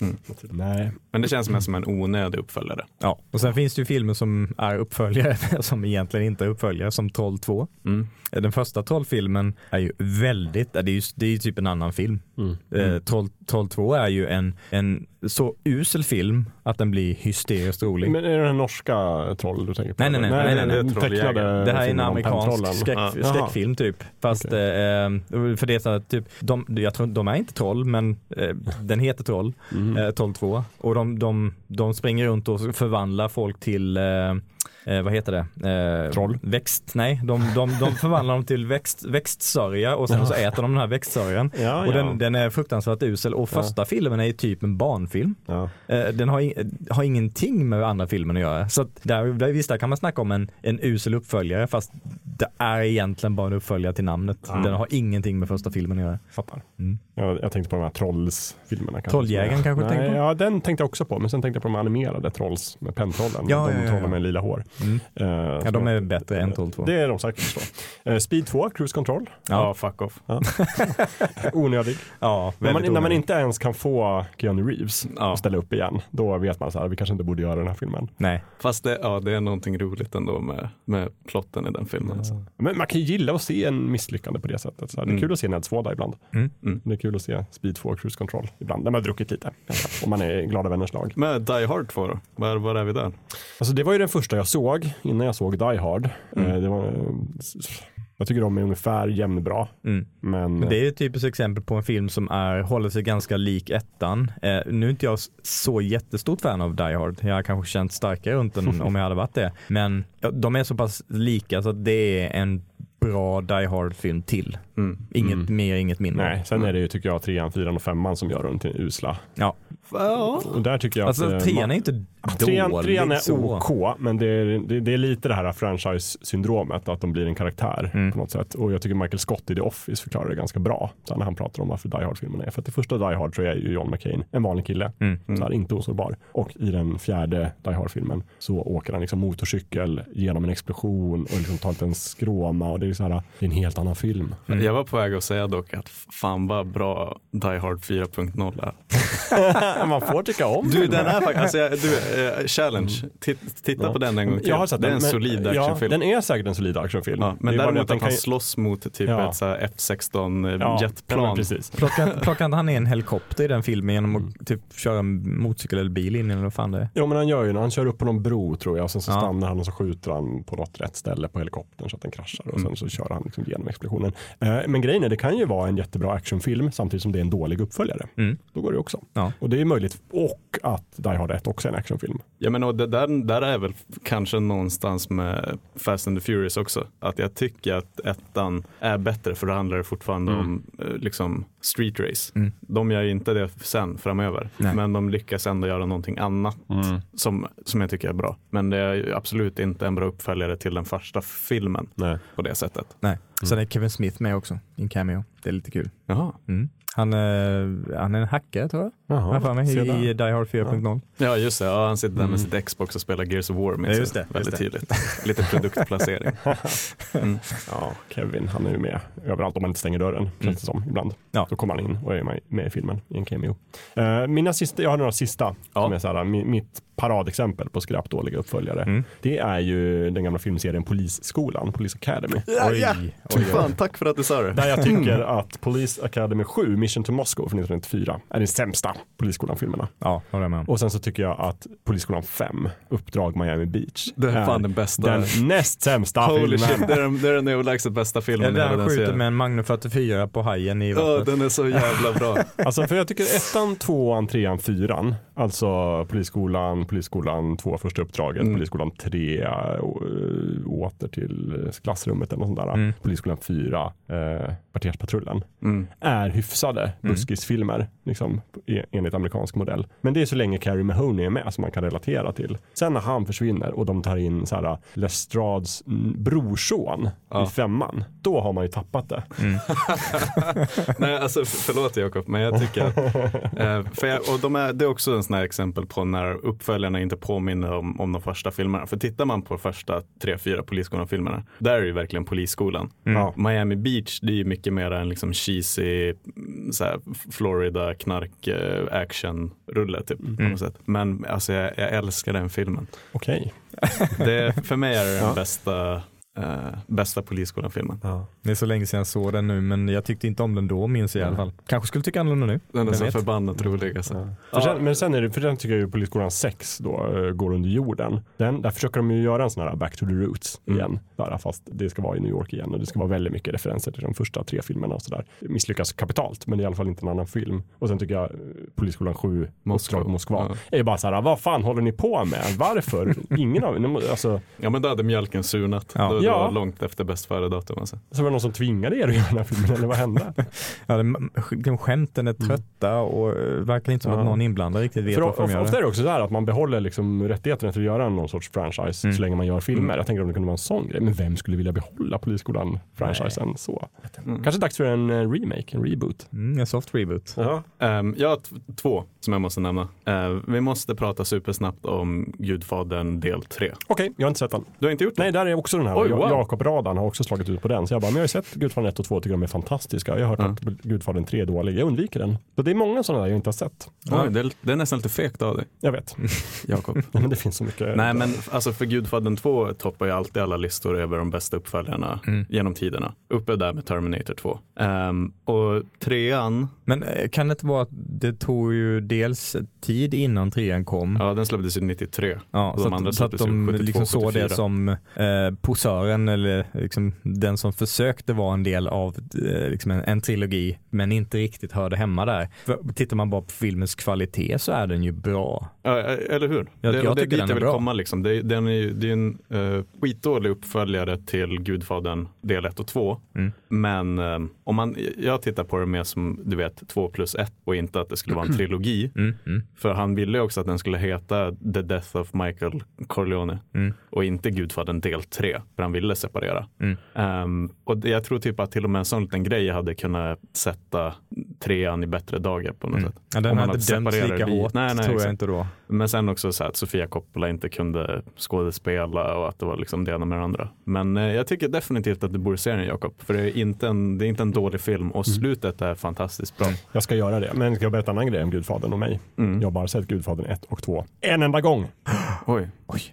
[laughs]
Nej.
Men det känns mest som en onödig uppföljare.
ja. Och sen finns det ju filmer som är uppföljare [laughs] som egentligen inte är uppföljare, som Troll 2.
Mm.
Den första Trollfilmen är ju väldigt, det är ju, det är ju typ en annan film.
Mm.
Eh, Troll, Troll 2 är ju en, en så usel film att den blir hysteriskt rolig.
Men är det den norska troll du tänker på?
Nej, nej, nej, nej, nej,
nej, Trolljägaren.
tecknade
Det här är en amerikansk skräck.
Jaha.
skräckfilm typ. Fast
Okej.
eh, för det är så att typ, de, jag tror, de är inte troll men eh, den heter Troll,
Mm.
eh, Troll 2. Och de, de, de springer runt och förvandlar folk till eh, vad heter det? Eh,
Troll?
Växt, nej. De, de, de förvandlar dem till växt, växtsörja och sen så äter de den här växtsörjan.
Ja,
Och den, den är fruktansvärt usel och första filmen är typ en barnfilm. Eh, Den har, in- har ingenting med andra filmen att göra. Så att där, där, visst, där kan man snacka om en, en usel uppföljare fast det är egentligen bara en uppföljare till namnet.
Ja.
Den har ingenting med första filmen att göra.
Fattar.
Mm.
Jag, jag tänkte på de här Trolls-filmerna. kanske.
Trolljägaren kanske du
Nej,
tänker på?
Ja, den tänkte jag också på. Men sen tänkte jag på de animerade Trolls med pentrollen.
Ja,
de
ja, ja,
trollen
ja.
med lila hår.
Mm.
Eh,
Ja, de är bättre än Troll 2.
Det är de säkert. Så. Eh, Speed 2, Cruise Control.
Ja, fuck off. [laughs]
Onödig.
Ja,
När man, när man inte ens kan få Keanu Reeves
Ja.
att ställa upp igen, då vet man så här, vi kanske inte borde göra den här filmen.
Nej.
Fast det, ja, det är någonting roligt ändå med, med plotten i den filmen. Alltså.
Men man kan ju gilla att se en misslyckande på det sättet. Så här, Det är
Mm.
kul att se Ned Svåda ibland.
Mm.
Mm.
Det är kul att se Speed 2 Cruise Control ibland. När man har druckit lite. Och man är glada vänners lag.
Men Die Hard 2 då? Var, var är vi där?
Alltså det var ju den första jag såg innan jag såg Die Hard.
Mm.
Eh, Det var, Jag tycker de är ungefär jämnbra.
Mm.
Men,
Det är ett typiskt exempel på en film som är, håller sig ganska lik ettan. Eh, nu är inte jag så jättestort fan av Die Hard. Jag har kanske känt starkare runt den [laughs] om jag hade varit det. Men de är så pass lika så att det är en bra Die Hard-film till.
Mm.
Inget mer, inget mindre.
nej, sen är det ju tycker jag trean, fyran och femman som gör den till usla.
Ja.
Och där tycker jag
Alltså
att... eh,
trean är inte
Trean, trean är
så.
OK, men det är, det, det är lite det här franchise-syndromet, att de blir en karaktär
Mm.
på något sätt. Och jag tycker Michael Scott i The Office förklarar det ganska bra, så här, när han pratar om varför Die Hard-filmerna är. För att i första Die Hard så är ju John McCain en vanlig kille,
Mm.
så här, inte osårbar. Och i den fjärde Die Hard-filmen så åker han liksom motorcykel genom en explosion och liksom tar en skråma och det är, så här, det är en helt annan film.
Mm.
Jag var på väg att säga dock att fan vad bra Die Hard 4.0 är. [laughs]
Man får tycka om
Du den är faktiskt, alltså, jag- du, eh, challenge, Titt, titta
Ja.
på den en gång till.
Jag har sett
det är
den,
en
men-
solid
ja,
actionfilm.
den är säkert en solid actionfilm.
Ja, men däremot
att den
han
kan-
slåss mot typ
Ja.
ett så här F16
Ja, ja,
jetplan.
precis.
Plockar, [laughs] inte han ner en helikopter i den filmen genom att typ köra en motorcykel eller bil in eller vad fan det är?
Jo men han gör ju han kör upp på någon bro tror jag och sen så
Ja.
stannar han och så skjuter han på något rätt ställe på helikoptern så att den kraschar och sen så kör han liksom genom explosionen. Eh, men grejen är det kan ju vara en jättebra actionfilm samtidigt som det är en dålig uppföljare.
Mm.
Då går det också.
Ja.
Och det är möjligt och att Die Hard 1 också är en actionfilm.
Ja men och det där, där är väl kanske någonstans med Fast and the Furious också. Att jag tycker att ettan är bättre för då handlar det fortfarande om eh, liksom street race.
Mm.
De gör ju inte det sen framöver.
Nej.
Men de lyckas ändå göra någonting annat som, som jag tycker är bra. Men det är absolut inte en bra uppföljare till den första filmen
Nej.
på det sättet.
Nej. Sen är Kevin Smith med också i en cameo. Det är lite kul.
Jaha.
Mm. Han, är, han är en hackare tror jag. Jag för mig, i, Die Hard 4.0.
Ja just det, ja, han sitter där med sitt Xbox och spelar Gears of War. minns
Ja, just det,
Väldigt
just
tydligt. Lite produktplacering. [laughs]
Ja, Kevin han är ju med överallt om man inte stänger dörren känns det som ibland.
Ja.
Då kommer han in och är med, i filmen i en cameo. Eh, mina sista, jag har några sista
Ja.
som är så här, mi- mitt paradexempel på skräpdåliga uppföljare.
Mm.
Det är ju den gamla filmserien Polisskolan, Police Academy.
Ja, ja.
oj,
Fy fan, tack för att du sa det.
Där jag tycker att Police Academy 7, Mission to Moscow från 1994, är den sämsta Polisskolan-filmerna.
Ja, håller med.
Och sen så tycker jag att Polisskolan 5, Uppdrag Miami Beach,
Det är fan den bästa.
den näst sämsta
Holy shit,
filmen.
det är, den- det är den överlägset bästa
Ja,
filmen
han
den
skjuter med en Magnum 44 på hajen i
Ja,
vattnet.
den är så jävla bra. [laughs]
Alltså för jag tycker ettan, tvåan, trean, fyran, alltså Polisskolan, Polisskolan 2 första uppdraget,
Mm.
Polisskolan 3 äh, åter till eh, klassrummet eller något sånt där,
Mm.
Polisskolan 4, äh, Kvarterspatrullen,
Mm.
är hyfsade buskisfilmer liksom, e- enligt amerikansk modell. Men det är så länge Carrie Mahoney är med som man kan relatera till. Sen när han försvinner och de tar in så här, Lestrads mm, brorson
Ja.
i femman, då har man ju tappat det. [laughs]
Nej, alltså förlåt Jakob, men jag tycker att, eh, för jag, och de är, det är också en sån här exempel på när uppföljarna inte påminner om, om de första filmerna. För tittar man på första tre, fyra Polisskolan-filmerna, där är det ju verkligen Polisskolan.
Ja.
Miami Beach, det är ju mycket mer en liksom cheesy, mm, så här, Florida knark eh, action rulle typ på något sätt. Men alltså jag, jag älskar den filmen.
Okej.
Det, för mig är det den
Ja.
bästa, eh, bästa Polisskolan-filmen.
Det är så länge sedan jag såg den nu men jag tyckte inte om den då minns jag i alla fall. Kanske skulle tycka annorlunda nu.
Den är så
vet?
förbannat rolig alltså.
För sen, men sen är det, för den tycker jag ju Polisskolan 6 då eh, går under jorden. Den, där försöker de ju göra en sån här back to the roots
Mm.
igen. Där, fast det ska vara i New York igen och det ska vara väldigt mycket referenser till de första tre filmerna och sådär. Misslyckas kapitalt men det är i alla fall inte en annan film. Och sen tycker jag eh, Polisskolan 7,
Moskva.
Moskva,
Ja.
är bara så här, vad fan håller ni på med? Varför? [laughs] Ingen av er, alltså,
Ja men då hade mjölken surnat.
Ja.
Det
Ja.
var långt efter bäst före-datum. Alltså.
så var det någon som tvingade er att göra den här filmen eller vad hände? [laughs]
Ja, det, de skämten är trötta och eh, verkar inte som
Ja.
att någon inblandad riktigt vet
För
varför de gör
ofta är det också så här att man behåller liksom rättigheterna till att göra någon sorts franchise
Mm.
så länge man gör filmer. Jag tänker om det kunde vara en sån grej. Men vem skulle vilja behålla Polisskolan-franchisen så?
Mm.
Kanske dags för en eh, remake, en reboot.
Mm, en soft reboot.
Ja.
Ehm, jag har två som jag måste nämna. Ehm, vi måste prata supersnabbt om Gudfadern del 3.
Okej, jag har inte sett den.
Du har inte gjort det?
Nej, där är också den här.
Oj, wow.
Jakob Radan har också slagit ut på den. Så jag bara, men jag har ju sett Gudfadern 1 och 2 och tycker de är fantastiska. Jag har hört
Ja.
att Gudfadern 3 är dålig. Jag undviker den. Så det är många sådana där jag inte har sett.
Oj, det, är, det är nästan lite fegt av dig,
Jag vet. [laughs]
Jakob. [laughs]
men det finns så mycket.
Nej men alltså för Gudfadern 2 toppar ju alltid alla listor över de bästa uppföljarna
Mm.
genom tiderna. Uppe där med Terminator 2. Ehm, och trean
Men eh, kan det inte vara att det tog ju dels tid innan trean kom.
Ja, den släpptes ju 93.
Ja,
Och de
så,
andra
att, så att de
72,
liksom såg det
74.
som eh, posören eller liksom den som försökte vara en del av eh, liksom en, en trilogi men inte riktigt hörde hemma där. För, tittar man bara på filmens kvalitet så är den ju bra.
Ja, eller hur?
Jag-
det,
jag
det är
tycker
dit
den är
jag vill
bra.
komma. Liksom. Det, den är, det är en uh, skitdålig uppföljare till Gudfadern del 1 och 2.
Mm.
Men eh, om man, jag tittar på det mer som du vet 2 plus 1 och inte att det skulle vara en trilogi. [clears throat]
Mm, mm.
För han ville också att den skulle heta The Death of Michael Corleone
Mm.
och inte Gudfadern del 3. För han ville separera.
Mm.
Ehm, och det, jag tror typ att till och med en sån liten grej hade kunnat sätta trean i bättre dagar på något
Mm.
sätt.
Ja,
Om
den
man
hade inte dömts
separerat
lika
li-
hårt
Nej, nej,
tror jag inte då.
Men sen också så här att Sofia Coppola inte kunde skådespela och att det var liksom det ena med det andra. Men eh, jag tycker definitivt att du borde se den Jakob. För det är, inte en, det är inte en dålig film och slutet är fantastiskt bra.
Jag ska göra det. Men ska jag berätta en annan grej om Gudfadern och mig?
Mm.
Jag har bara sett Gudfadern 1 och 2 en enda gång
Oj,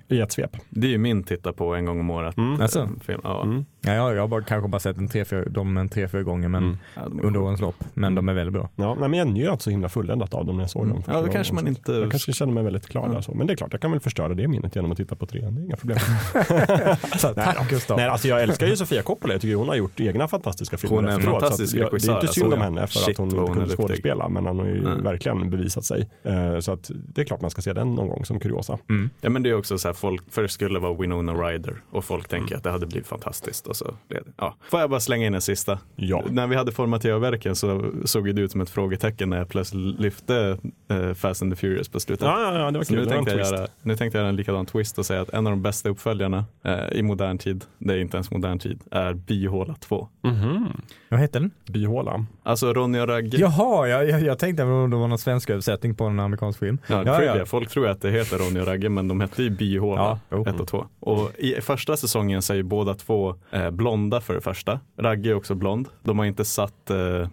i ett svep.
det är ju min titta på en gång om året.
Mm.
Alltså?
Film. Ja.
Mm.
Ja, jag har bara, kanske bara sett en tre, fyra, dem en tre, fyra gånger men
Mm.
Ja, de är
under årens lopp. Men de är väldigt bra.
Ja, nej, men jag njöt så himla fulländat av dem när jag såg dem. första
Ja, då
gången.
kanske man inte...
Jag kanske känner mig väldigt klar där. Så. Men det är klart, jag kan väl förstöra det minnet genom att titta på trean. Det är inga problem. [laughs]
Så,
Nej
tack Gustav.
Nej, alltså jag älskar ju Sofia Coppola. Jag tycker hon har gjort egna fantastiska filmer
Hon är en
efteråt, så att
fantastisk
jag- Det är inte synd om
alltså.
henne för
Shit,
att hon inte
hon
kunde skådespela. Men han har ju
Nej.
verkligen bevisat sig. Eh, Så att det är klart man ska se den någon gång som kuriosa.
Mm.
Ja men det är också så här, folk, för det skulle vara Winona Ryder och folk tänker
Mm.
att det hade blivit fantastiskt. Och så, ja. Får jag bara slänga in en sista?
Ja.
När vi hade formatearverken så såg det ut som ett frågetecken när jag plötsligt lyfte eh, Fast and the Furious på slutet.
Ja, ja, ja, det var
Så
kul.
nu,
Det var en
tänkte jag göra, nu tänkte jag göra en likadan twist och säga att en av de bästa uppföljarna eh, i modern tid, det är inte ens modern tid, är Byhåla 2.
Mhm.
Vad heter den?
Byhåla.
Alltså Ronny och Ragge.
Jaha, jag, jag, jag tänkte om det var någon svensk översättning på en amerikansk film.
Ja,
Ja, ja.
Folk tror att det heter Ronny och Ragge men de hette ju Byhåla
Ja, jo.
1 och 2. Och i första säsongen ju båda två eh, blonda för det första. Ragge är också blond. De har inte satt eh,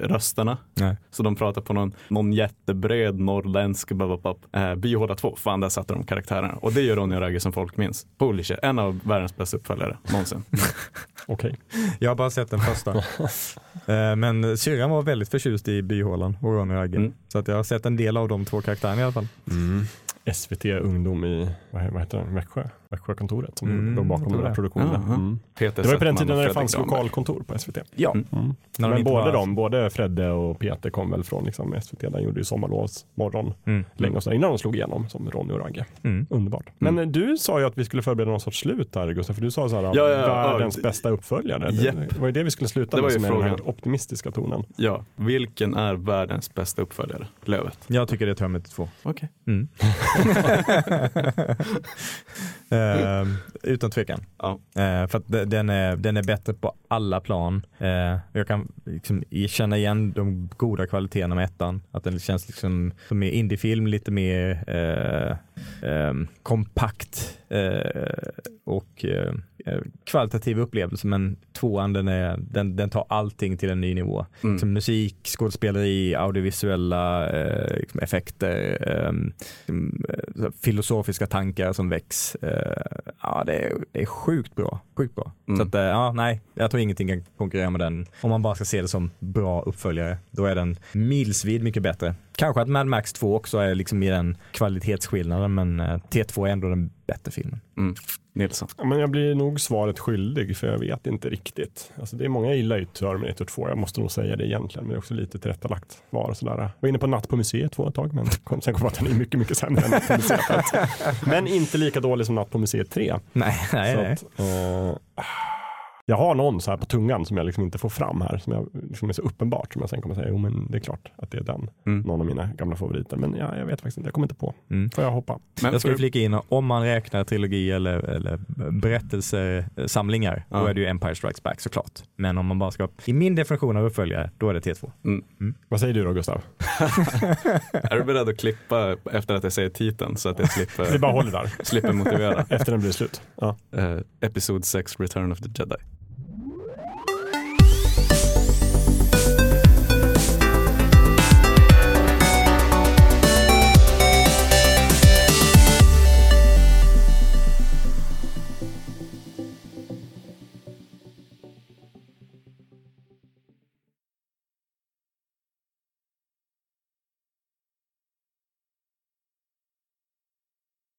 rösterna.
Nej.
Så de pratar på någon, någon jättebred norrländsk bababab. Eh, Byhåla 2, fan där satte de karaktärerna. Och det gör Ronny och Ragge som folk minns. Holy shit, en av världens bästa uppföljare någonsin. [laughs]
Okej.
Jag har bara sett den första. [laughs] Eh, Men syrran var väldigt förtjust i Byhålan och Ronny Ragge.
Mm.
Så att jag har sett en del av de två karaktärerna i alla fall.
SVT Ungdom i, vad heter den, Växjö? Växjökontoret som
Mm,
låg bakom den
det.
produktionen.
Jaha.
Mm.
Peter
Det var ju på den tiden när det fanns
Granberg.
lokalkontor på SVT.
Ja,
Mm. Men båda
var-
de, både Fredde och Peter kom väl från liksom SVT. De gjorde ju sommarlovsmorgon
Mm.
länge och så innan de slog igenom som Ronny och Ragge.
Mm.
Underbart. Men eh, du sa ju att vi skulle förbereda någon sorts slut här Gustav, för du sa så här,
Ja, ja, ja,
världens
ja.
bästa uppföljare.
Japp.
Det var ju det vi skulle sluta
Det
med som är den här optimistiska tonen.
Ja, vilken är världens bästa uppföljare? Lövet.
Jag tycker det är Terminator 2.
Okej.
Mm. [laughs] [laughs] [laughs] Ehm, utan tvekan.
Ja.
Eh, för att de- den är, den är bättre på alla plan. Eh, jag kan liksom känna igen de goda kvaliteterna med ettan. Att den känns liksom som mer indiefilm, lite mer eh, ehm, kompakt eh, och eh, eh, kvalitativ upplevelse. Men tvåan den, är, den, den tar allting till en ny nivå.
Mm.
Liksom musik, skådespeleri, audiovisuella eh, liksom effekter, ehm, liksom, eh, filosofiska tankar som väcks. Eh, ja, det är, det är sjukt bra. Sjukt bra.
Mm.
Så att, eh, ja, nej, jag tror ingenting kan konkurrera med den. Om man bara ska se det som bra uppföljare, då är den milsvid mycket bättre. Kanske att Mad Max 2 också är liksom i den kvalitetsskillnaden, men eh, T2 är ändå den bättre filmen.
Mm. Nilsson.
Ja, men jag blir nog svaret skyldig för jag vet inte riktigt. Alltså, det är många jag gillar ju Terminator 2, jag måste nog säga det egentligen, men det är också lite tillrättalagt svar. och Sådär. Jag var inne på Natt på museet två ett tag, men [laughs] kom, sen kom jag att den är mycket, mycket sämre än Natt på museet. [laughs] men inte lika dålig som Natt på museet 3.
Nej, nej,
Så
nej.
att, eh, jag har någon så här på tungan som jag liksom inte får fram här, som jag, liksom är så uppenbart, som jag sen kommer säga, jo men det är klart att det är den.
Mm.
Någon av mina gamla favoriter, men ja, jag vet faktiskt inte, jag kommer inte på.
Mm.
Får jag hoppa?
Men
Jag ska
för-
flika in, om man räknar trilogi eller, eller berättelsesamlingar, då
Ja.
är det ju Empire Strikes Back såklart. Men om man bara ska, i min definition av uppföljare, då är det T2.
Vad säger du då Gustav? [laughs]
Är du beredd att klippa efter att jag säger titeln så att jag
Vi
slipper,
bara håller där,
slipper motivera?
efter den blir slut. Ja.
Uh, Episod 6, Return of the Jedi.